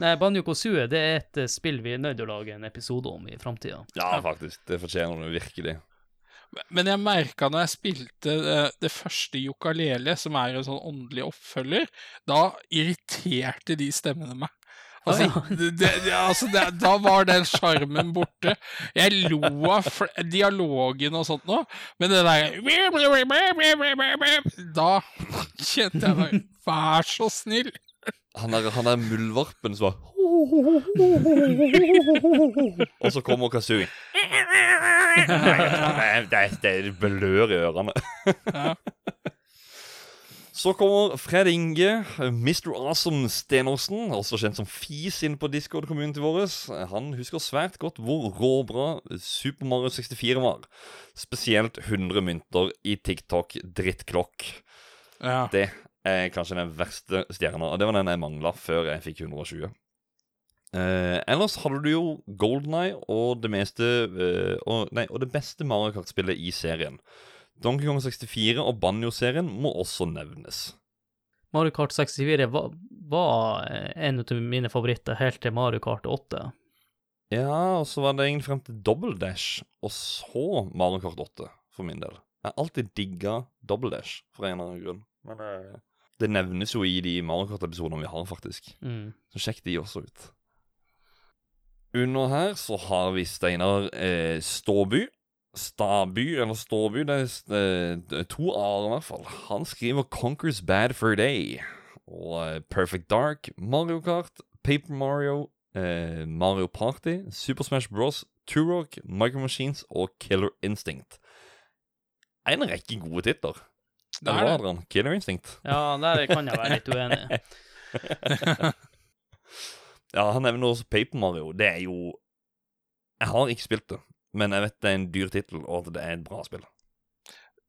Nei, Banjo Kazooie det er et eh, spill vi er nødt til å lage en episode om i framtida. Ja, faktisk. Det fortjener det virkelig. Men jeg merka når jeg spilte det, det første Jokalele, som er en sånn åndelig oppfølger, da irriterte de stemmene meg. Altså, Ah, det, det, det- altså det, da var den sjarmen borte. Jeg lo av fl- dialogen og sånt nå, men det der Da kjente jeg meg Vær så snill! Han er, han er muldvarpen som bare Og så kommer Kazooie. Det, det, er blør i ørene. Ja. Så kommer Fred Inge, Mr. Awesome Stenersen, også kjent som Fis inn på Discord-community vår. Han husker svært godt hvor råbra Super Mario 64 var. Spesielt 100 mynter i TikTok-drittklokk. Ja. Det er kanskje den verste stjerna, og det var den jeg mangla før jeg fikk 120. Eh, ellers hadde du jo Golden Eye og det meste eh, og, Nei, og det beste Mario Kart-spillet i serien. Donkey Kong 64 og Banjo-serien må også nevnes. Mario Kart 64 var, var eh, en av mine favoritter helt til Mario Kart 8. Ja, og så var det egentlig frem til Double Dash, og så Mario Kart 8, for min del. Jeg har alltid digga Double Dash, for en eller annen grunn. Men eh, det nevnes jo i de Mario Kart-episodene vi har, faktisk. Mm. Så sjekk de også ut. Under her så har vi Steinar eh, Ståby. Staby, eller Ståby, det er eh, to a-er i hvert fall. Han skriver 'Conquers Bad for a Day' og eh, 'Perfect Dark', Mario Kart, Paper Mario, eh, Mario Party, Super Smash Bros, Turok, Micro Machines og Killer Instinct. En rekke gode titler. Det er det. Adrian? Killer Instinct? Ja, der kan jeg være litt uenig. [LAUGHS] Ja, han nevner også Paper Mario. Det er jo Jeg har ikke spilt det, men jeg vet det er en dyr tittel, og at det er et bra spill.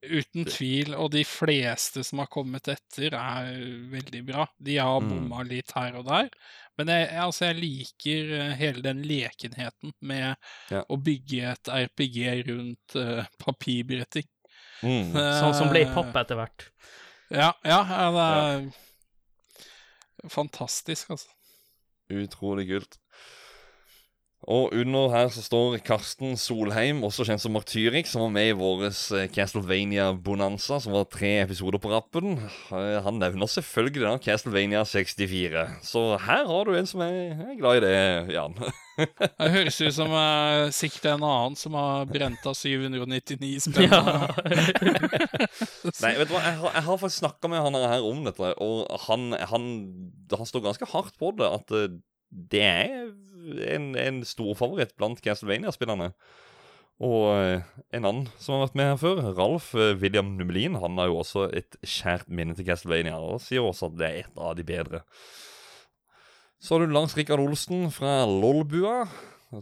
Uten tvil, og de fleste som har kommet etter, er veldig bra. De har Mm. litt her og der, men jeg, altså, jeg liker eh, hele den lekenheten med Ja. å bygge et RPG rundt uh, papirbretting. Mm. Sånn som ble i Eh, etter hvert. Ja, ja, ja det er fantastisk, altså. Utrolig kult. Og under her så står Karsten Solheim, også kjent som Martyrik, som var med i vår Castlevania Bonanza, som var tre episoder på rappen. Eh, Han nevner selvfølgelig da Castlevania 64. Så her har du en som er, glad i det, Jan. [LAUGHS] Det høres ut som uh, sikkert en annen som har brent av 799 spenn. Ja. [LAUGHS] Nei, vet du hva, jeg har, jeg har faktisk snakka med han her om dette, og han, han, han står ganske hardt på det. At eh, det er en, en storfavoritt blant Castlevania-spillerne. Og eh, en annen som har vært med her før, Ralf eh, William Numelin, han har jo også et kjært minne til Castlevania, og sier også at det er et av de bedre. Så har du Lars Rikard Olsen fra Lolbua,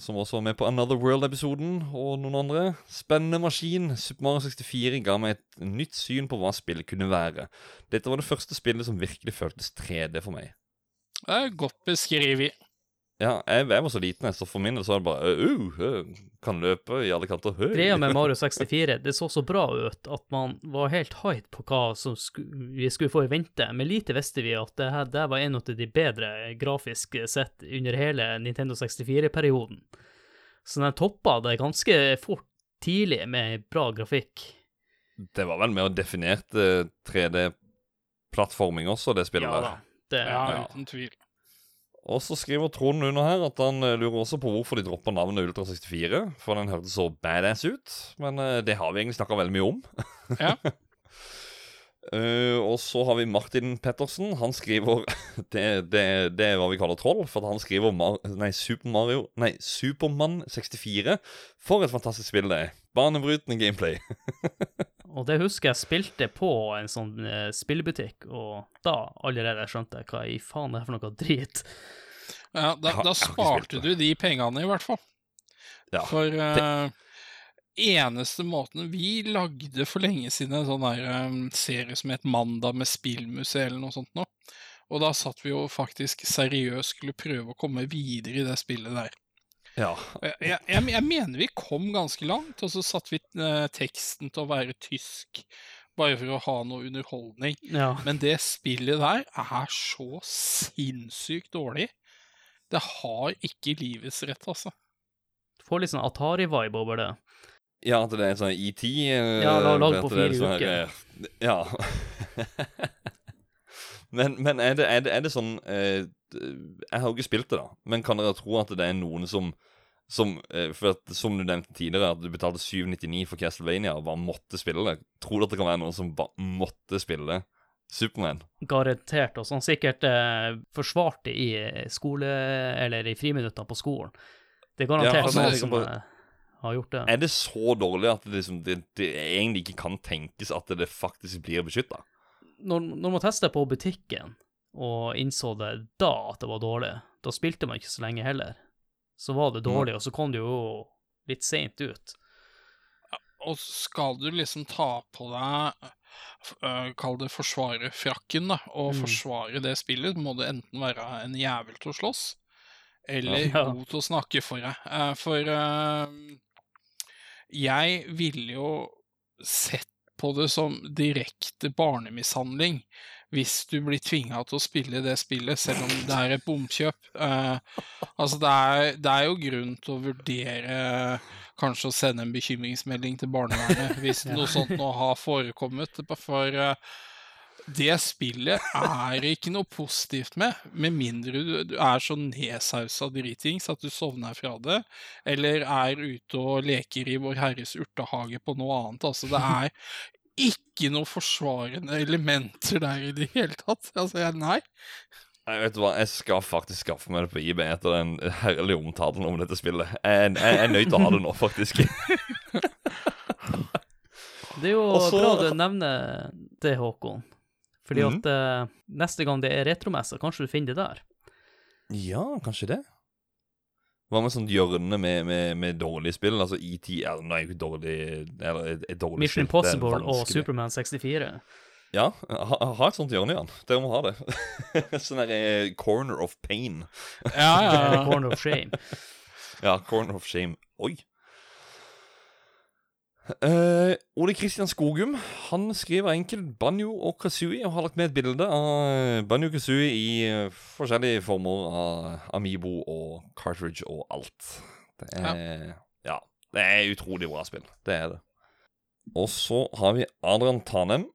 som også var med på Another World-episoden, og noen andre. Spennende maskin. Super Mario 64 ga meg et nytt syn på hva spillet kunne være. Dette var det første spillet som virkelig føltes 3D for meg. Det er godt beskrevet. Ja, jeg, jeg var så liten, jeg, så for min del så var det bare uh, uh, Kan løpe i alle kanter. Høy. Greia med Mario [LAUGHS] 64, det så så bra ut at man var helt hyped på hva som sku, vi skulle få i vente, men lite visste vi at det her det var en av de bedre grafisk sett under hele Nintendo 64-perioden. Så den toppa det ganske fort tidlig med bra grafikk. Det var vel mer definert uh, 3D-plattforming også, det spillet der. Det, Ja, Ja. uten tvil. Og så skriver Trond under her at han eh, lurer også på hvorfor de dropper navnet Ultra 64. For den hørtes så badass ut. Men eh, det har vi egentlig snakka veldig mye om. Ja. uh, [LAUGHS] og så har vi Martin Pettersen. Han skriver [LAUGHS] det, det, det er hva vi kaller troll. For han skriver Mar nei, Super Mario Nei, Supermann 64. For et fantastisk spill det er. Banebrytende gameplay. [LAUGHS] Og det husker jeg spilte på en sånn eh, spillbutikk, og da allerede skjønte jeg hva i faen det er for noe drit. Ja, da, da sparte du de pengene, i hvert fall. Ja, For eh, eneste måten Vi lagde for lenge siden en sånn der um, serie som het Mandag med spillmuseet eller noe sånt nå. Og da satt vi jo faktisk seriøst skulle prøve å komme videre i det spillet der. Ja. Jeg, jeg, jeg, mener vi kom ganske langt, og så satte vi eh, teksten til å være tysk. Bare for å ha noe underholdning. Ja. Men det spillet der er så sinnssykt dårlig. Det har ikke livets rett, altså. Får litt sånn Atari-vibe over det. Ja, at det er en sånn ET eh, Ja, det lag at på fire sånn uker. eh, Ja. [LAUGHS] men men er, det, er, det, er det sånn eh, Jeg har jo ikke spilt det, da. Men kan dere tro at det er noen som som, eh, for at, som du nevnte tidligere, at du betalte 799 for Castlevania og bare måtte spille det. Tror du at det kan være noen som bare måtte spille Superman? Garantert. Og sånn sikkert eh, forsvarte i skole... Eller i friminuttene på skolen. Det er Ja, garantert altså, noen som bare- eh, har gjort det. Er det så dårlig at det, liksom, det, det egentlig ikke kan tenkes at det faktisk blir beskytta? Når, når man tester på butikken og innså det da at det var dårlig, da spilte man ikke så lenge heller. Så var det dårlig, og så kom det jo litt seint ut. Og skal du liksom ta på deg øh, Kall det forsvare frakken, da, og Mm. forsvare det spillet, må du enten være en jævel til å slåss, eller [LAUGHS] Ja. god til å snakke for deg. Eh, For øh, jeg ville jo sett på det som direkte barnemishandling hvis du blir tvinga til å spille det spillet, selv om det er et bomkjøp. Eh, altså, det er, det er jo grunn til å vurdere kanskje å sende en bekymringsmelding til barnevernet hvis [LAUGHS] noe sånt nå har forekommet. For eh, det spillet er ikke noe positivt med, med mindre du, du er så nedsausa dritings at du sovner fra det, eller er ute og leker i Vår Herres urtehage på noe annet. Altså, det [LAUGHS] er ikke noe forsvarende elementer der i det hele tatt. Altså, jeg, nei. Jeg vet du hva, jeg skal faktisk skaffe meg det på IB etter den herlige omtalen om dette spillet. Jeg, jeg, jeg er nødt til å ha det nå, faktisk. [LAUGHS] Det er jo Også... bra du nevner det, Håkon. Fordi Mhm. at uh, neste gang det er retromesse, kanskje du finner det der. Ja, kanskje det. Hva med sånt hjørne med, med, med dårlige spill? Altså ET er, er jo ikke dårlig Eller et dårlig Mission spill. Er Impossible og. Superman 64. Ja, ha, ha et sånt hjørne, Jan. Dere må ha det. [LAUGHS] sånn der eh, corner of pain. Ja, ja, ja. [LAUGHS] Corner of Shame. Ja, corner of shame. Oi. Eh, Ole Kristian Skogum han skriver enkelt Banjo og Kazooie og har lagt med et bilde av Banjo og Kazooie i eh, forskjellige former av Amibo og cartridge og alt. Det er ja. det er utrolig bra spill. Det er det. Og så har vi Adrian Tanem,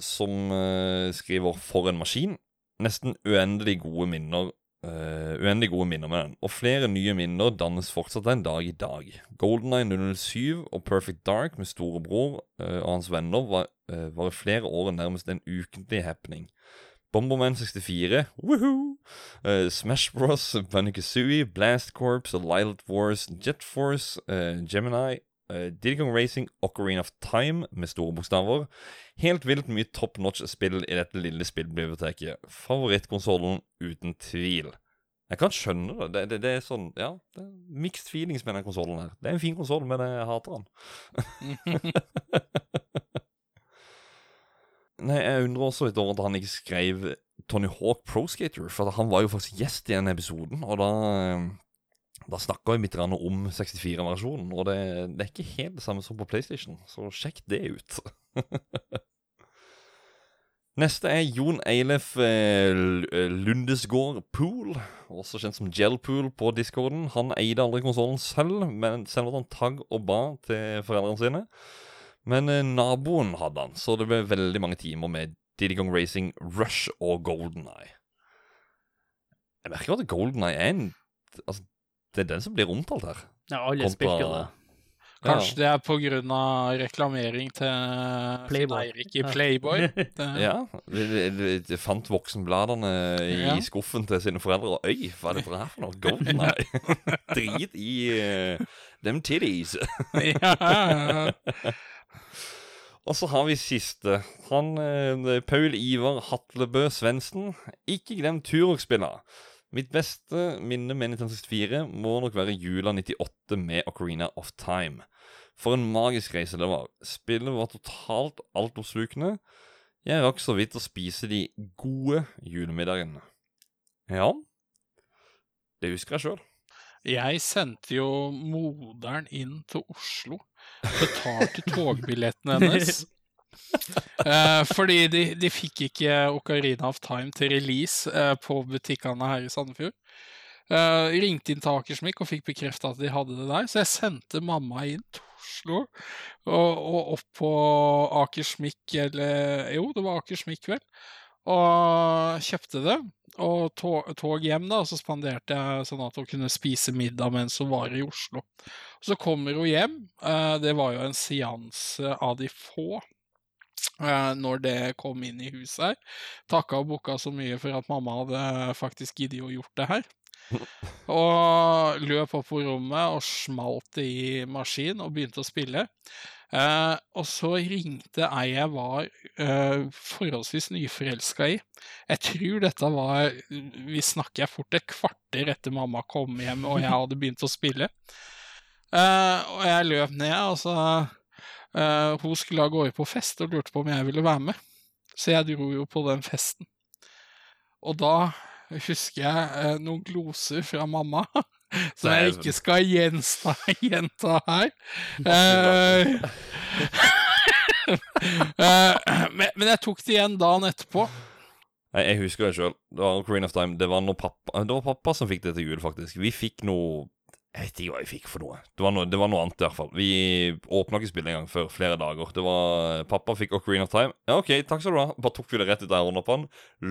som uh, skriver 'For en maskin'. Nesten uendelig gode minner Uh, uendelig gode minner med den, og flere nye minner dannes fortsatt en dag i dag. Goldeneye 007 og Perfect Dark med storebror uh, og hans venner var, uh, var i flere år nærmest en ukentlig happening. Bomberman 64, woohoo! Uh, Smash Bros, Bunny Kazooie, Blast Corps, Lilith Wars, Jet Force, Gemini, uh, Diddy Kong Racing, Ocarina of Time med store bokstaver. Helt vilt mye top notch spill i dette lille spillbiblioteket. Favorittkonsollen uten tvil. Jeg kan skjønne det. Det, det, det er sånn, ja, det er mixed feelings med den konsollen her. Det er en fin konsoll, men jeg hater den. [LAUGHS] Nei, jeg undrer også litt over at han ikke skrev Tony Hawk Pro Skater, for han var jo faktisk gjest i den episoden, og da da snakka vi litt om 64-versjonen, og det, det er ikke helt det samme som på PlayStation, så sjekk det ut. [LAUGHS] Neste er Jon Eilef eh, eh, Lundesgård Pool, også kjent som Gelpool på discorden. Han eide aldri konsollen selv, men selv at han tagg og ba til foreldrene sine. Men eh, naboen hadde han, så det ble veldig mange timer med Diddy Kong Racing, Rush og Goldeneye. Jeg merker at Goldeneye er en Altså, det er den som blir omtalt her. Ja, alle Kontra- spilte det. Kanskje det er av reklamering til Playboy. Eirik i Playboy. [LAUGHS] Ja, de, de, de, de fant voksenbladene i Ja. skuffen til sine foreldre, og øy, hva er dette her for noe? Golden [LAUGHS] Eye? [LAUGHS] Drit i uh, dem titties. ja, ja, ja. Og så har vi siste. Han, eh, Paul Ivar Hatlebø Svendsen. Ikke glem Turok-spillene. Mitt beste minne med 1964 må nok være jula 98 med Ocarina of Time. For en magisk reise det var. Spillet var totalt altoppslukende. Jeg rakk så vidt å spise de gode julemiddagene. Ja, det husker jeg sjøl. Jeg sendte jo moderen inn til Oslo. Betalte togbilletten hennes. [LAUGHS] Eh, fordi de, de fikk ikke Ocarina of Time til release eh, på butikkene her i Sandefjord. Eh, ringte inn til Akersmik og fikk bekrefta at de hadde det der, så jeg sendte mamma inn til Oslo og, og opp på Akersmik, eller Jo, det var Akersmik, vel. Og kjøpte det. Og tog, tog hjem, da, og så spanderte jeg sånn at hun kunne spise middag mens hun var i Oslo. Så kommer hun hjem. eh, Det var jo en seanse av de få når det kom inn i huset her. Takka og booka så mye for at mamma hadde faktisk giddet å gjort det her. [LAUGHS] Og løp opp på rommet og smalt det i maskin og begynte å spille. Eh, og så ringte ei jeg var eh, forholdsvis nyforelska i. Jeg tror dette var Vi snakker fort et kvarter etter mamma kom hjem og jeg hadde begynt å spille. Eh, og jeg løp ned, og så eh, Hun skulle av gårde på fest og lurte på om jeg ville være med. Så jeg dro jo på den festen. Og da husker jeg uh, noen gloser fra mamma. [LAUGHS] Som jeg ikke skal gjensta, [LAUGHS] gjenta her. [LAUGHS] Eh, men, men jeg tok det igjen dagen etterpå. Nei, Jeg husker det sjøl. Det var Ocarina of Time. Det var, pappa, det var pappa som fikk det til jul, faktisk. Vi fikk noe Jeg vet ikke hva vi fikk for noe. Det var noe, det var noe annet, i hvert fall. Vi åpna ikke spillet engang før flere dager. Det var Pappa fikk Ocarina of Time. Ja, OK, takk skal du ha. Bare tok vi det rett ut av hånda på han.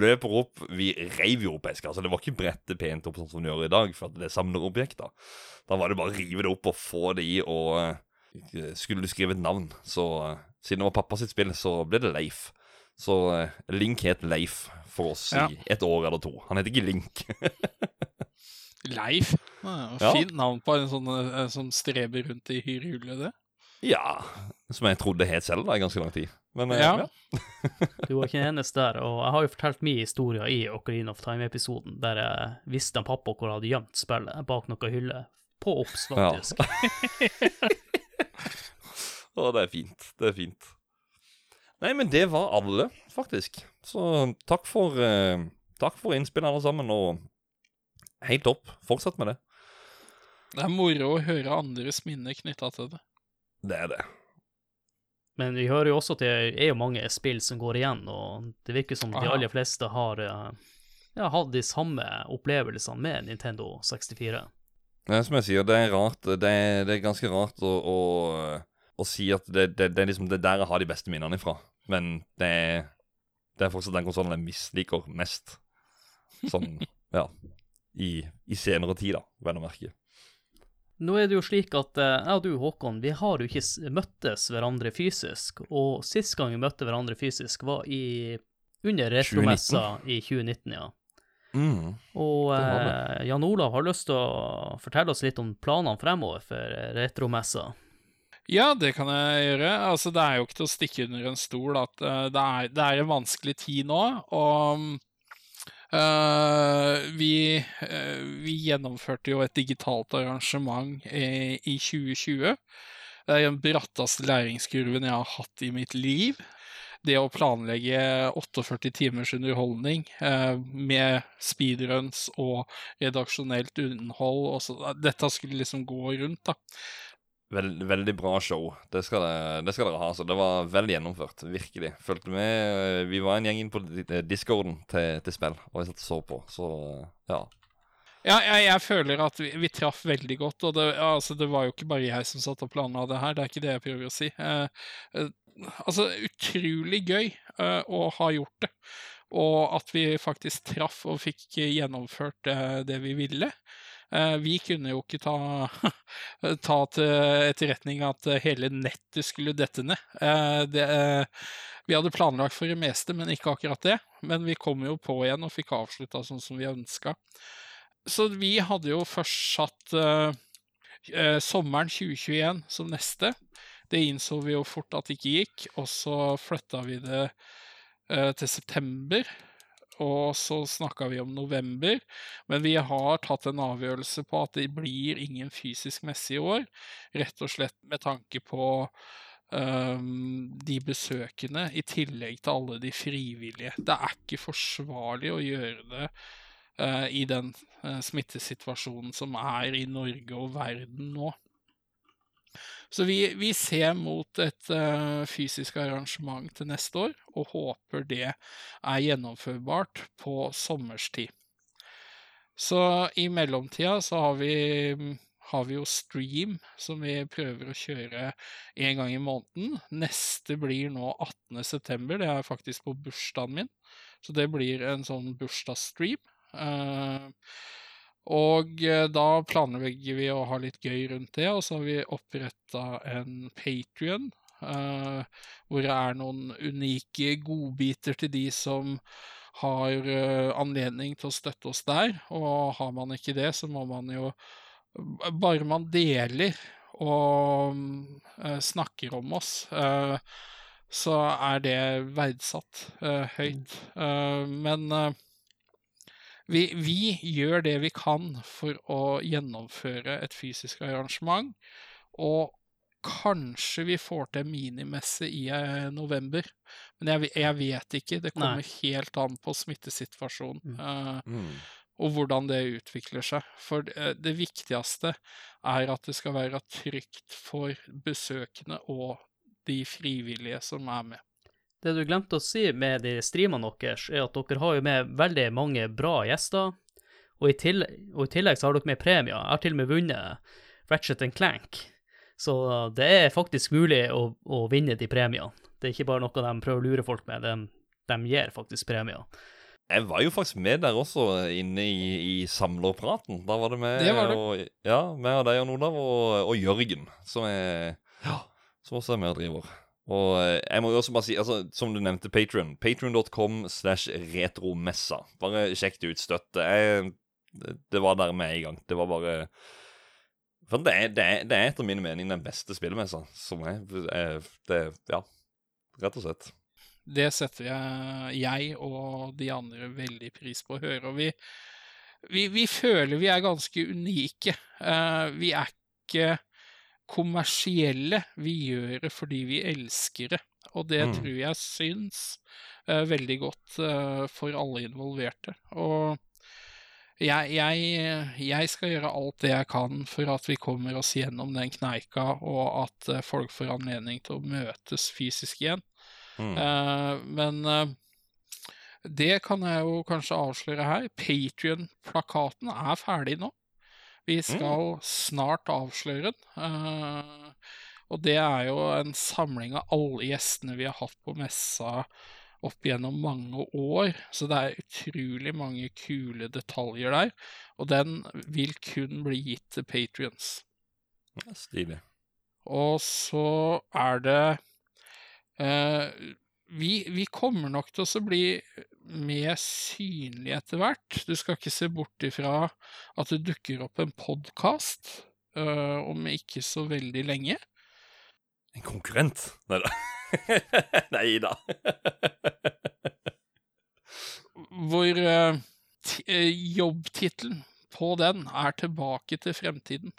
Løper opp. Vi reiv jo opp eska. Altså, det var ikke brettet pent opp sånn som vi gjør i dag, for at det samler objekter. Da var det bare å rive det opp og få det i, og uh, skulle du skrive et navn, så uh, Siden det var pappa sitt spill, så ble det Leif. Så uh, Link het Leif for oss Ja. i et år eller to. Han heter ikke Link. [LAUGHS] Leif. Ja. Fint navn på en sånn eh, som streber rundt i hyrehullet det. Ja. Som jeg trodde het selv da i ganske lang tid. Men eh, Ja. ja. [LAUGHS] Du var ikke den eneste der, og jeg har jo fortalt min historie i Ocarina of Time-episoden, der jeg visste en pappa hvor hadde gjemt spillet bak noen hyller. På obs, Ja. [LAUGHS] Å, det er fint. Det er fint. Nei, men det var alle, faktisk. Så takk for eh, Takk for innspill, alle sammen, og helt topp. Fortsett med det. Det er moro å høre andres minner knytta til det. Det er det. Men vi hører jo også at det er jo mange spill som går igjen, og det virker som de aller fleste har eh, ja, hatt de samme opplevelsene med Nintendo 64. Det er som jeg sier, det er rart. Det er, det er ganske rart å, å, å si at det, det, det er liksom det der jeg har de beste minnene ifra. Men det er, det er fortsatt den konsollen jeg misliker mest. Sånn, [LAUGHS] ja. I, I senere tid, da, vel å merke. Nå er det jo slik at eh, jeg og du, Håkon, vi har jo ikke møttes hverandre fysisk, og sist gang vi møtte hverandre fysisk var i under retromessa i 2019, ja. Mm. Og eh, Jan Olav har lyst til å fortelle oss litt om planene fremover for eh, retromessa. Ja, det kan jeg gjøre. Altså, det er jo ikke til å stikke under en stol at uh, det, er, det er en vanskelig tid nå. Og vi, eh, vi gjennomførte jo et digitalt arrangement i, i 2020. Det er den bratteste læringskurven jeg har hatt i mitt liv. Det å planlegge 48 timers underholdning eh, med speedruns og redaksjonelt innhold Dette skulle liksom gå rundt, da. Veld, veldig bra show. Det skal, det, det skal dere ha. Så det var vel gjennomført. Virkelig. Fulgte med. Vi var en gjeng inn på eh, discorden til, til spill, og jeg satt og så på. Så ja. Ja, jeg, jeg føler at vi, vi traff veldig godt, og det, altså, det var jo ikke bare jeg som satt og planla det her, det er ikke det jeg prøver å si. Eh, eh, altså, utrolig gøy eh, å ha gjort det, og at vi faktisk traff og fikk gjennomført eh, det vi ville. Eh, vi kunne jo ikke ta, [LAUGHS] ta til etterretning at eh, hele nettet skulle dette ned. Eh, det, vi hadde planlagt for det meste, men ikke akkurat det. Men vi kom jo på igjen og fikk avslutta sånn som vi ønska. Så vi hadde jo først satt sommeren 2021 som neste. Det innså vi jo fort at det ikke gikk, og så flytta vi det til september. Og så snakka vi om november, men vi har tatt en avgjørelse på at det blir ingen fysisk messe i år. Rett og slett med tanke på um, de besøkende, i tillegg til alle de frivillige. Det er ikke forsvarlig å gjøre det uh, i den uh, smittesituasjonen som er i Norge og verden nå. Så vi, vi ser mot et uh, fysisk arrangement til neste år, og håper det er gjennomførbart på sommerstid. Så i mellomtida så har vi, har vi jo Stream, som vi prøver å kjøre én gang i måneden. Neste blir nå 18.9., det er faktisk på bursdagen min. Så det blir en sånn bursdagsstream. Eh, og eh, da planlegger vi å ha litt gøy rundt det, og så har vi oppretta en Patrion. hvor det er noen unike godbiter til de som har uh, anledning til å støtte oss der. Og har man ikke det, så må man jo Bare man deler og uh, snakker om oss, eh, så er det verdsatt eh, høyt. Eh, men eh, vi, vi gjør det vi kan for å gjennomføre et fysisk arrangement, og kanskje vi får til minimesse i eh, november. Men jeg, jeg vet ikke. Det kommer Nei. helt an på smittesituasjonen. eh, Mm. og hvordan det utvikler seg. For det, det viktigste er at det skal være trygt for besøkende og de frivillige som er med. Det du glemte å si med de streamene deres, er at dere har jo med veldig mange bra gjester, og i tillegg, og i tillegg så har dere med premier. Jeg har til og med vunnet Ratchet Clank, så det er faktisk mulig å, å vinne de premiene. Det er ikke bare noe de prøver å lure folk med, de, de gir faktisk premier. Jeg var jo faktisk med der også, inne i, i samlerpraten. Da var det med Det var du. Og, ja, med og deg og Olav og, og Jørgen, som er Ja, som også er med og driver. Og eh, jeg må jo også bare si, altså, som du nevnte, Patron. Patron.com slash retromessa. Bare sjekk det ut. Støtte. Jeg, det- var der med en gang. Det var bare For det er, det, det er etter min mening den beste spillemessa som er. er det, ja, rett og slett. Det setter jeg, jeg og de andre veldig pris på å høre. Og vi, vi, vi føler vi er ganske unike. Uh, vi er ikke kommersielle. Vi gjør det fordi vi elsker det. Og det Mm. tror jeg syns uh, veldig godt uh, for alle involverte. Og jeg, jeg, jeg skal gjøre alt det jeg kan for at vi kommer oss gjennom den kneika, og at uh, folk får anledning til å møtes fysisk igjen. Mm. Men det kan jeg jo kanskje avsløre her. Patrion-plakaten er ferdig nå. Vi skal snart avsløre den. Uh, og det er jo en samling av alle gjestene vi har hatt på messa opp gjennom mange år. Så det er utrolig mange kule detaljer der. Og den vil kun bli gitt til patrions. Ja, Stilig. Og så er det eh, vi, vi kommer nok til å bli mer synlig etter hvert. Du skal ikke se bort ifra at det dukker opp en podkast om ikke så veldig lenge. En konkurrent? Nei da. [LAUGHS] Nei da. Hvor uh, eh, jobbtittelen på den er 'Tilbake til fremtiden'.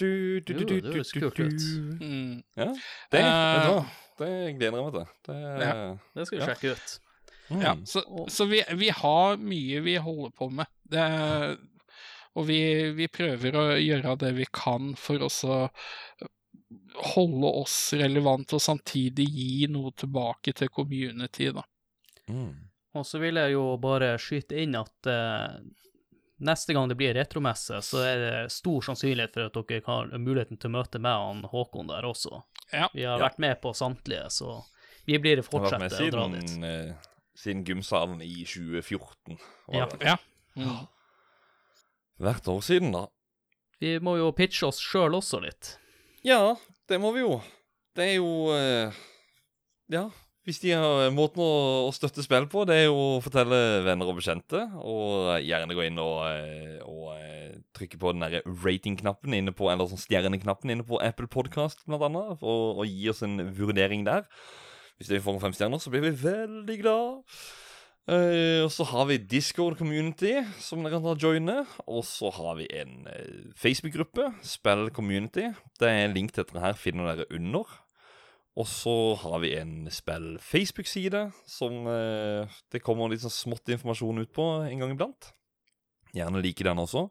Du, du, du, du, du, du, du, du. Mm. Ja, det, vet du hva? Eh, det gleder jeg meg til. Det, Ja. Det skal vi sjekke ut. Mm. Ja, så, så vi, vi har mye vi holder på med. Det, og vi, vi prøver å gjøre det vi kan for å holde oss relevant og samtidig gi noe tilbake til community, da. Mm. Og så vil jeg jo bare skyte inn at uh, neste gang det blir retromesse, så er det stor sannsynlighet for at dere har muligheten til å møte meg og Håkon der også. Ja. Vi har Ja. vært med på samtlige, så vi blir fortsette å dra dit. siden, eh, siden gymsalen i 2014. Ja. Ja. Mm. Hvert år siden, da. Vi må jo pitche oss sjøl også litt. Ja, det må vi jo. Det er jo eh, Ja, hvis de har måten å, å støtte spill på, det er jo å fortelle venner og bekjente, og gjerne gå inn og, eh, og eh, trykke på den derre rating-knappen inne på Eller sånn stjerneknappen inne på Apple Podcast, blant annet, og, og gi oss en vurdering der. Hvis vi får fem stjerner, så blir vi veldig glad. Uh, og så har vi Discord Community, som dere kan ta og joine. Og så har vi en uh, Facebook-gruppe, Spill Community. Det er en link til dette her finner dere under. Og så har vi en spill Facebook-side som uh, det kommer litt sånn smått informasjon ut på en gang iblant. Gjerne like den også.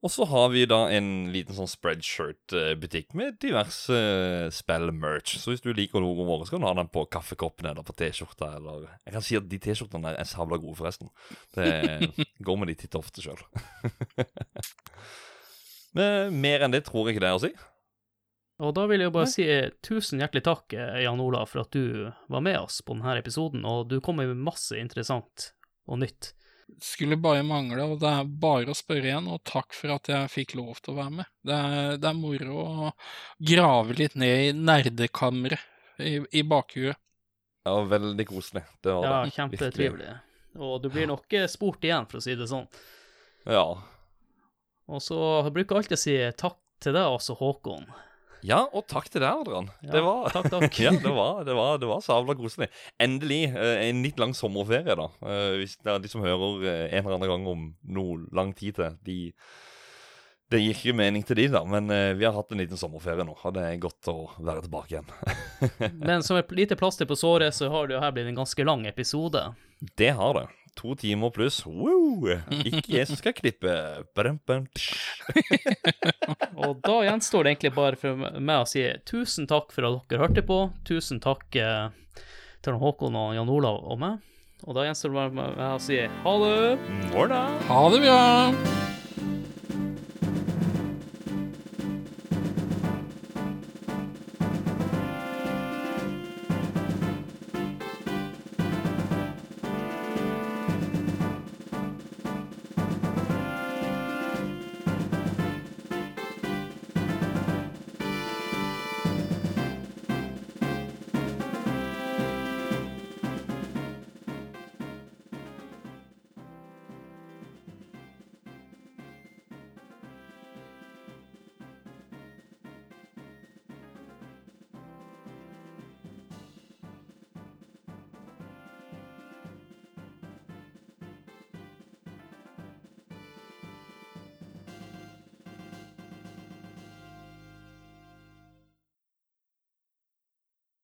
Og så har vi da en liten sånn spreadshirt-butikk med diverse eh, spill-merch. Så hvis du liker logoen vår, så kan du ha den på kaffekoppen eller på T-skjorta. Eller Jeg kan si at de T-skjortene der er sabla gode, forresten. Det [LAUGHS] går med de titt ofte sjøl. [LAUGHS] Men mer enn det tror jeg ikke det er å si. Og da vil jeg bare si eh, tusen hjertelig takk, eh, Jan Olav, for at du var med oss på denne episoden, og du kom med masse interessant og nytt. Skulle bare mangle, og det er bare å spørre igjen, og takk for at jeg fikk lov til å være med. Det er, det er moro å grave litt ned i nerdekammeret i, i bakhuet. Ja, veldig koselig. Det var Ja, det. kjempetrivelig. Og du blir nok eh, spurt igjen, for å si det sånn. Ja. Og så bruker jeg alltid å si takk til deg også, Håkon. Ja, og takk til deg, Adrian. Ja, det var takk, takk. [LAUGHS] ja, det var, det var, det var sabla koselig. Endelig eh, en litt lang sommerferie, da. Eh, hvis det er de som hører eh, en eller annen gang om noe lang tid til, de Det gir ikke mening til de, da, men vi har hatt en liten sommerferie nå, og det er godt å være tilbake igjen. [LAUGHS] Men som et lite plaster på såret, så har det jo her blitt en ganske lang episode. Det har det. To timer pluss. Woo! Ikke jeg som skal klippe. Brum, brum. [LAUGHS] Og da gjenstår det egentlig bare for meg å si tusen takk for at dere hørte på. Tusen takk eh, til Håkon og Jan Olav og meg. Og da gjenstår det bare for meg å si ha det. Ha det bra!